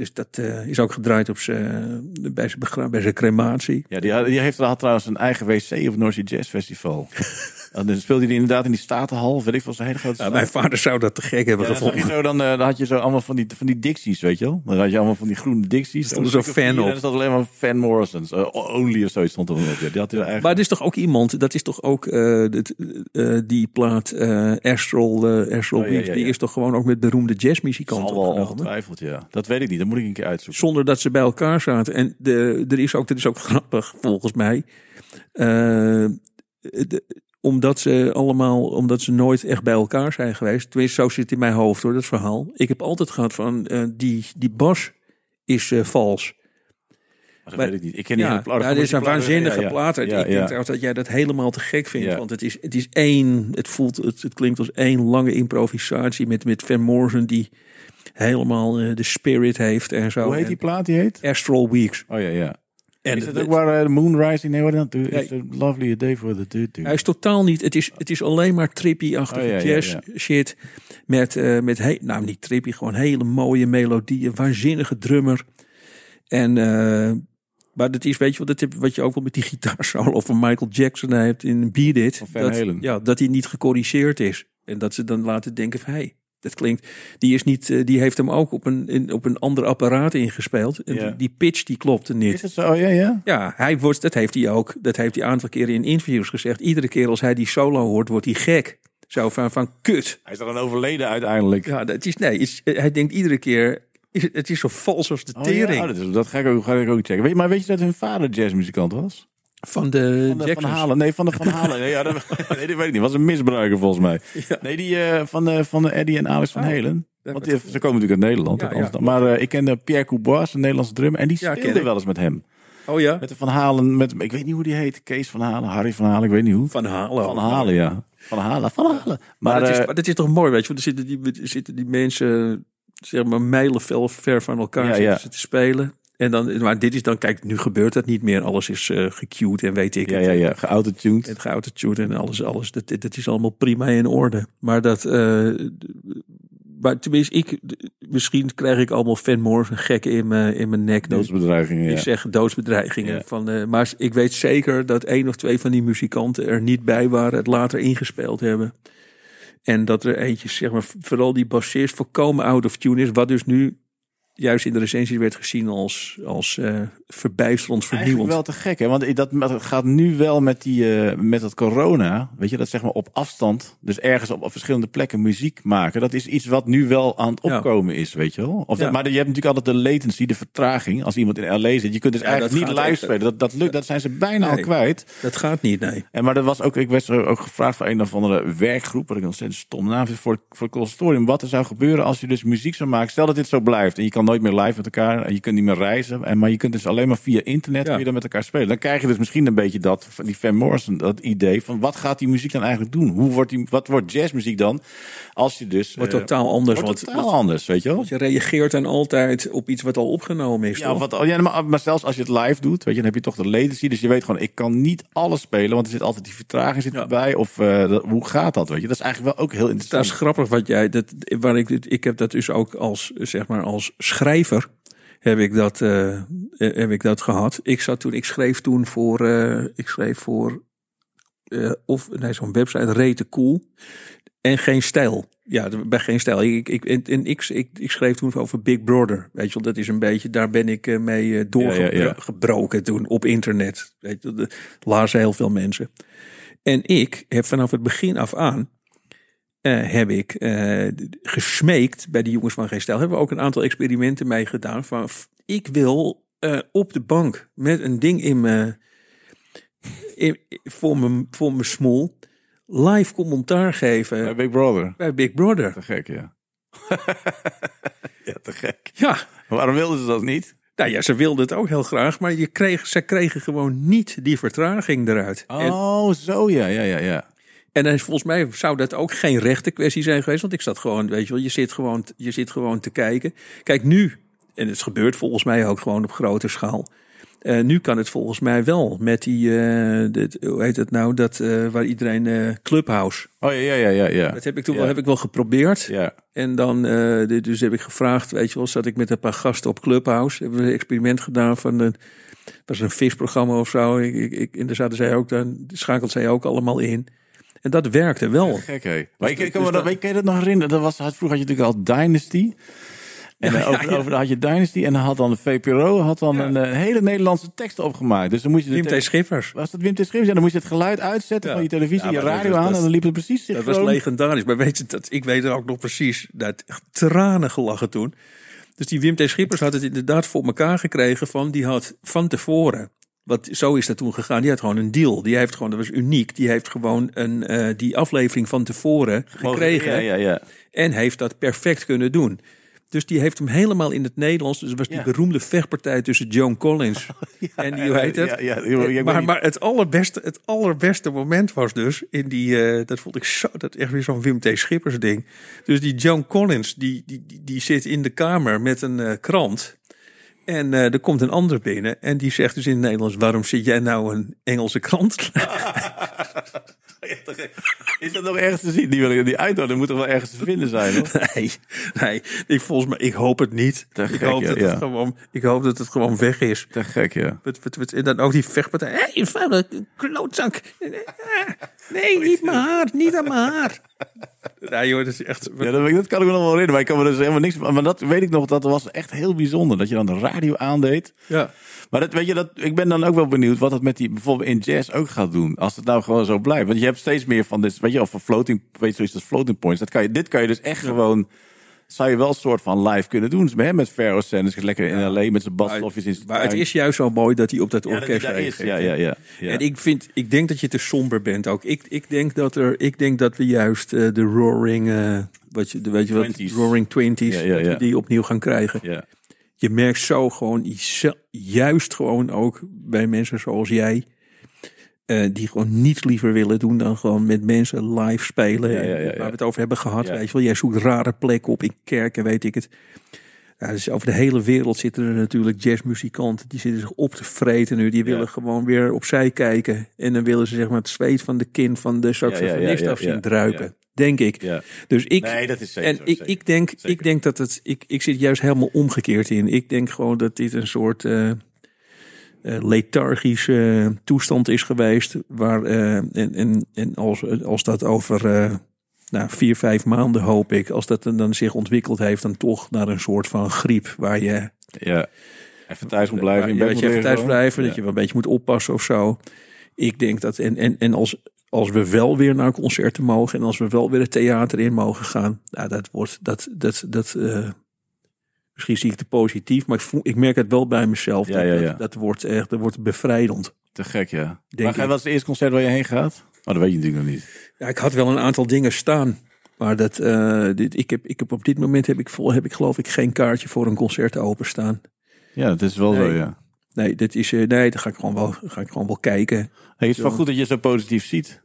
Dus dat eh, is ook gedraaid op zijn, bij, zijn bij zijn crematie. Ja, die, had- die heeft had trouwens een eigen wc op het North Sea Jazz Festival. en dan speelde hij inderdaad in die Statenhal, weet ik veel, zo'n hele grote Ja, mijn vader zou dat te gek hebben Ja, dan, gevonden. zo, dan, eh, dan had je zo allemaal van die, van die Dixies, weet je wel? Dan had je allemaal van die groene stond er zo'n fan En op. er stond alleen maar Van Morrison's. eh, only of zoiets stond er op. Die had hij eigenlijk... Maar het is toch ook iemand, dat is toch ook eh, dit, eh, die plaat eh, Astral, eh, Astral Oh, ja, die is toch gewoon ook met beroemde jazzmuzikanten zal wel opgenomen? ongetwijfeld, ja. Dat weet ik niet. Moet ik een keer uitzoeken. Zonder dat ze bij elkaar zaten. En de, er, is ook, dat is ook grappig, volgens mij. Eh, de- omdat ze allemaal, omdat ze nooit echt bij elkaar zijn geweest. Tenminste, zo zit het in mijn hoofd hoor, dat verhaal. Ik heb altijd gehad van, eh, die, die bas is eh, vals. Maar dat weet ik niet. Ik ken die Ja, hele plaat. ja, dit is een Die waanzinnige ja, plaat. Ja, ik denk trouwens dat jij dat helemaal te gek vindt. Want het is, het is één, het voelt, het, het klinkt als één lange improvisatie met, met Van Morrison die helemaal eh, de spirit heeft en zo. Hoe heet die plaat? Die heet? Astral Weeks. Oh ja, ja. En is het het- ook waar eh, de Moon Rising? Nee, wat dan? It's a lovely day for the dude. Hij is totaal niet. Het is, het is alleen maar trippy-achtige Oh, ja, ja, jazz ja. shit. Met, eh met he, nou niet trippy, gewoon hele mooie melodieën. Waanzinnige drummer. En, eh, maar dat is, weet je wat, dat heb, wat je ook wel met die gitaarsolo van Michael Jackson hebt in Beat It. Van Van dat, Halen. ja, dat hij niet gecorrigeerd is. En dat ze dan laten denken van, hé, hey, dat klinkt... Die, is niet, eh, die heeft hem ook op een, in, op een ander apparaat ingespeeld. En Ja. die, die pitch die klopte niet. Is het zo? Oh ja, ja. Ja, hij wordt, dat heeft hij ook. Dat heeft hij een aantal keren in interviews gezegd. Iedere keer als hij die solo hoort, wordt hij gek. Zo van, van kut. Hij is dan overleden uiteindelijk. Ja, dat is, nee, is- hij denkt iedere keer, is- het is zo vals als de Oh, tering. ja, oh, dat, is- dat ga ik ook, ga ik ook checken. Weet, maar weet je dat hun vader jazzmuzikant was? Van de, Van de Van Jacksons. Halen. Nee, van de Van Halen. Nee, ja, dat, nee, dat weet ik niet. Was een misbruiker volgens mij. Ja. Nee, die eh, van, de, van de Eddie en Alex van Oh, Helen. Want die, ze komen natuurlijk uit Nederland. Ja, ja. Maar eh, ik kende Pierre Coubois, een Nederlandse drummer. En die speelde wel eens met hem. Oh ja? Met de Van Halen. Met, ik weet niet hoe die heet. Kees Van Halen, Harry Van Halen. Ik weet niet hoe. Van Halen. Van Halen, ja. Van Halen, Van Halen. Maar, Maar, dat, is, eh, dat is toch mooi, weet je. Want er zitten die, zitten die mensen, zeg maar, mijlen ver van elkaar Ja, zitten te spelen. En dan, maar dit is dan, kijk, nu gebeurt dat niet meer. Alles is eh gecued en weet ik ja, het. ja, ja. Geautotuned. Geautotuned en alles, alles. Dat, dat is allemaal prima in orde. Maar dat, eh, maar tenminste, ik, misschien krijg ik allemaal Van Morrison gekken in mijn, in mijn nek. Doodsbedreigingen, Ik ja. zeg doodsbedreigingen. Ja. Van, eh, maar ik weet zeker dat één of twee van die muzikanten er niet bij waren, het later ingespeeld hebben. En dat er eentje, zeg maar, vooral die bassist, volkomen out of tune is. Wat dus nu juist in de recensies werd gezien als, als eh verbijsterend vernieuwend. wel te gek, hè? Want dat, dat gaat nu wel met, die, eh, met dat corona. Weet je, dat zeg maar op afstand. Dus ergens op, op verschillende plekken muziek maken. Dat is iets wat nu wel aan het Ja. opkomen is, weet je wel. Of Ja. dat, maar je hebt natuurlijk altijd de latency, de vertraging. Als iemand in LA zit. Je kunt dus Ja, eigenlijk dat niet live spelen. Dat, dat, lukt, dat zijn ze bijna al kwijt. Dat gaat niet, nee. En maar er was ook, ik werd ook gevraagd van een of andere werkgroep, wat ik ontzettend stom naam voor, voor het conservatorium. Wat er zou gebeuren als je dus muziek zou maken. Stel dat dit zo blijft en je kan nooit meer live met elkaar en je kunt niet meer reizen. En, maar je kunt dus alleen maar via internet Ja. kun je dan met elkaar spelen. Dan krijg je dus misschien een beetje dat, van die Van Morrison, dat idee van wat gaat die muziek dan eigenlijk doen? Hoe wordt die, wat wordt jazzmuziek dan? Als je dus. Wordt eh, totaal anders. wordt totaal anders, weet je wel? je reageert dan altijd op iets wat al opgenomen is. Ja, toch? wat, ja maar, maar zelfs als je het live doet, weet je, dan heb je toch de latency. Dus je weet gewoon, ik kan niet alles spelen, want er zit altijd die vertraging zit Ja. erbij. Of eh, dat- hoe gaat dat, weet je? Dat is eigenlijk wel ook heel Dat interessant. is grappig wat jij. Dat, waar ik, ik heb dat dus ook als, zeg maar, als schrijver. Heb ik, dat, eh, heb ik dat gehad. Ik zat toen, ik schreef toen voor, eh, ik schreef voor, eh, of nee, zo'n website, Rete Cool. En geen stijl. Ja, bij geen stijl. Ik, ik, en, en ik, ik, ik schreef toen over Big Brother. Weet je wel, dat is een beetje, daar ben ik mee Ja, ja, ja. doorgebroken toen op internet. Weet je, dat lazen heel veel mensen. En ik heb vanaf het begin af aan eh, heb ik eh, gesmeekt bij de jongens van Geen Stijl. Hebben we ook een aantal experimenten mee gedaan. Van, ik wil eh, op de bank met een ding in mijn, in, voor mijn, voor mijn smoel live commentaar geven Bij Big Brother. bij Big Brother. Te gek, ja. ja, te gek. Ja, waarom wilden ze dat niet? nou ja, ze wilden het ook heel graag, maar je kreeg, ze kregen gewoon niet die vertraging eruit. En, Oh, zo ja, ja, ja, ja. En dan is volgens mij zou dat ook geen rechte kwestie zijn geweest, want ik zat gewoon, weet je wel, je zit gewoon, je zit gewoon te kijken. Kijk nu, en het gebeurt volgens mij ook gewoon op grote schaal. Eh, nu kan het volgens mij wel met die, eh, dit, hoe heet het nou, dat eh, waar iedereen Clubhouse. Oh ja, ja, ja, ja. Dat heb ik toen Ja. wel, heb ik wel geprobeerd. Ja. En dan, dus heb ik gevraagd, weet je wel, zat ik met een paar gasten op Clubhouse. Hebben we een experiment gedaan van een, dat is een visprogramma of zo. Ik, ik, ik, en daar zaten zij ook, dan schakelt zij ook allemaal in. En dat werkte wel. Gek, hé. Maar ik, ik kan dus me dat, dat- weet- kan je dat nog herinneren? Dat was, vroeger had je natuurlijk al Dynasty. En Ja, ja, over, ja. over had je Dynasty. En dan had dan de VPRO had dan een eh, hele Nederlandse tekst opgemaakt. Dus dan moest je Wim T. Schippers. Was dat Wim T. Schippers? Ja, dan moest je het geluid uitzetten van je televisie, je radio aan. en dan liep het precies Dat was legendarisch. Maar weet je, dat, ik weet er ook nog precies. Dat echt tranen gelachen toen. Dus die Wim T. Schippers had het inderdaad voor elkaar gekregen van, die had van tevoren. Wat, zo is dat toen gegaan. Die had gewoon een deal. Die heeft gewoon, dat was uniek. Die heeft gewoon een, eh, die aflevering van tevoren gekregen. Ja, ja, ja. En heeft dat perfect kunnen doen. Dus die heeft hem helemaal in het Nederlands. Dus het was die Ja. beroemde vechtpartij tussen Joan Collins en die, hoe heet het? Ja, maar, het allerbeste, het allerbeste moment was dus in die, eh, dat vond ik zo, dat echt weer zo'n Wim T. Schippers ding. Dus die Joan Collins, die, die, die, die zit in de kamer met een eh, krant. En eh, er komt een ander binnen en die zegt dus in het Nederlands: waarom zit jij nou een Engelse krant? Is dat nog ergens te zien? Die, wil ik- die uitnodiging moet toch wel ergens te vinden zijn, hoor? nee, nee, ik volgens mij, ik hoop het niet. Te ik gek, hoop ja, dat ja. het gewoon, ik hoop dat het gewoon weg is. Te gek, ja. En dan ook die vechtpartij. Hé, hey, vuile klootzak. Nee, niet mijn haar. Niet aan mijn haar. Nee joh, dat is echt... Ja, dat, dat kan ik me nog wel herinneren. Maar ik kan me dus helemaal niks Maar dat weet ik nog, dat was echt heel bijzonder. Dat je dan de radio aandeed. Ja. Maar dat, weet je, dat, ik ben dan ook wel benieuwd wat het met die bijvoorbeeld in jazz ook gaat doen. Als het nou gewoon zo blijft. Want je hebt steeds meer van dit, weet je, of van floating, weet je, zoiets als floating points. Dat kan je, dit kan je dus echt gewoon, zou je wel een soort van live kunnen doen. Hè, met Pharaoh Sanders, lekker in L.A. met zijn basstofjes in zijn Maar het is juist zo mooi dat hij op dat ja, dat orkest is. Ja, ja, ja. ja. En ik, vind, ik denk dat je te somber bent ook. Ik, ik, denk, dat er, ik denk dat we juist eh, de Roaring, eh, wat je, de, weet je wat, 20s. Roaring Twenties, Ja, die opnieuw gaan krijgen. ja. Je merkt zo gewoon, juist gewoon ook bij mensen zoals jij, eh, die gewoon niets liever willen doen dan gewoon met mensen live spelen. Ja, ja, ja, En ja. Waar we het over hebben gehad, weet je wel. Jij zoekt rare plekken op in kerken, weet ik het. Ja, dus over de hele wereld zitten er natuurlijk jazzmuzikanten. Die zitten zich op te vreten nu. Die willen gewoon weer opzij kijken. En dan willen ze zeg maar het zweet van de kin van de saxofonist af zien druipen. Denk ik. Dus ik, Nee, dat is zeker en ik, zeker. ik, denk, Zeker. ik denk dat het. Ik, ik zit juist helemaal omgekeerd in. Ik denk gewoon dat dit een soort eh, lethargische toestand is geweest. Waar, eh, en en, en als, als dat over eh, nou, vier, vijf maanden hoop ik. Als dat dan zich ontwikkeld heeft, dan toch naar een soort van griep. Waar je, ja. Even thuis moet blijven. dat je even thuis blijven. Ja. Dat je wel een beetje moet oppassen of zo. Ik denk dat. En, en, en als, als we wel weer naar concerten mogen. En als we wel weer het theater in mogen gaan. Nou, dat wordt. Dat, dat, dat, eh, misschien zie ik het positief. Maar ik, voel, ik merk het wel bij mezelf. Ja, dat, ja, dat- ja. Dat, wordt echt. Dat wordt bevrijdend. Te gek, ja. Denk maar wat is het eerste concert waar je heen gaat? Oh, dat weet je natuurlijk nog niet. Ja, ik had wel een aantal dingen staan. Maar dat, eh, dit, ik, heb, ik heb op dit moment heb ik, vol, heb ik geloof ik geen kaartje voor een concert openstaan. Ja, dat is wel zo, ja. Nee, dit is, eh, nee, daar ga ik gewoon wel, ga ik gewoon wel kijken. Hey, het is wel goed dat je zo positief ziet.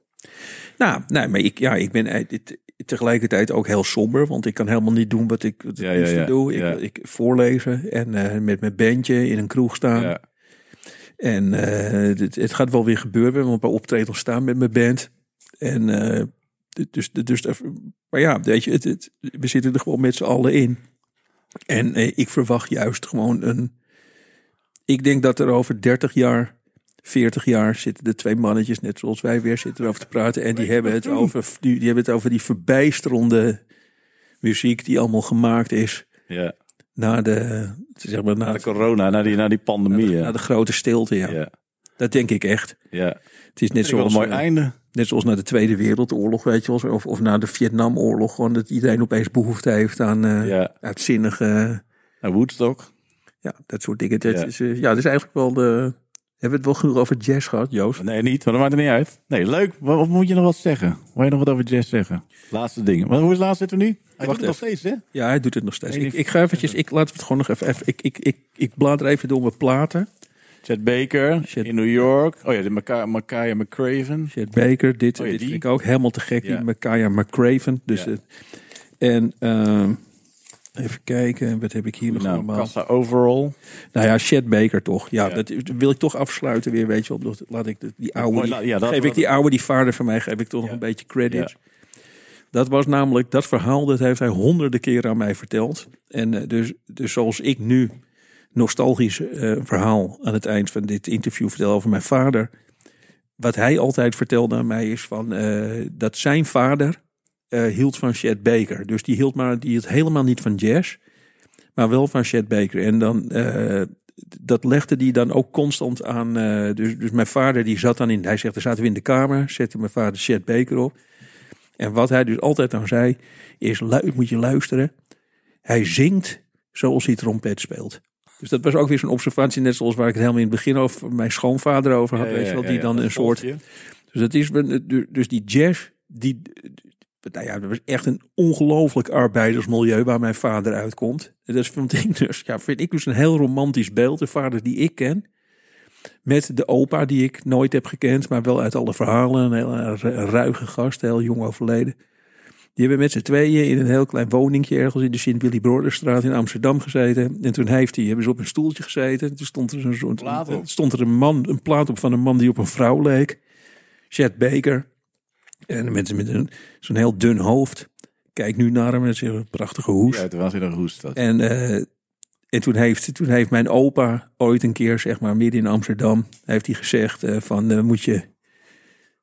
Nou, nee, maar ik, ja, ik ben eh, dit, tegelijkertijd ook heel somber. Want ik kan helemaal niet doen wat ik, wat ik Ja, het ja, ja, doe. Ik, ik voorlezen en eh, met mijn bandje in een kroeg staan. Ja. En dit, het gaat wel weer gebeuren. We hebben een paar optredens staan met mijn band. En eh, dus, dus, maar ja, weet je, het, het, we zitten er gewoon met z'n allen in. En ik verwacht juist gewoon een. Ik denk dat er over 30 jaar, 40 jaar zitten de twee mannetjes, net zoals wij weer, zitten erover te praten. En die hebben het over die, die hebben het over die verbijsterende muziek die allemaal gemaakt is ja. na de, zeg maar, na, Na de corona, na die, na die pandemie. na Ja. de grote stilte. Ja. Ja. Dat denk ik echt. ja. Het is net zoals een mooi eh, einde. net zoals na de Tweede Wereldoorlog, weet je wel. Of, of na de Vietnamoorlog. Gewoon dat iedereen opeens behoefte heeft aan Ja. uitzinnige... Woodstock. Ja, dat soort dingen. Dat Ja. is, eh, ja, dat is eigenlijk wel de... Hebben we het wel genoeg over jazz gehad, Joost? Nee, niet, maar dat maakt er niet uit. Nee, leuk. Wat, moet je nog wat zeggen? Wil je nog wat over jazz zeggen? Laatste dingen. Maar hoe is het laatste zitten we nu? Hij Wacht doet het nog steeds, hè? Ja, hij doet het nog steeds. Ik, ik ga eventjes... Ik, we het gewoon nog even... even ik, ik, ik, ik blader even door mijn platen. Chet Baker Chet- in New York. Oh ja, de Maka- Makaya McCraven. Chet Baker, dit, Oh ja, dit die. vind ik ook helemaal te gek. Ja. Die McCraven. Dus, Ja. het- en... ehm, Even kijken, wat heb ik hier nog Nou, allemaal? Kassa overall. Nou ja, Chet Baker toch. Ja, Ja. dat wil ik toch afsluiten weer, weet je wel. Laat ik die oude, mooi, die- la- ja, dat geef ik die oude, die vader van mij, geef ik toch nog een beetje credit. Dat was namelijk, dat verhaal, dat heeft hij honderden keren aan mij verteld. En eh, dus, dus zoals ik nu nostalgisch eh, verhaal aan het eind van dit interview vertel over mijn vader. Wat hij altijd vertelde aan mij is van, eh, dat zijn vader eh, hield van Chet Baker. Dus die hield, maar, die hield helemaal niet van jazz, maar wel van Chet Baker. En dan, eh, dat legde die dan ook constant aan. eh, dus, dus mijn vader die zat dan in, hij zegt, dan zaten we in de kamer, zette mijn vader Chet Baker op. En wat hij dus altijd aan zei, is moet je luisteren. Hij zingt zoals hij trompet speelt. Dus dat was ook weer zo'n observatie, net zoals waar ik het helemaal in het begin over mijn schoonvader over had. weet je wel, die dan een soort. Dus dat is dus die jazz, die, nou ja, dat was echt een ongelooflijk arbeidersmilieu waar mijn vader uitkomt. En dat vind ik dus, ja, vind ik dus een heel romantisch beeld. De vader die ik ken, met de opa die ik nooit heb gekend, maar wel uit alle verhalen, een heel ru- ruige gast, heel jong overleden. Die hebben met z'n tweeën in een heel klein woningje ergens in de Sint-Willy-Broderstraat in Amsterdam gezeten. En toen heeft hij, hebben ze op een stoeltje gezeten. Toen stond er, een soort, Plaat op. stond er een man, een plaat op van een man die op een vrouw leek. Chet Baker. En met, met een, zo'n heel dun hoofd. Kijk nu naar hem met zijn prachtige hoes. Ja, het was in een hoest. Dat. En, eh, en toen, heeft, toen heeft mijn opa ooit een keer, zeg maar, midden in Amsterdam, heeft hij gezegd eh, van eh, moet je.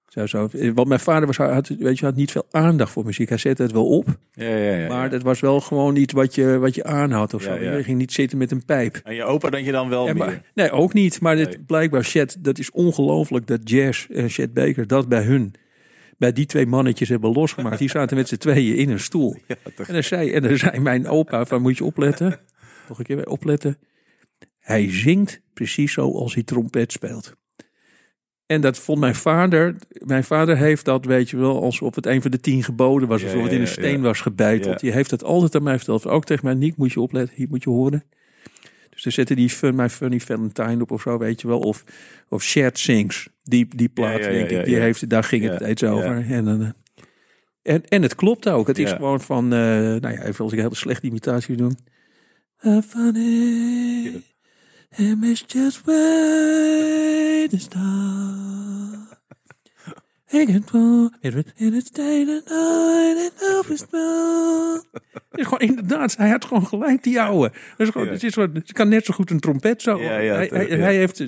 Zo, zo. Want mijn vader was, had, weet je, had niet veel aandacht voor muziek. Hij zette het wel op, Ja, ja, ja. maar dat was wel gewoon iets wat je, wat je aanhad of Ja, zo. Je ging niet zitten met een pijp. En je opa denk je dan wel Ja, meer. maar, nee, ook niet. Maar dit, Nee. blijkbaar, Chet, dat is ongelooflijk dat Jazz en Chet Baker dat bij hun, bij die twee mannetjes hebben losgemaakt. Die zaten met z'n tweeën in een stoel. Ja. En dan zei, en dan zei mijn opa van, moet je opletten. Nog een keer opletten. Hij zingt precies zo als hij trompet speelt. En dat vond mijn vader. Mijn vader heeft dat, weet je wel, alsof het een van de tien geboden was. Alsof het in een steen was gebeiteld. Die heeft het altijd aan mij verteld. Ook tegen mij, Niek, moet je opletten. Hier moet je horen. Dus dan zette die Fun My Funny Valentine op of zo, weet je wel. Of, of Shared Sings. Die, die plaat, ja, ja, denk ik. Die heeft, daar ging het ja. over. En, dan, eh, en, en het klopt ook. Het is Ja. gewoon van, eh, nou ja, even als ik een hele slechte imitatie doe. Uh, funny, is just way to start. Ik gewoon, in het and night and Het is gewoon inderdaad, hij had gewoon gelijk die ouwe. Het is gewoon, Ja. het is gewoon, je kan net zo goed een trompet zo. Ja, hij, hij, heeft,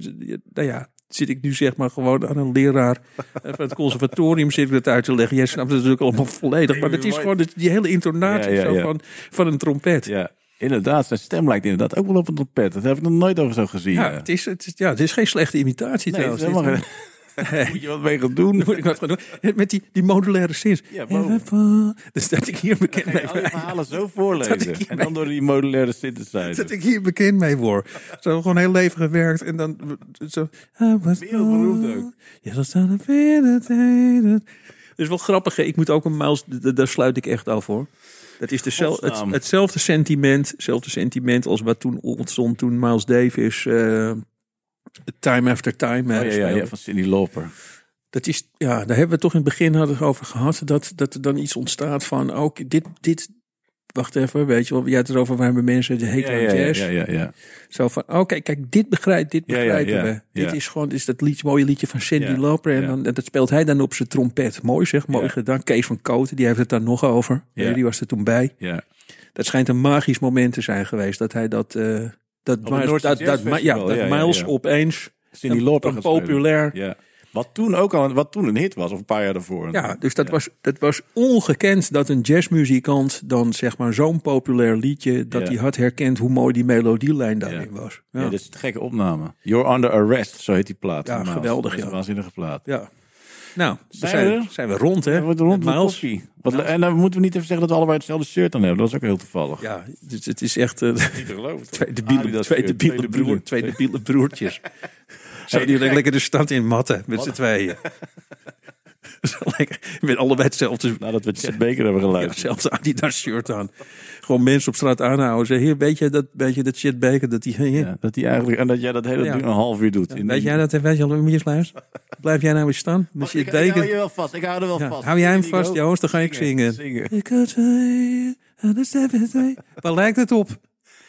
nou ja, zit ik nu zeg maar gewoon aan een leraar van het conservatorium zit ik dat uit te leggen. Jij snapt het natuurlijk allemaal volledig, maar het is gewoon die- hele intonatie Ja, ja, zo. Van, van een trompet. Ja, inderdaad. Zijn stem lijkt inderdaad ook wel op een trompet. Dat heb ik nog nooit over zo gezien. ja. het, is, het, is, ja, het is geen slechte imitatie Nee, het trouwens. is helemaal Moet je wat mee gaan doen? Moet ik wat gaan doen? Met die, die modulaire zins. Ja. Dus dat ik hier bekend mee je verhalen zo Dat voorlezen. En dan door die modulaire synthesizer. dat ik hier bekend mee word. Zo gewoon heel leven gewerkt en dan zo. Ook. Ja, dat staat een Het is wel grappig. hè. Ik moet ook een Miles. Daar sluit ik echt af hoor. Dat is het, hetzelfde sentiment, hetzelfde sentiment als wat toen ontstond toen Miles Davis eh, Time After Time. Oh, ja, ja, speelde. ja, van Cindy Lauper. Dat is, ja, daar hebben we toch in het begin hadden over gehad. Dat, dat er dan iets ontstaat van, ook dit, dit, wacht even, weet je wel, jij het over, waar hebben mensen de hekel Ja, aan ja, ja, jazz. ja, ja, ja. Zo van, oké, kijk, dit, begrijp, dit begrijpen we. Dit is gewoon, is dat liedje, mooie liedje van Cindy Ja, Lauper. En, dan, en dat speelt hij dan op zijn trompet. Mooi zeg, mooi gedaan. Kees van Koten, die heeft het daar nog over. Ja. Die was er toen bij. ja. Dat schijnt een magisch moment te zijn geweest, dat hij dat... eh dat, Noordse dat, dat, ja, dat ja, Miles ja. opeens Cindy Lauper populair Ja. Wat toen ook al, wat toen een hit was, of een paar jaar daarvoor. Ja, dus dat, Was, dat was ongekend dat een jazzmuzikant dan zeg maar zo'n populair liedje, dat hij had herkend hoe mooi die melodielijn daarin was. Ja, dit is een gekke opname. You're Under Arrest, zo heet die plaat. Ja, geweldig, ja. een waanzinnige plaat. ja. Nou, Zijn zijn, we zijn, we rond, hè? Wordt rond Met Miles. Wat, en dan moeten we niet even zeggen dat we allebei hetzelfde shirt aan hebben. Dat is ook heel toevallig. Ja, het, het is echt eh, Niet te geloven. twee debiele, twee twee broer, twee debiele broertjes. Zo die lekker de stad in matten met z'n tweeën. Met allebei hetzelfde Nadat we Chet Baker hebben Ja, geluisterd. hetzelfde Adidas shirt aan. Gewoon mensen op straat aanhouden. Zeggen, hier, weet je dat, weet je dat shit baker dat die... Ja, dat die eigenlijk, en dat jij dat hele Ja. ding een half uur doet. In Weet die- jij dat? Weet je al hoe je sluis? Blijf jij nou eens staan? Met je ik, ik hou je wel vast. Ik hou er wel Ja, vast. hou jij hem Ik vast. Joost? Dan ga ik zingen. Zingen. I Waar lijkt het op?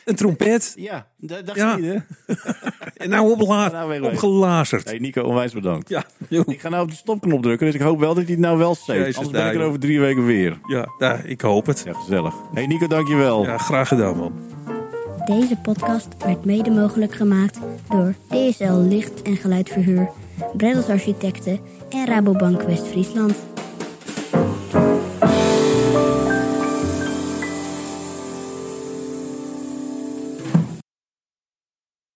Een trompet. Ja, dat dacht Ja. je niet, hè? En nou opgela Nou, weg, weg. opgelazerd. Hey Nico, onwijs bedankt. Ja, joh. Ik ga nou op de stopknop drukken, dus ik hoop wel dat hij het nou wel steekt. Jezus, Anders ben ik er over drie weken weer. ja, ja, ik hoop het. Ja, gezellig. Hey Nico, dankjewel. Ja, graag gedaan, man. Deze podcast werd mede mogelijk gemaakt door DSL Licht en Geluidverhuur, Breddels Architecten en Rabobank West-Friesland.